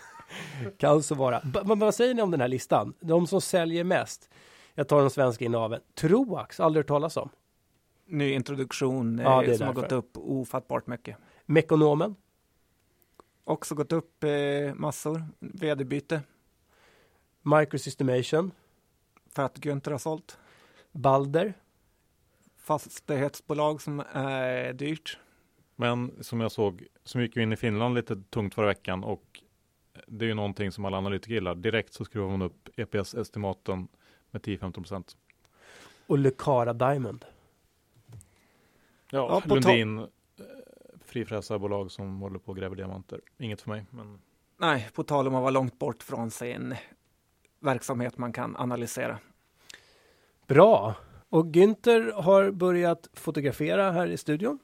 kan så vara. B vad säger ni om den här listan? De som säljer mest. Jag tar de svenska innehaven. Troax, aldrig hört talas om. Ny introduktion ja, eh, som har gått upp ofattbart mycket. Mekonomen. Också gått upp eh, massor. Vd-byte. Microsystemation. För att Günther har sålt. Balder. Fastighetsbolag som är dyrt. Men som jag såg, som gick in i Finland lite tungt förra veckan och det är ju någonting som alla analytiker gillar. Direkt så skruvar man upp EPS-estimaten med 10-15 procent. Och Lucara Diamond. Ja, ja Lundin, eh, frifräsarbolag som håller på och gräver diamanter. Inget för mig, men. Nej, på tal om att vara långt bort från sin verksamhet man kan analysera. Bra! Och Günther har börjat fotografera här i studion.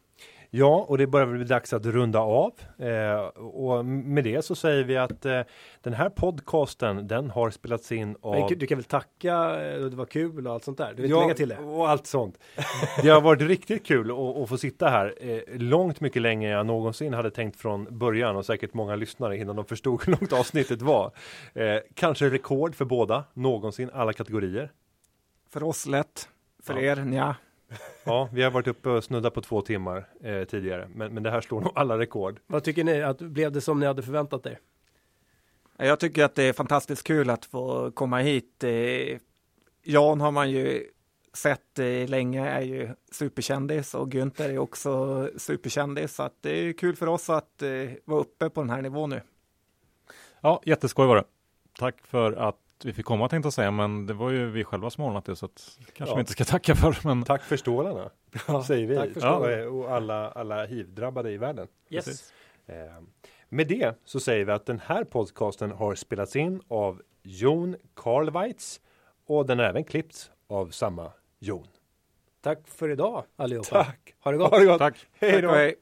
Ja, och det börjar bli dags att runda av. Eh, och med det så säger vi att eh, den här podcasten, den har spelats in av... Du kan väl tacka, eh, det var kul och allt sånt där. Du vill ja, lägga till det? och allt sånt. Det har varit riktigt kul att, få sitta här eh, långt mycket längre än jag någonsin hade tänkt från början och säkert många lyssnare innan de förstod hur långt avsnittet var. Eh, kanske rekord för båda, någonsin, alla kategorier. För oss lätt, för ja. er ja. [laughs] Ja, vi har varit uppe och snuddat på två timmar eh, tidigare, men, men det här slår nog alla rekord. Vad tycker ni? Att, blev det som ni hade förväntat er? Jag tycker att det är fantastiskt kul att få komma hit. Eh, Jan har man ju sett eh, länge, är ju superkändis och Günther är också superkändis. Så att det är kul för oss att eh, vara uppe på den här nivån nu. Ja, jätteskoj var det. Tack för att vi fick komma tänkte jag säga, men det var ju vi själva som ordnat det så att kanske Ja. vi inte ska tacka för. Men Tack för stålarna, [laughs] säger vi. tack för stålarna. Och, och alla, alla hiv-drabbade i världen. Yes. Eh, med det så säger vi att den här podcasten har spelats in av Jon Karlweitz och den är även klippts av samma Jon. Tack för idag allihopa. Tack! Ha det gott. Ha det gott! tack. Hej Tack då! hej.